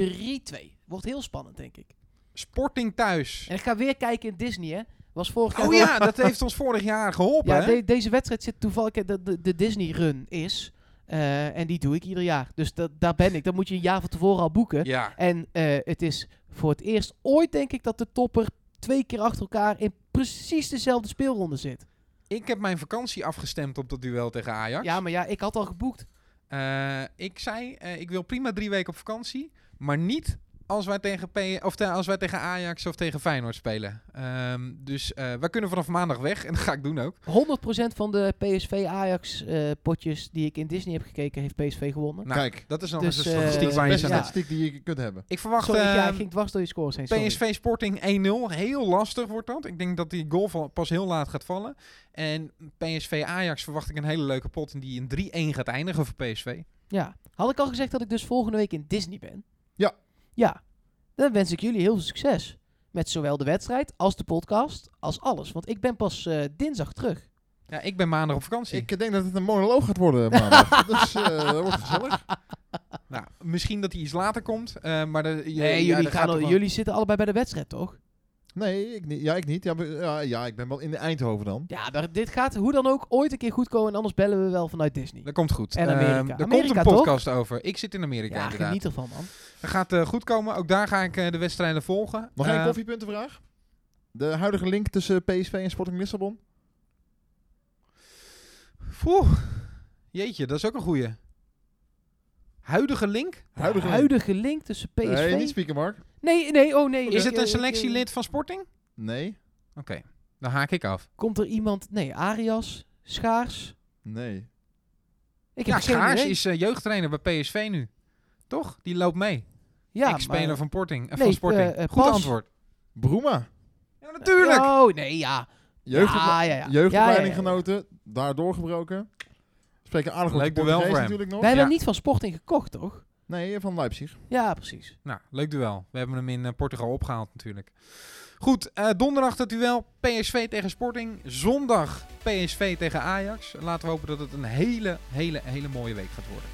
Speaker 2: Wordt heel spannend, denk ik.
Speaker 3: Sporting thuis.
Speaker 2: En ik ga weer kijken in Disney, hè. Was vorig jaar
Speaker 3: Oh ja, dat heeft ons vorig jaar geholpen.
Speaker 2: Ja,
Speaker 3: hè?
Speaker 2: de- deze wedstrijd zit toevallig... De, de, de Disney-run is... eh, en die doe ik ieder jaar. Dus dat, daar ben ik. Dat moet je een jaar van tevoren al boeken.
Speaker 3: ja.
Speaker 2: En eh, het is voor het eerst ooit, denk ik, dat de topper twee keer achter elkaar in precies dezelfde speelronde zit.
Speaker 3: Ik heb mijn vakantie afgestemd op dat duel tegen Ajax.
Speaker 2: Ja, maar ja, ik had al geboekt.
Speaker 3: Eh, ik zei, eh, ik wil prima drie weken op vakantie, maar niet als wij tegen, P of te- als wij tegen Ajax of tegen Feyenoord spelen. Ehm, dus eh, wij kunnen vanaf maandag weg en dat ga ik doen ook.
Speaker 2: 100% van de PSV-Ajax-potjes die ik in Disney heb gekeken, heeft PSV gewonnen.
Speaker 3: Nou,
Speaker 1: Kijk.
Speaker 3: dat is nog
Speaker 2: Dus,
Speaker 3: eens een
Speaker 2: eh,
Speaker 3: statistiek
Speaker 1: beste statistiek die je kunt hebben.
Speaker 3: Ik verwacht
Speaker 2: Sorry, ja,
Speaker 3: eh,
Speaker 2: ik ging dwars door je scores heen. Sorry.
Speaker 3: PSV Sporting 1-0. Heel lastig wordt dat. Ik denk dat die goal pas heel laat gaat vallen. En PSV Ajax verwacht ik een hele leuke pot en die in 3-1 gaat eindigen voor PSV.
Speaker 2: Ja. Had ik al gezegd dat ik dus volgende week in Disney ben?
Speaker 1: Ja.
Speaker 2: Dan wens ik jullie heel veel succes. Met zowel de wedstrijd als de podcast, als alles. Want ik ben pas eh, dinsdag terug.
Speaker 3: Ja, ik ben maandag op vakantie.
Speaker 1: Ik denk dat het een monoloog gaat worden maandag. dus eh, dat wordt gezellig.
Speaker 3: Nou, misschien dat hij iets later komt. eh, maar de,
Speaker 2: Nee,
Speaker 3: ja,
Speaker 2: jullie, gaan al- jullie zitten allebei bij de wedstrijd, toch?
Speaker 1: Nee, ik niet. Ja, ik niet. Ja, ja, ja, ik ben wel in de Eindhoven dan.
Speaker 2: Ja, daar, dit gaat hoe dan ook ooit een keer goed komen. En anders bellen we wel vanuit Disney.
Speaker 3: Dat komt goed.
Speaker 2: En Amerika.
Speaker 3: Ehm, er
Speaker 2: Amerika,
Speaker 3: komt een podcast over. Ik zit in Amerika
Speaker 2: Ja,
Speaker 3: inderdaad.
Speaker 2: geniet ervan, man.
Speaker 3: Dat gaat eh, goed komen. Ook daar ga ik eh, de wedstrijden volgen.
Speaker 1: Nog één
Speaker 3: Eh,
Speaker 1: koffiepuntenvraag. De huidige link tussen PSV en Sporting Lissabon.
Speaker 3: Poeh. Jeetje, dat is ook een goeie. Huidige link?
Speaker 1: Huidige link.
Speaker 2: tussen PSV...
Speaker 1: Nee, niet speaker, Mark.
Speaker 2: nee, nee, oh nee.
Speaker 3: Is
Speaker 2: ik,
Speaker 3: het een
Speaker 2: ik,
Speaker 3: selectielid van Sporting?
Speaker 1: Nee.
Speaker 3: Oké, dan haak ik af.
Speaker 2: Komt er iemand... Nee, Arias, Schaars.
Speaker 1: Nee.
Speaker 2: Ik
Speaker 3: Ja,
Speaker 2: heb geen
Speaker 3: Schaars
Speaker 2: idee.
Speaker 3: is eh, jeugdtrainer bij PSV nu. Toch? Die loopt mee.
Speaker 2: ja,
Speaker 3: Ex-speler
Speaker 2: maar-
Speaker 3: van, Porting,
Speaker 2: Nee,
Speaker 3: van Sporting.
Speaker 2: eh, eh,
Speaker 3: Goed
Speaker 2: Pas.
Speaker 3: antwoord.
Speaker 1: Bruma.
Speaker 3: Ja, natuurlijk.
Speaker 2: Oh, nee, ja.
Speaker 1: Jeugdopla-
Speaker 2: ja, ja, ja.
Speaker 1: Jeugdopleiding
Speaker 2: Ja, ja, ja.
Speaker 1: genoten. Daar doorgebroken. Spreken aardig
Speaker 3: Leuk duel
Speaker 1: Portugees
Speaker 3: voor hem.
Speaker 1: natuurlijk nog.
Speaker 2: Wij hebben
Speaker 3: Ja.
Speaker 2: niet van Sporting gekocht, toch?
Speaker 1: Nee, van Leipzig.
Speaker 2: Ja, precies.
Speaker 3: Nou, leuk duel. We hebben hem in eh, Portugal opgehaald natuurlijk. Goed, eh, donderdag het duel PSV tegen Sporting. Zondag PSV tegen Ajax. Laten we hopen dat het een hele, hele, hele mooie week gaat worden.